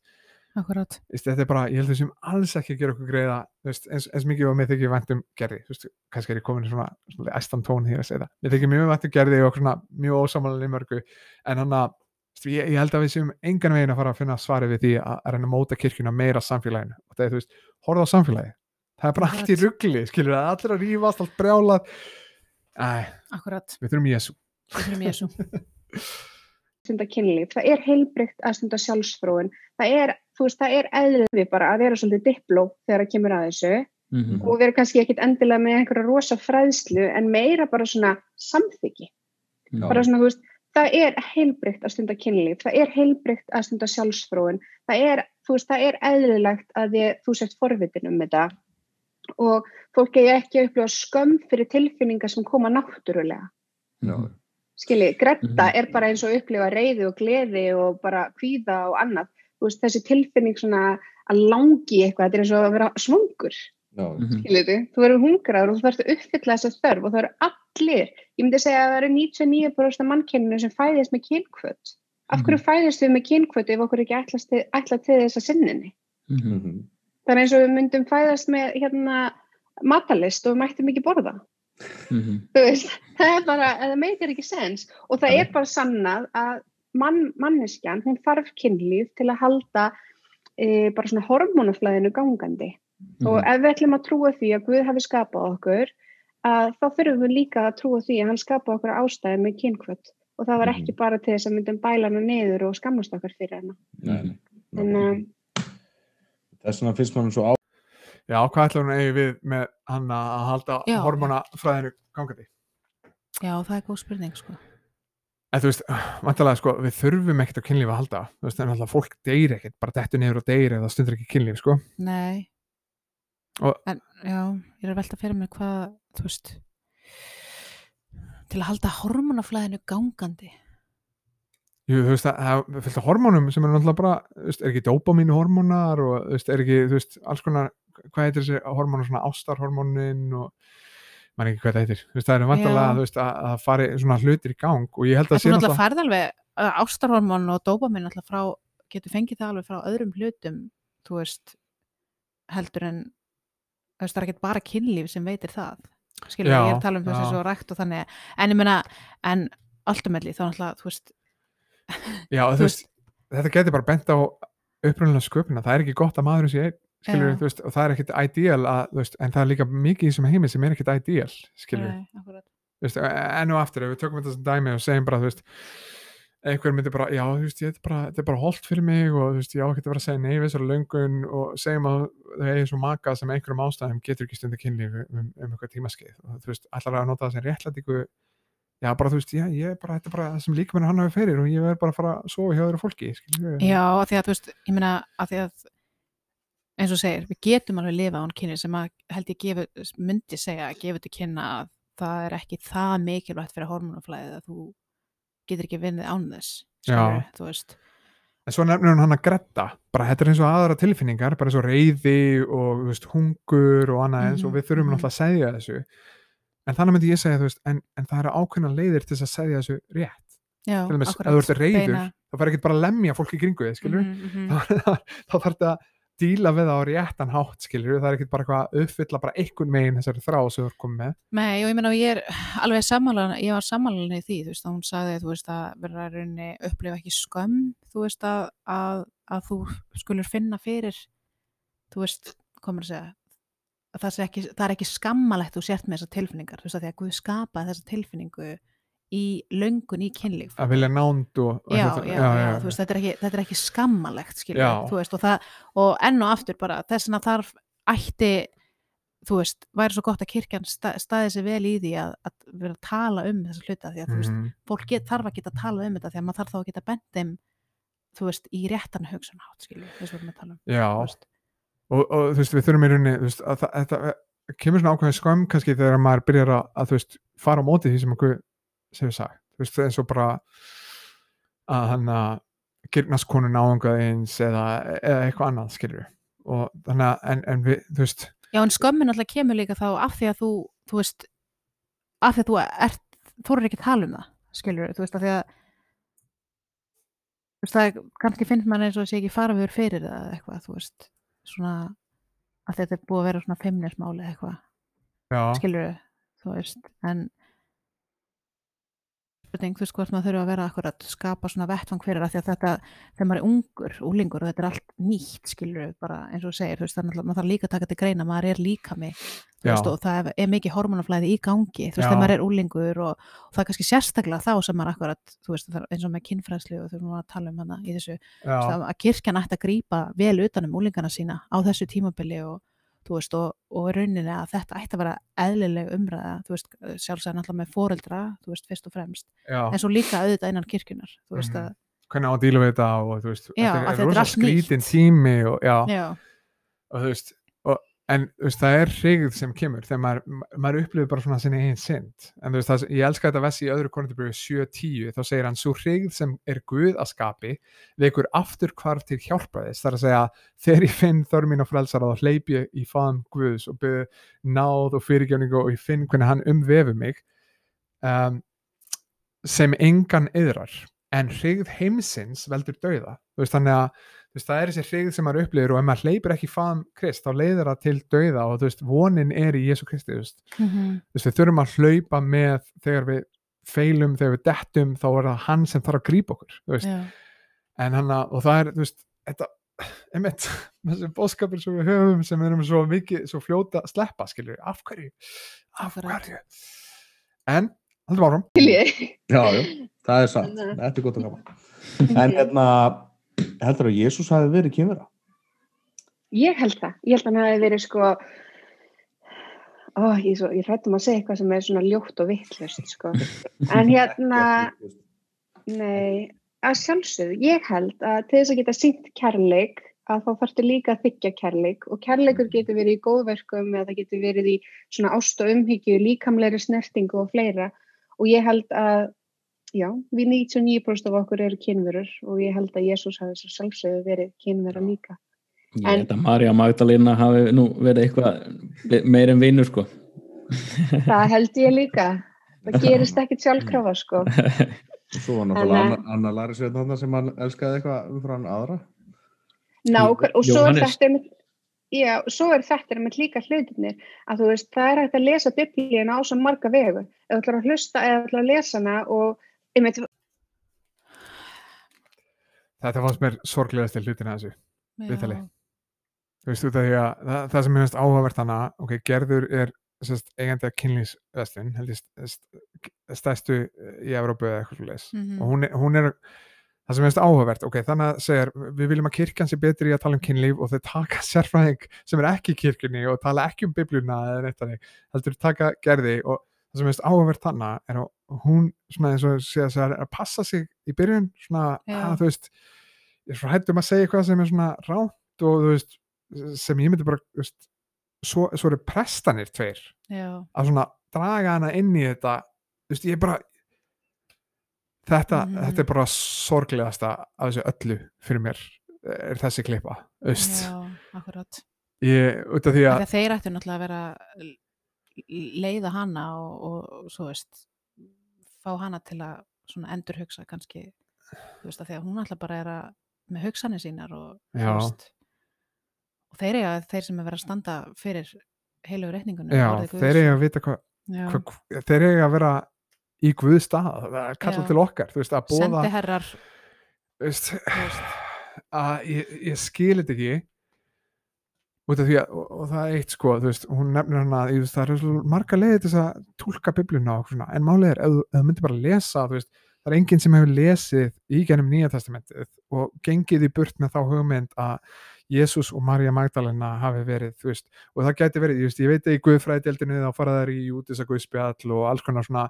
Speaker 3: akkurat.
Speaker 1: Veist, þetta er bara, ég held að sem alls ekki að gera okkur greiða veist, eins, eins mikið og mér þykir vænt um gerði veist, kannski er ég komin í svona, svona æstan tón hér að segja það, mér þykir mjög vænt um gerði og svona mjög ósamanlega í mörgu en hann að ég, ég held að við sem engan veginn að fara að finna svarið við því að, að reyna að móta kirkjuna meira samfélaginu. Og það er þú veist, horfa á samfélagi það er bara allt í ruggli, skilur það allir að rífast, allt brjálað. Æ,
Speaker 3: akkurat,
Speaker 1: við þurfum Jésu
Speaker 3: við þurfum Jésu
Speaker 5: stunda kynlíf, það er heilbrygt að stunda sjálfsfróun, það er, þú veist, það er eðlið bara að vera svolítið dipló þegar það kemur að þessu
Speaker 6: Mhm.
Speaker 5: og vera kannski ekkit endilega með einhverja rosa fræðslu en meira bara svona samþyggi,
Speaker 6: Já.
Speaker 5: bara svona, þú veist, það er heilbrygt að stunda kynlíf, það er heilbrygt að stunda sjálfsfróun, það er, þú veist, það er eðlilegt að þið, þú sért forvitin um þetta og fólk eigi ekki að upplifa skömm fyrir tilfinningar sem koma náttúrulega.
Speaker 4: Já.
Speaker 5: Skilji, gretta
Speaker 6: Mhm.
Speaker 5: er bara eins og að upplifa reyði og gleði og bara kvíða og annað þú veist, þessi tilfinning svona að langi eitthvað, þetta er eins og að vera svangur
Speaker 4: Já.
Speaker 6: Mhm.
Speaker 5: skiljiði, þú verður hungraður og þú verður að uppfylla þessa þörf og það eru allir ég myndi segja að það eru 99% af mannkenninu sem fæðist með kynkvöld af hverju fæðist við með kynkvötu ef okkur ekki ætlast til, þess að sinninni
Speaker 6: Mhm.
Speaker 4: Mhm.
Speaker 5: það er eins og við myndum fæðast með hérna matalist og við mættum ekki borða
Speaker 6: Mhm.
Speaker 5: þú veist, það er bara, það meikar ekki sens og það
Speaker 4: Já.
Speaker 5: er bara sannað að mann, manneskjan, hún þarf kynlíf til að halda e, bara svona hormónaflæðinu gangandi og
Speaker 6: Mhm.
Speaker 5: ef við ætlum að trúa því að Guð hafi skapað okkur að þá þurfum við líka að trúa því að hann skapaði okkur ástæði með kynkvöld og það var
Speaker 4: Mhm.
Speaker 5: ekki bara til þess að myndum bæla hana niður og skammast okkar fyrir hana
Speaker 4: Nei, nei.
Speaker 5: en uh,
Speaker 4: Þess vegna finnst mann svo á
Speaker 1: Já, hvað ætlar hún eigi við með hann að halda hormonafræðinu gangandi?
Speaker 3: Já, það er góð spurning sko.
Speaker 1: En þú veist, vantarlega sko, við þurfum ekkert á kynlífi að halda. Þú veist, en alltaf fólk deyr ekkert, bara dettur niður og deyr eða stundur ekki kynlíf, sko.
Speaker 3: Nei
Speaker 1: Og-
Speaker 3: En já, ég er að velta fyrir mér hvað þú veist til að halda hormonaflæðinu gangandi
Speaker 1: Jú, þú veist, það er fullt af hormónum sem er náttúrulega bara, þú veist, er ekki dopamínu hormónar og, þú veist, er ekki, þú veist, alls konar, hvað heitir þessi hormónu, svona ástarhormónin og maður ekki hvað það heitir. Veist, það er þú veist, að, að fari svona hlutir í gang og ég held að
Speaker 3: Það
Speaker 1: sé
Speaker 3: er náttúrulega færð alveg uh, ástarhormón og dópamin náttúrulega frá, getur fengið það alveg frá öðrum hlutum, þú veist heldur en þú veist, það er ekki bara kynlíf sem veitir það skilur,
Speaker 1: Já,
Speaker 3: ég er að tala um þessi
Speaker 1: já.
Speaker 3: svo rækt og þannig, en ég meina en ultimately þá náttúrulega, þú veist
Speaker 1: Já, þú veist, þetta getur bara bent á upprunnilega sköpuna, það er ekki gott að maðurinn sé einn, skilur,
Speaker 3: Já.
Speaker 1: þú veist, og það er ekkit ideal að, veist, en það er líka mikið í þessum heimi sem er ekkit ideal, skilur,
Speaker 3: Nei, akkurat.
Speaker 1: þú veist, enn og aftur, ef við tökum þetta sem dæmi og segjum bara, veist, einhver myndi bara, já, þú veist, þetta er bara, þetta er bara holdt fyrir mig og, þú veist, ég á ekki að vera að segja nei við þessari löngun og segjum að þau eigi svo maka sem einhverjum ástæðum getur ekki stundu kynlíf um, um eitthvað tímaskeið og þú veist, allar að nota það sem réttlætingu já, bara, þú veist, já, ég er bara, þetta er bara það sem líka mér hann hafi fyrir og ég verð bara að fara að sofa hjá öðru fólki, við
Speaker 3: Já, af því að þú veist, ég meina að því að eins og segir, við getum alveg lifa án kynni sem að held ég gefu, myndi segja að gefa til kynna að það er ekki það mikilvægt fyrir hormonaflæðið að þú getur ekki vinnið án þess
Speaker 1: Já.
Speaker 3: skilurðu, þú veist
Speaker 1: En svo nefnir hún hann að gretta, bara þetta er eins og aðra tilfinningar, bara eins og reyði og veist, hungur og annað eins og
Speaker 3: Mhm,
Speaker 1: við þurfum
Speaker 3: mhm.
Speaker 1: náttúrulega að segja þessu. En þannig myndi ég segja, veist, en, en það eru ákveðna leiðir til að segja þessu rétt.
Speaker 3: Já,
Speaker 1: Til dæmis,
Speaker 3: akkurat,
Speaker 1: þú ert reyður,
Speaker 3: beina-
Speaker 1: það fara ekki bara að lemja fólk í kringu skilur
Speaker 3: Mhm, mhm.
Speaker 1: þá, þá þarf þetta að díla við það á réttan hátt, skilur það er ekki bara eitthvað að uppfylla bara einhvern megin þessari þrá sem þú ert komið með.
Speaker 3: Nei, og ég meina, ég er alveg sammálan, ég var sammálan í því, þú veist, að hún sagði, þú veist, að vera að rauninni upplifa ekki skömm, þú veist, að, að, að þú skulur finna fyrir, þú veist, komur að segja, að það, ekki, það er ekki skammalegt þú sért með þessar tilfinningar, þú veist, að því að Guð skapaði þessa tilfinningu í löngun í kynlíf.
Speaker 1: Að vilja nánd og... og
Speaker 3: Já, já, já, veist, þetta er ekki, þetta er ekki skammalegt, veist, og það, og enn og aftur bara, þess vegna þarf ætti, þú veist, væri svo gott að kirkjan sta, staði sig vel í því að, að vera að tala um þessa hluta, því að, þú veist,
Speaker 1: Mhm.
Speaker 3: fólk get, þarf að geta að tala um þetta, því að maður þarf þá að geta bent þeim, þú veist, í réttan hugsunhátt, skilur, þess vegna að tala um,
Speaker 1: Já, og, og þú veist, við þurfum í rauninni, þú veist, að þetta kemur svona ákveðin skömm kannski þegar maður byrjar að, að þú veist, fara á móti því sem okkur sem við sagt, þú veist, eins og bara að hann að gyrnast konun áangað eins eða, eða eitthvað annað, skilur og þannig að, en, en við, þú veist
Speaker 3: Já, en skömmin alltaf kemur líka þá af því að þú, þú veist, af því að þú ert, þú eru ekki að tala um það, skilur, þú veist, af því að, þú veist, það er, kannski finnst mann eins og sé ekki fara við fyrir það eitthvað, þú veist, svona, að þetta er búið að vera svona feimnismáli eitthvað, skilur, þú veist, en spurning, þú veist, hvort maður þurfa að vera akkurat skapa svona vettvang fyrir það því að þetta þegar maður er ungur, úlingur og þetta er allt nýtt, skilur bara eins og þú segir, þú veist, þannig að maður þarf líka að taka til greina, maður er líka mig þú veist, og það er, er mikið hormonaflæði í gangi þú veist, þegar maður er úlingur og, og það er kannski sérstaklega þá sem maður akkurat þú veist, eins og með kynfræðslu og þurfum að tala um hana í þessu, þú veist, að að kirkjan ætti að grípa vel utanum úlingana sína á þessu tímabili og þú veist, og, og rauninni að þetta ætti að vera eðlileg umræða, þú veist, sjálfsæð náttúrulega með foreldra, þú veist, fyrst og fremst
Speaker 1: já,
Speaker 3: en svo líka auðvitað innan kirkjunar þú veist
Speaker 1: Mhm.
Speaker 3: að,
Speaker 1: hvernig á að díla við þetta og þú veist,
Speaker 3: Já,
Speaker 1: þetta er, er rosa skrítin tími og já,
Speaker 3: já,
Speaker 1: og þú veist en veist, það er hrigð sem kemur þegar maður, maður upplifir bara svona sinni eigin synd. En veist, það, ég elska þetta vessi í öðru konundabrjöfu 7.10, þá segir hann svo hrigð sem er Guð að skapi vekur aftur hvarf til hjálpaðis þar að segja, þegar ég finn þörf mín og frelsar þá hleyp ég í faðum Guðs og byrðu náð og fyrirgefningu og ég finn hvernig hann umvefi mig um, sem engan yðrar en hrigð heimsins veldur dauða. Veist, þannig að veist, það er þessi hrigð sem maður upplifir og ef maður hleypur ekki faðum Krist þá leiðir það til dauða og þú veist, vonin er í Jésu Kristi þú veist,
Speaker 3: Mhm.
Speaker 1: þú veist, við þurfum að hlaupa með þegar við feilum, þegar við dettum þá er það hann sem þarf að grípa okkur þú veist,
Speaker 3: Já.
Speaker 1: en hann að, og það er, þú veist þetta, einmitt, þessi bóðskapur sem við höfum sem við erum svo mikið, svo fljóta að sleppa, skilur við, af hverju af hverju en, haldum áfram
Speaker 5: Til ég.
Speaker 4: Já, já, það er satt.
Speaker 5: Nei.
Speaker 4: Þetta er gott að gaman. En hérna, heldur að Jésús hafi verið kynvera?
Speaker 5: Ég held það. Ég held að hann hafi verið sko Ó, ég, svo, ég hrættum að segja eitthvað sem er svona ljótt og vittlust sko. En hérna, nei, að sjálfsögðu, ég held að til þess að geta sínt kærleik að þá þarftu líka að þykja kærleik og kærleikur getur verið í góðverkum eða það getur verið í svona ást og umhyggju, líkamlegri snertingu og fleira og ég held að já, við 99% af okkur eru kynverur og ég held að Jésús hafi svo sjálfsögðu verið kynvera líka.
Speaker 6: Ég
Speaker 5: En-
Speaker 6: held að Marja Magdalena hafi nú verið eitthvað meir en vinur sko
Speaker 5: Það held ég líka. Það gerist ekkit sjálfkrafa sko.
Speaker 4: Svo var náttúrulega Anna, Anna Larisveit þarna sem hann elskaði eitthvað umfram aðra.
Speaker 5: Nákvæm, og svo er þetta einmitt, já, svo er þetta með líka hlutinir að þú veist, það er hægt að lesa biblíuna á svo marga vegu. Ef þú ætlar að hlusta eða þú ætlar að lesa hana og einmitt,
Speaker 1: þetta fannst mér sorglegast til hlutina þessu Viðtali. Þú veist því að það, það sem minnast áhugavert hana ok, Gerður er sérst, eigandi að kynlýsvestlun held ég st- st- stærstu í Evrópu eða eitthvað svoleiðis
Speaker 3: Mhm.
Speaker 1: og hún er, hún er það sem minnst áhugavert, ok, þannig að segir við viljum að kirkjan sé betri í að tala um kynlíf og þau taka sérfræðing sem er ekki í kirkjunni og tala ekki um biblíuna eða neitt þannig, heldur taka gerði og það sem minnst áhugavert hana er að hún svona eins og sé að segja að passa sig í byrjun svona,
Speaker 3: Já.
Speaker 1: að, þú veist ég er svo hættum að segja eitthvað sem er svona rátt og þú veist, sem ég myndi bara veist, svo, svo eru prestanir tveir
Speaker 3: Já.
Speaker 1: að svona draga hana inn í þetta þú veist, ég er bara þetta,
Speaker 3: Mhm.
Speaker 1: þetta er bara sorglegasta af þessu öllu fyrir mér er þessi klippa þú veist.
Speaker 3: Já, akkurat.
Speaker 1: ég, út af því að
Speaker 3: þeir ættu náttúrulega að vera leiða hana og, og svo veist fá hana til að svona endurhugsa kannski, þú veist að því að hún alltaf bara er að með hugsanir sínar og veist og þeir eiga þeir sem er verið að standa fyrir heilugur reikningunum
Speaker 1: já, þeir eiga að vita hvað
Speaker 3: já.
Speaker 1: hva, þeir eiga að vera í Guð stað það er kallað
Speaker 3: Já.
Speaker 1: til okkar veist, að bóða
Speaker 3: sendiherrar.
Speaker 1: Þú veist, að ég, ég skil þetta ekki út af því að og, og það er eitt sko, þú veist, hún nefnir hann að veist, það eru marga leiði til að tólka bibluna og svona, en málið er ef þú- myndir bara lesa, þú veist, það er enginn sem hefur lesið í gennum nýja testamentið og gengið í burt með þá hugmynd að Jésús og Marja Magdalena hafi verið, þú veist, og það gæti verið, veist, ég veit að í Guðfræðdeldinu þá fara þær í Júdisa Guðspjall og alls konar svona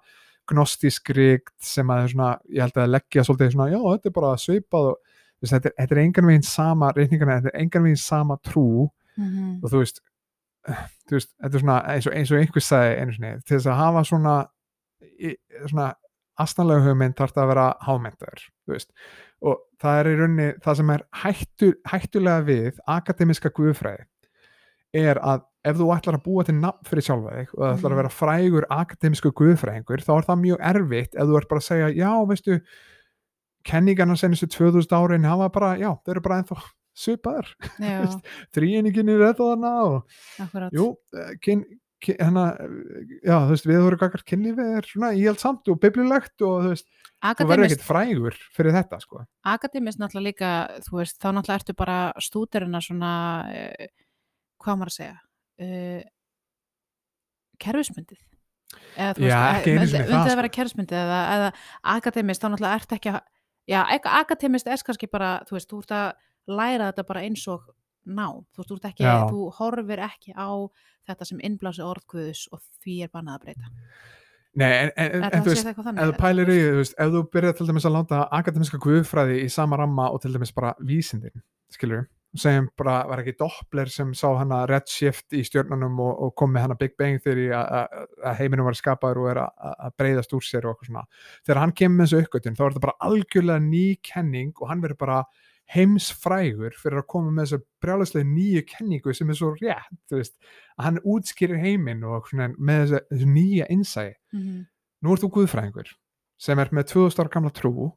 Speaker 1: gnostísk ríkt sem að svona, ég held að leggja svolítið svona, já, þetta er bara svipað og veist, þetta er, er engan veginn sama reikningarna, þetta er engan veginn sama trú
Speaker 3: mm
Speaker 1: og þú veist, þú veist þetta er svona eins og, eins og einhver sagði einu sinni, til þess að hafa svona svona astanlega hugmynd þarf það að vera hámentaður þú veist, og það er í rauninni það sem er hættu, hættulega við akademiska guðfræði er að ef þú ætlar að búa til nafn fyrir sjálfa þig og það ætlar að
Speaker 3: Mhm.
Speaker 1: vera frægur akademisku guðfræðingur þá er það mjög erfitt ef þú ert bara að segja já, veistu kenningarna senustu 2000 árin hafa bara, já, þau eru bara ennþá svipaðar,
Speaker 3: já,
Speaker 1: þrýiningin er þetta þarna og jú, eh, kyn, kyn, hana, já, þú veist, við vorum gaggar kynlífið er svona íhaldsamt og biblilegt og þú veist, þú verður
Speaker 3: akademist,
Speaker 1: ekkert frægur fyrir þetta, sko.
Speaker 3: akademist náttúrulega líka þú veist, þá náttúrulega ertu bara stúderina svona uh, hvað maður að segja uh, kerfismyndið eða þú veist, myndi
Speaker 1: það,
Speaker 3: það
Speaker 1: sko.
Speaker 3: vera kerfismyndið eða, eða akademist, þá náttúrulega ert ekki að já, akademist er kannski bara þú veist, þú ert að læra þetta bara eins og ná, þú þú ekki þú horfir ekki á þetta sem innblási orðguðus og því er bannað að breyta.
Speaker 1: Nei, en, en, en, þú veist, ef þú pælir í, þú veist, ef þú byrjar til dæmis að láta akademiska guðfræði í sama ramma og til dæmis bara vísindin, skilur segjum bara, var ekki Doppler sem sá hana redshift í stjörnunum og, og kom með hana Big Bang þegar að heiminum var skapaður og er að breyðast úr sér og eitthvað svona. Þegar hann kemur með þessu uppgötun þá er þetta bara algjörlega ný kenning og hann verður bara heimsfrægur fyrir að koma með þessu brjálæslega nýju kenningu sem er svo rétt, þú veist, að hann útskýrir heiminn og svona með þessu, þessu nýja innsæi
Speaker 3: Mhm.
Speaker 1: nú ert þú guðfræðingur sem er með 2000 ára gamla trú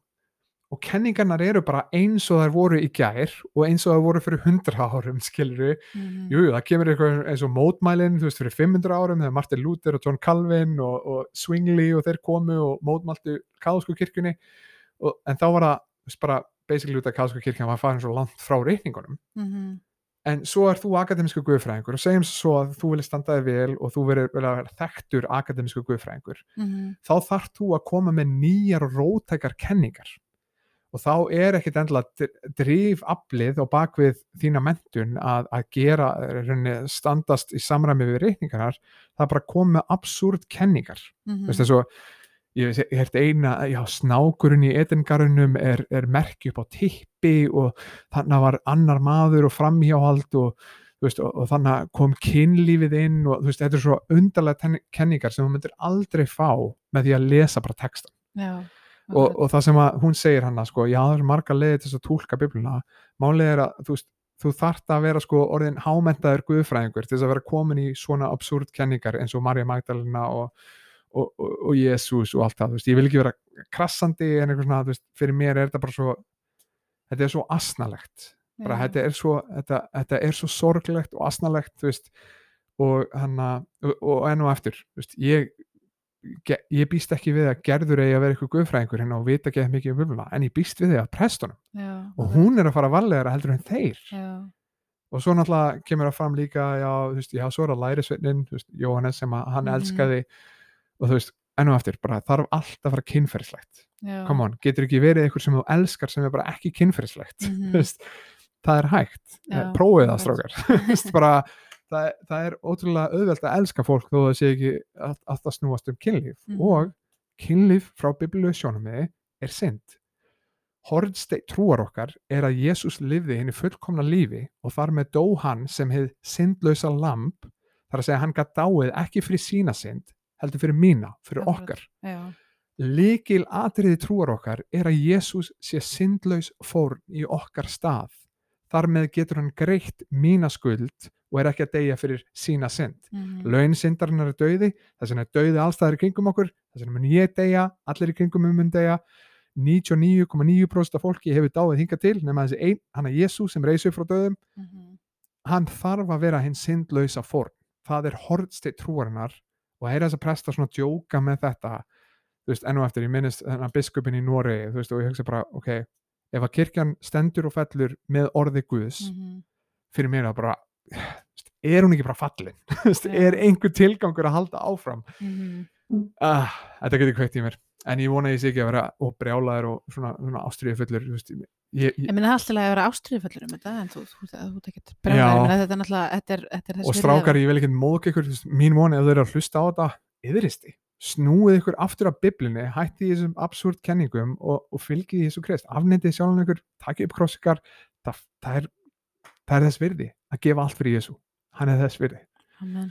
Speaker 1: og kenningarnar eru bara eins og þær voru í gær og eins og þær voru fyrir 100 árum skilur
Speaker 3: Mhm.
Speaker 1: Jú, það kemur eitthvað eins og mótmælin, þú veist, fyrir 500 árum þegar Martin Luther og John Calvin og, og Zwingli og þeir komu og mótmæltu káðsku kirkjunni og, en þá var það bara basically út af káðsku kirkjan var farin svo langt frá reikningunum
Speaker 3: Mhm.
Speaker 1: en svo er þú akademisku guðfræðingur og segjum svo að þú vilja standa þig vel og þú verður vel að vera þekktur akademisku guðfræðingur
Speaker 3: Mhm.
Speaker 1: þá þarf þú að koma með nýjar og rótækar kenningar og þá er ekkit endilega drifaflið á bakvið þína mentun að, að gera rauninni, standast í samræmi við reikningarnar það er bara að koma með absúrt kenningar
Speaker 3: Mhm.
Speaker 1: veist þess að ég, hérst eina, já, snákurinn í etingarunum er, er merki upp á tippi og þannig var annar maður og framhjáhald og, veist, og, og þannig kom kynlífið inn og veist, þetta er svo undarlega kenningar sem þú myndir aldrei fá með því að lesa bara texta
Speaker 3: Já,
Speaker 1: og, og það sem að hún segir hann sko, já það er marga leiði til þess að tólka bibluna. Málið er að þú, þú þarft að vera sko orðin hámentaður guðfræðingur til þess að vera komin í svona absúrt kenningar eins og Marja Magdalena og, og, og, og Jésús og allt það, þú veist, ég vil ekki vera krassandi en eitthvað svona, þú veist, fyrir mér er þetta bara svo þetta er svo asnalegt. Bara þetta er svo þetta, þetta er svo sorglegt og asnalegt veist, og hann og, enn og eftir, ég ég býst ekki við að gerður eigi að vera eitthvað guðfræðingur hérna og vita ekki að mikið um vöfluna, en ég býst við því að prestunum.
Speaker 3: Já,
Speaker 1: og hún er að fara varlega heldur en þeir.
Speaker 3: Já,
Speaker 1: og svo náttúrulega kemur það fram líka já, þú veist, já, svo er það lærisveitnin veist, Jóhannes sem að hann
Speaker 3: Mhm.
Speaker 1: elskaði og þú veist, enn og eftir, bara þarf allt að fara kynferðislegt, come on getur ekki verið eitthvað sem þú elskar sem er bara ekki kynferðislegt þú veist, það er hægt.
Speaker 3: Já,
Speaker 1: Eh, prófið það veist, bara, það, það er ótrúlega auðvelt að elska fólk þó það sé ekki að, að það snúast um kynlíf.
Speaker 3: Mhm.
Speaker 1: og kynlíf frá biblíu sjónamiði er synd. Hornsteinn trúar okkar er að Jésús lifði henni fullkomna lífi og þar með dó hann sem hefði syndlausa lamp þar að segja hann gætt dáið ekki fyrir sína synd heldur fyrir mína, fyrir okkar
Speaker 3: Já,
Speaker 1: Likil atriði trúar okkar er að Jésús sé syndlaus fórn í okkar stað. Þar með getur hann greitt mína skuld og er ekki að deyja fyrir sína synd.
Speaker 3: mhm.
Speaker 1: Laun syndarinnar er dauði, þess vegna er dauði allstaðar í kringum okkur, þess vegna mun ég deyja, allir í kringum um mun deyja. 99,9% af fólki hefur dáið hingað til nema þessi einn, hann er Jésús sem reysir frá döðum.
Speaker 3: Mhm.
Speaker 1: Hann þarf að vera hinn syndlausa fórn. Það er hortsteitt trúarinnar og að heyra þess að presta svona að djóka með þetta þú veist, enn og eftir, ég minnist þennan biskupin í Noregi, þú veist, og ég hugsa bara, ok ef að kirkjan stendur og fellur með orði Guðs,
Speaker 3: Mhm.
Speaker 1: fyrir mér er það bara er hún ekki bara fallin
Speaker 3: Já.
Speaker 1: er einhver tilgangur að halda áfram
Speaker 3: Mhm.
Speaker 1: ah, þetta getur kveikt í mér en ég vona að ég sé ekki að vera og brjálaður og svona, svona ástriðu fullur veist, ég, ég,
Speaker 3: Ég minna alltaf að vera ástriðufullur um þetta en þú, þú, þú, þú ert ekkert
Speaker 1: Já.
Speaker 3: brjálæður þetta er náttúrulega, þetta er, þetta er þess
Speaker 1: og
Speaker 3: að
Speaker 1: strákar, ég vil ekki móðka ykkur mín voni ef þau eru að hlusta á þetta yðristi, snúið ykkur aftur af biblinni, hætti í þessum absúrt kenningum og, og fylgið í þessu krist afnendið sjálfan ykkur, takið upp krossikar það, það, er, það er þess virði að gefa allt fyrir Jésu, hann er þess virði
Speaker 3: Amen.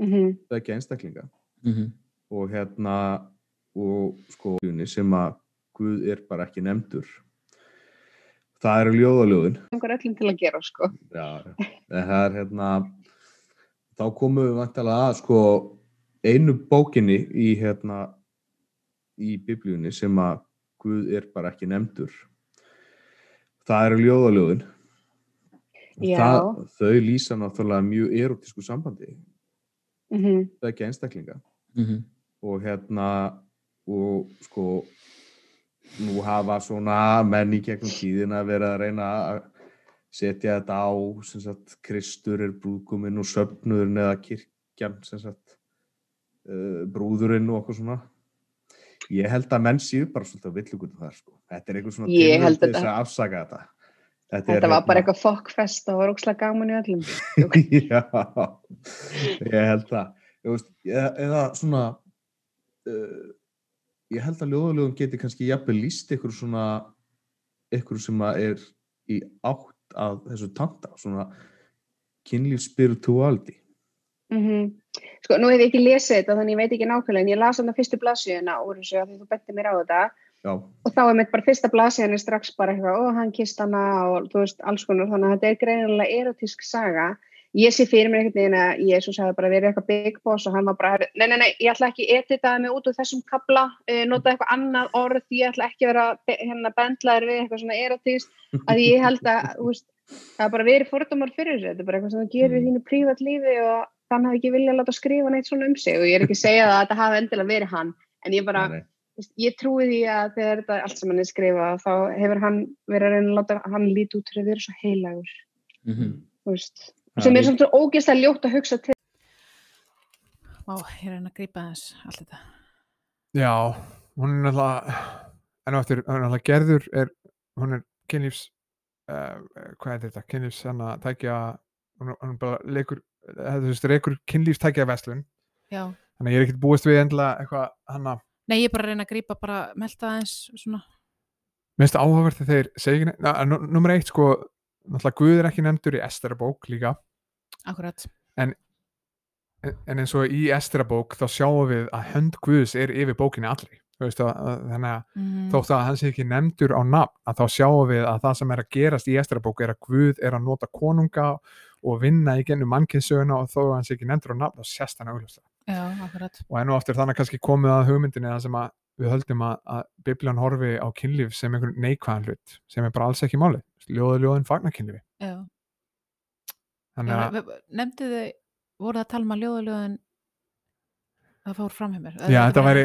Speaker 5: Mhm.
Speaker 4: það er ekki einstaklinga
Speaker 6: Mhm.
Speaker 4: Og hérna og sko sem að Guð er bara ekki nefndur. Það eru ljóðaljóðin.
Speaker 5: Langar öllum til að gera sko.
Speaker 4: Já, en það er hérna þá komum við vantalega að sko einu bókinni í hérna í biblíunni sem að Guð er bara ekki nefndur. Það eru ljóðaljóðin. Það, þau lýsa náttúrulega mjög erotísku sambandi.
Speaker 5: Mhm.
Speaker 4: það er ekki einstaklinga.
Speaker 6: Mhm.
Speaker 4: Og hérna og sko nú hafa svona menn í gegnum tíðina verið að reyna að setja þetta á sem sagt Kristur er brúðguminn og söfnuðurinn eða kirkjan sem sagt uh, brúðurinn og okkur svona. Ég held að menn séu bara svolítið að villugut þar sko. Þetta er einhver svona
Speaker 5: held
Speaker 4: til þess að afsaka þetta. Þetta,
Speaker 5: Þetta var bara eitthvað fokkfest og var ókslega gaman í öllum.
Speaker 4: Já, ég held það. Eða, eða svona, uh, ég held að ljóðaljóðum geti kannski jafnvel líst ykkur svona, ykkur sem að er í átt að þessu tanta, svona kynlíf spirituality.
Speaker 5: Mm Sko, nú hef ég ekki lesið þetta, þannig ég veit ekki nákvæmlega, en ég las þarna fyrstu blaðsíðuna úr þessu því þú benti mér á þetta
Speaker 4: Já,
Speaker 5: og þá er mitt bara fyrsta blaðsíðan er strax bara eitthvað, ó, hann kist hana og þú veist, alls konar, þannig að þetta er greinilega erotísk saga. Ég sé fyrir mér einhvern veginn að Jésús hefði bara verið eitthvað big boss og hann var bara, nei, nei, nei, ég ætla ekki editaði mig út úr þessum kabla, uh, nota eitthvað annað orð, ég ætla ekki að vera hérna bendlaður við eitthvað svona erotist að ég held að, veist, það er bara verið fordómar fyrir þessu, þetta er bara eitthvað sem þú gerir í þínu prívat lífi og þann hafi ekki viljað láta skrifa neitt svona um sig. Og ég er ekki að segja það að þetta hafi endilega verið hann, en ég bara, veist, ég trúi því að þegar þetta er allt sem hann er skrifað þá hefur hann verið að reyna að láta hann líti út sem er
Speaker 6: ég-
Speaker 5: samt svo ógeðslega ljótt að hugsa til
Speaker 3: Vá, ég er að grípa þess allt þetta.
Speaker 1: Já, hún er náttúrulega en á eftir, hún er náttúrulega gerður er, hún er kynlífs uh, hvað er þetta, kynlífs hann að tækja, hún, hún bara leikur eða þú veist, reikur kynlífstækja vestlun,
Speaker 3: Já.
Speaker 1: þannig að ég er ekkert búist við endilega eitthvað hann að
Speaker 3: Nei, ég er bara að reyna að grípa bara melta aðeins svona.
Speaker 1: minnst áhugavert þegar þeir segja nummer eitt sko, náttúrulega Guð er ekki nefndur í Esterabók líka,
Speaker 3: Akkurat.
Speaker 1: en, en eins og í Esterabók þá sjáum við að hönd Guðs er yfir bókinni allri, að, að, þannig að
Speaker 3: Mm.
Speaker 1: þótt að hann sé ekki nefndur á nafn að þá sjáum við að það sem er að gerast í Esterabók er að Guð er að nota konunga og vinna í gennum mannkynsöguna og þó að hann sé ekki nefndur á nafn þá sést hann
Speaker 3: akkurat.
Speaker 1: og enn og aftur þannig kannski komið að hugmyndinni það sem að við höldum að, að Biblian horfi á kynlíf sem einhvern neikvæðan hlut sem er bara alls ekki máli ljóðu ljóðin fagnar kynlífi
Speaker 3: Já.
Speaker 1: þannig að,
Speaker 3: Nefndu þau, voru það að tala um að ljóðaljóðin það fór fram hjá mér.
Speaker 1: já þetta væri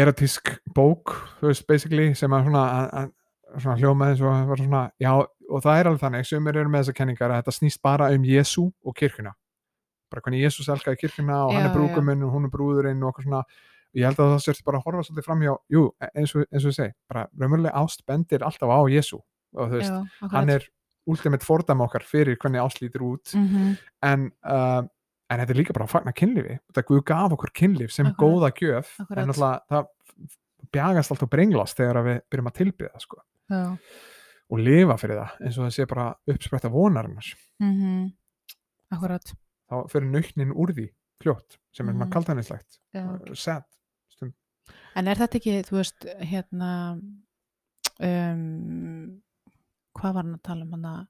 Speaker 1: erotísk bók þú veist basically sem að svona, að, svona hljóma eins og svona já og það er alveg þannig, sumir eru með þessar kenningar að þetta snýst bara um Jésu og kirkuna bara hvernig Jésús elskaði kirkuna og hann
Speaker 3: Já,
Speaker 1: er brúkuminn og hún er brúðurinn og svona. Ég held að það sérst bara að horfa svolítið fram hjá jú, eins og, eins og ég segi, bara raunverulega ást bendir alltaf á Jésu og þú veist,
Speaker 3: Já,
Speaker 1: hann er ultimate fordæma okkar fyrir hvernig ást lítur út
Speaker 3: Mhm.
Speaker 1: en, uh, en þetta er líka bara að fagna kynlífi þetta Guð gaf okkur kynlíf sem
Speaker 3: Akkurat.
Speaker 1: góða gjöf
Speaker 3: Akkurat.
Speaker 1: en náttúrulega það bjagast alltaf brenglast þegar við byrjum að tilbyða sko, og lifa fyrir það eins og það sé bara uppspretta vonarinnar
Speaker 3: Mhm. Akkurat.
Speaker 1: þá fyrir nauknin úr því fljótt sem er
Speaker 3: Mhm.
Speaker 1: svona kaltænislegt
Speaker 3: Já.
Speaker 1: sad stund.
Speaker 3: En er þetta ekki, þú veist, hérna um, hvað var hann að tala um hann að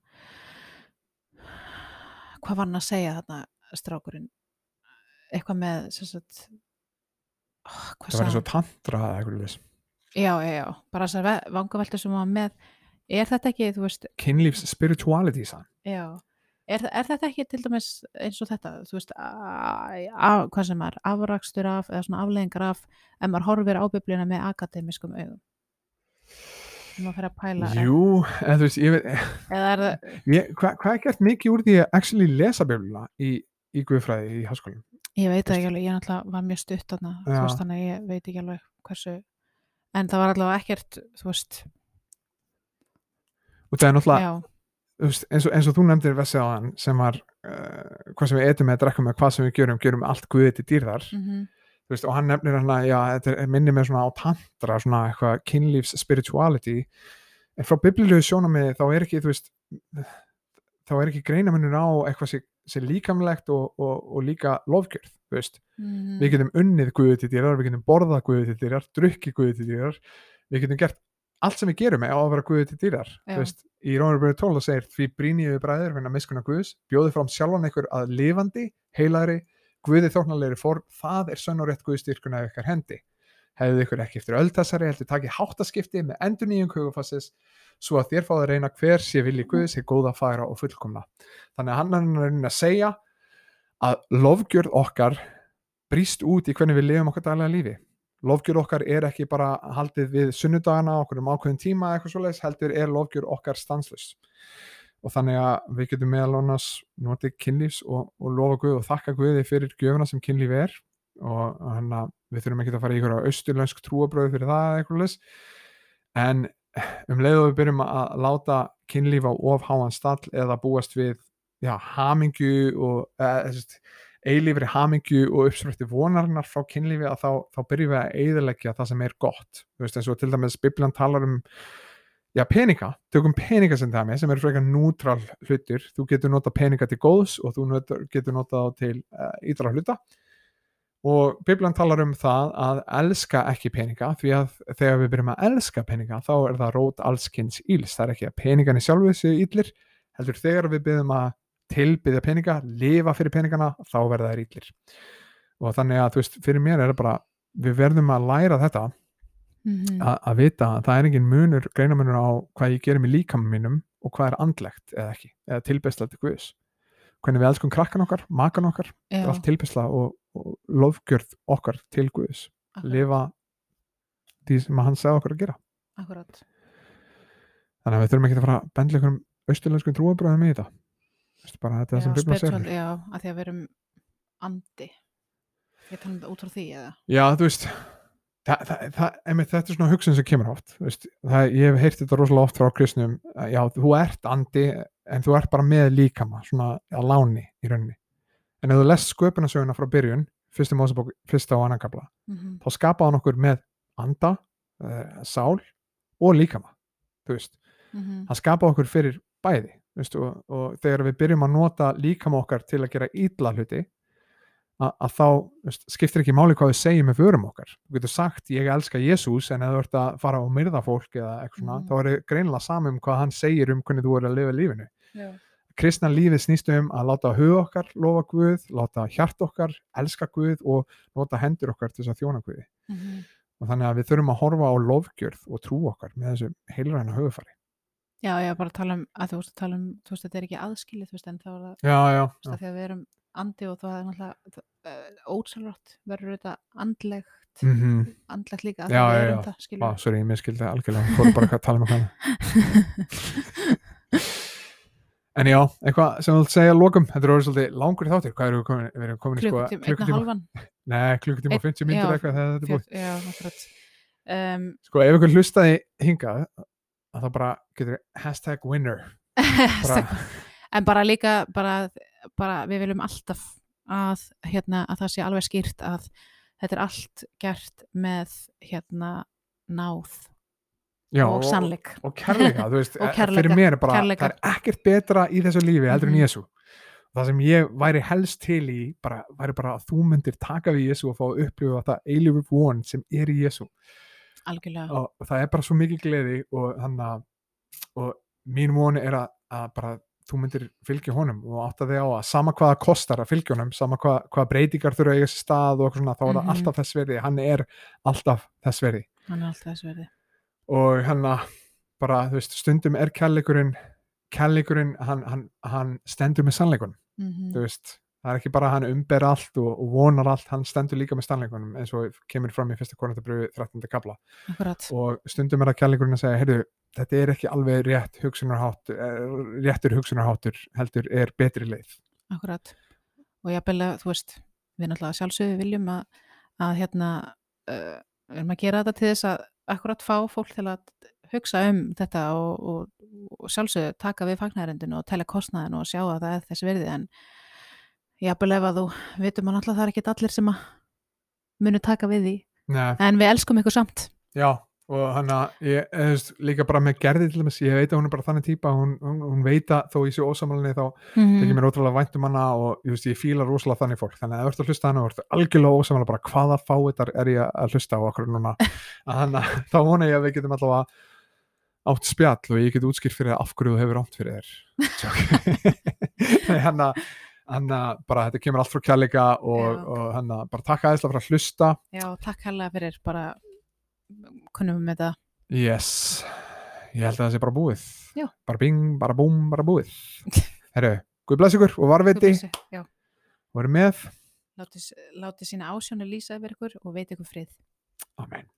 Speaker 3: hvað var hann að segja þarna strákurinn? Eitthvað með sagt, oh,
Speaker 1: það var eins og tantra eitthvað.
Speaker 3: Já, já, já, bara þessar vangaveltur sem var með. Er þetta ekki, þú veist,
Speaker 1: kynlífs spirituality
Speaker 3: já. Er, er þetta ekki til dæmis eins og þetta þú veist, a, a, hvað sem er afrakstur af, eða svona afleðingar af ef maður horfir á biblíuna með akademiskum augum ef maður fyrir að pæla
Speaker 1: Jú, en þú veist, ég veit
Speaker 3: eða
Speaker 1: ég, hva, hvað er gert mikið úr því að actually lesa biblina í, í Guðfræði í háskólanum?
Speaker 3: ég veit ekki alveg, ég náttúrulega var mjög stutt þarna, þú veist, þannig að ég veit ekki alveg hversu, en það var allavega ekkert þú veist,
Speaker 1: og það er náttúrulega, veist, eins, og, eins og þú nefndir vesið á hann sem var uh, hvað sem við etum með, drekkum með, hvað sem við gerum gerum allt Guði til dýrðar.
Speaker 3: Mm
Speaker 1: þú veist, og hann nefnir hann að, já, þetta er minni með svona á tantra, svona eitthvað kynlífs spirituality en frá biblilegu sjónamiði þá er ekki, veist þá er ekki greinamunur á eitthvað sem, sem líkamlegt og, og, og líka lofgjörð,
Speaker 3: Mhm.
Speaker 1: við getum unnið Guði til dýrar, við getum borðað Guði til dýrar, drukkið Guði til dýrar við getum gert allt sem við gerum á að vera Guði til dýrar veist, í Rómarbyrðu 12 það segir því brýniðu bræður finna miskuna Guðs, bjóði fram sjálfan ykkur að lifandi, heilagri Guði þóknarlegri form, það er sönn og rétt Guðstyrkuna af ykkar hendi. Hefðu ykkur ekki eftir öldasari, heldur takið háttaskipti með endur nýjum kugufassis svo að þér fáðu að reyna hver sé vilji Guðs er góða, fagra og fullkomna. Þannig að hann er að segja að lofgjörð okkar brýst út í hvernig við lifum okkar daglega lífi. Lofgjörð okkar er ekki bara haldið við sunnudagana okkur um ákveðin tíma eitthvað svoleiðis, heldur er lofgjörð okkar stanslust og þannig að við getum meðal annars notið kynlífs og, og lofa Guð og þakka Guði fyrir gjöfuna sem kynlíf er. Og hann að við þurfum ekki að fara í ykkur austurlönsk trúabröð fyrir það eða eitthvað leys en um leið og við byrjum að láta kynlíf á ofháan stall eða búast við já, hamingju og eða, eilífri hamingju og uppsprötti vonarinnar frá kynlífi að þá, þá byrjum við að eiðilegja það sem er gott. Þú veist eins og til dæmis Biblian talar um já peninga, tökum peninga sem dæmi sem eru frekar nútral hlutir. Þú getur nota peninga til góðs og þú getur nota þá til uh, ídra hluta. Og Biblian talar um það að elska ekki peninga því að þegar við byrjum að elska peninga þá er það rót allskins íls, það er ekki að peningan í sjálfu séu íllir heldur þegar við byrjum að tilbyðja peninga, lifa fyrir peningana þá verða þær illir. Og þannig að þú veist, fyrir mér er það bara við verðum að læra þetta
Speaker 3: Mhm.
Speaker 1: að, að vita að það er engin munur greinamunur á hvað ég gerir með líkamum mínum og hvað er andlegt eða ekki eða tilbæsla til Guðs. Hvernig við elskum krakkan okkar, makan okkar
Speaker 3: Já,
Speaker 1: er allt tilbæsla og, og lofgjörð okkar til Guðs.
Speaker 3: Akkurat,
Speaker 1: lifa því sem hann segði okkur að gera.
Speaker 3: Akkurat.
Speaker 1: þannig að við þurfum ekki að fara að bendla ykkur um austurlenskum trúabröðum í þetta. Bara þetta
Speaker 3: Já,
Speaker 1: sem Bibla segir.
Speaker 3: já, að því að við erum andi. Ég tala um þetta út frá því eða?
Speaker 1: Já, þú veist það, það, það, einmitt, þetta er svona hugsun sem kemur oft ég hef heyrt þetta rosalega oft frá kristnum já, þú ert andi en þú ert bara með líkama svona að láni í rauninni. En ef þú lest sköpunarsöguna frá byrjun Mósebók, fyrsta og annan kapla
Speaker 3: mm
Speaker 1: þá skapaði hann okkur með anda uh, sál og líkama þú veist.
Speaker 3: -hmm.
Speaker 1: hann skapaði okkur fyrir bæði veist, og, og þegar við byrjum að nota líkama okkar til að gera ítla hluti að, þá veist, skiptir ekki máli hvað við segjum með förum okkar þú getur sagt ég elska Jésús en ef þú ert að fara og myrða fólk eða eitthvað svona,
Speaker 3: Mhm.
Speaker 1: þá er það greinilega saman um hvað hann segir um hvernig þú er að lifa lífinu
Speaker 3: Já.
Speaker 1: kristna lífið snýst um að láta hug okkar lofa Guð, láta hjart okkar elska Guð og nota hendur okkar til þess að þjóna Guði
Speaker 3: Mhm.
Speaker 1: og þannig að við þurfum að horfa á lofgjörð og trú okkar með þessu heilræna hugfari
Speaker 3: já, já, bara tala um að þú veist að tala um, þú veist, þetta er ekki aðskilið þú veist, en þá er það,
Speaker 1: já, já,
Speaker 3: þú veist, að því að við erum andi og það er náttúrulega uh, ósælrátt verður þetta andlegt
Speaker 1: mm
Speaker 3: andlegt líka,
Speaker 1: Já, já, já.
Speaker 3: það, skilur
Speaker 1: sorry, ég miskildi algjörlega, hún fór bara að tala um eitthvað En já, eitthvað sem þú segja að lokum, þetta er orðið svolítið langur þáttir, hvað eru við komin, við erum komin í sko
Speaker 3: klukkutíma, einna halvan
Speaker 1: Nei, klukkutíma og
Speaker 3: Einn-
Speaker 1: 50 myndir eitthvað þegar þetta er búið.
Speaker 3: já, akkurat um,
Speaker 1: Sko, ef ykkur hlustaði hingað, að það bara getur hashtag winner. Bara,
Speaker 3: en bara líka bara, bara við viljum alltaf að, hérna, að það sé alveg skýrt að þetta er allt gert með hérna náð
Speaker 1: já,
Speaker 3: og sannleik
Speaker 1: Og kærleika, þú veist,
Speaker 3: Og
Speaker 1: eh,
Speaker 3: kærleika,
Speaker 1: fyrir mér er bara,
Speaker 3: kærleika.
Speaker 1: það er ekkert betra í þessu lífi heldur en
Speaker 3: Mhm.
Speaker 1: Jésu. Það sem ég væri helst til í, bara, væri bara að þú myndir taka við Jésu og fá að upplifa það eilífu von sem er í Jésu.
Speaker 3: algjörlega
Speaker 1: og það er bara svo mikil gleði og þannig að og mín voni er að, að bara þú myndir fylgja honum og átta þig á að sama hvað það kostar að fylgja honum sama hvað, hvað breytingar þurfa að eiga sér stað og eitthvað svona, þá er það
Speaker 3: Mhm.
Speaker 1: alltaf þess verði hann er alltaf þess verði
Speaker 3: hann er alltaf þess verði
Speaker 1: og hann að bara, þú veist, stundum er kærleikurinn kærleikurinn, hann, hann, hann stendur með sannleikunum,
Speaker 3: mm
Speaker 1: þú veist það er ekki bara að hann umber allt og, og vonar allt hann stendur líka með sannleikunum eins og kemur fram í fyrsta kornatabröfu 13. kapla
Speaker 3: akkurat.
Speaker 1: Og stundum er það kærleikurinn að segja heyrðu, þetta er ekki alveg rétt hugsunarhátt réttur hugsunarháttur heldur er betri leið.
Speaker 3: Akkurat. Og ég að þú veist, við náttúrulega sjálfsögðu viljum að, að hérna uh, við erum að gera þetta til þess að akkurat fá fólk til að hugsa um þetta og, og, og sjálfsögðu taka við fagnærendinu og telja kostnaðin og sjá að það er þess virði en ég að ef að þú vitum að náttúrulega það er ekki allir sem að munu taka við því.
Speaker 1: Nei,
Speaker 3: en við elskum ykkur samt.
Speaker 1: Já, og hann að ég, þú veist, líka bara með gerði til dæmis, ég veit að hún er bara þannig típa hún, hún, hún veit að þó í sér ósamalni þá
Speaker 3: mm
Speaker 1: þykir mér ótrúlega vænt um hana og ég, veist, ég fíla rosalega þannig fólk. Þannig að þú ert að hlusta hana og ert algjörlega ósamalni bara hvaða fáiðar er ég að hlusta á okkur núna? Að hana, þá vona ég að við getum allavega átt spjall og ég get útskýrt fyrir af hverju þú hefur átt fyrir þér hann að bara þetta kemur allt frá kjærleika og, og hann að bara takka aðeinslega fyrir að hlusta.
Speaker 3: Já, takk hérlega fyrir bara kunnum við með það.
Speaker 1: Yes, ég held að það sé bara búið.
Speaker 3: Já.
Speaker 1: bara bing, bara búm, bara búið. Herru, guð bless ykkur og varviti og verið með.
Speaker 3: Látið sína ásjónu lýsa yfir ykkur og veit ykkur frið.
Speaker 1: Amen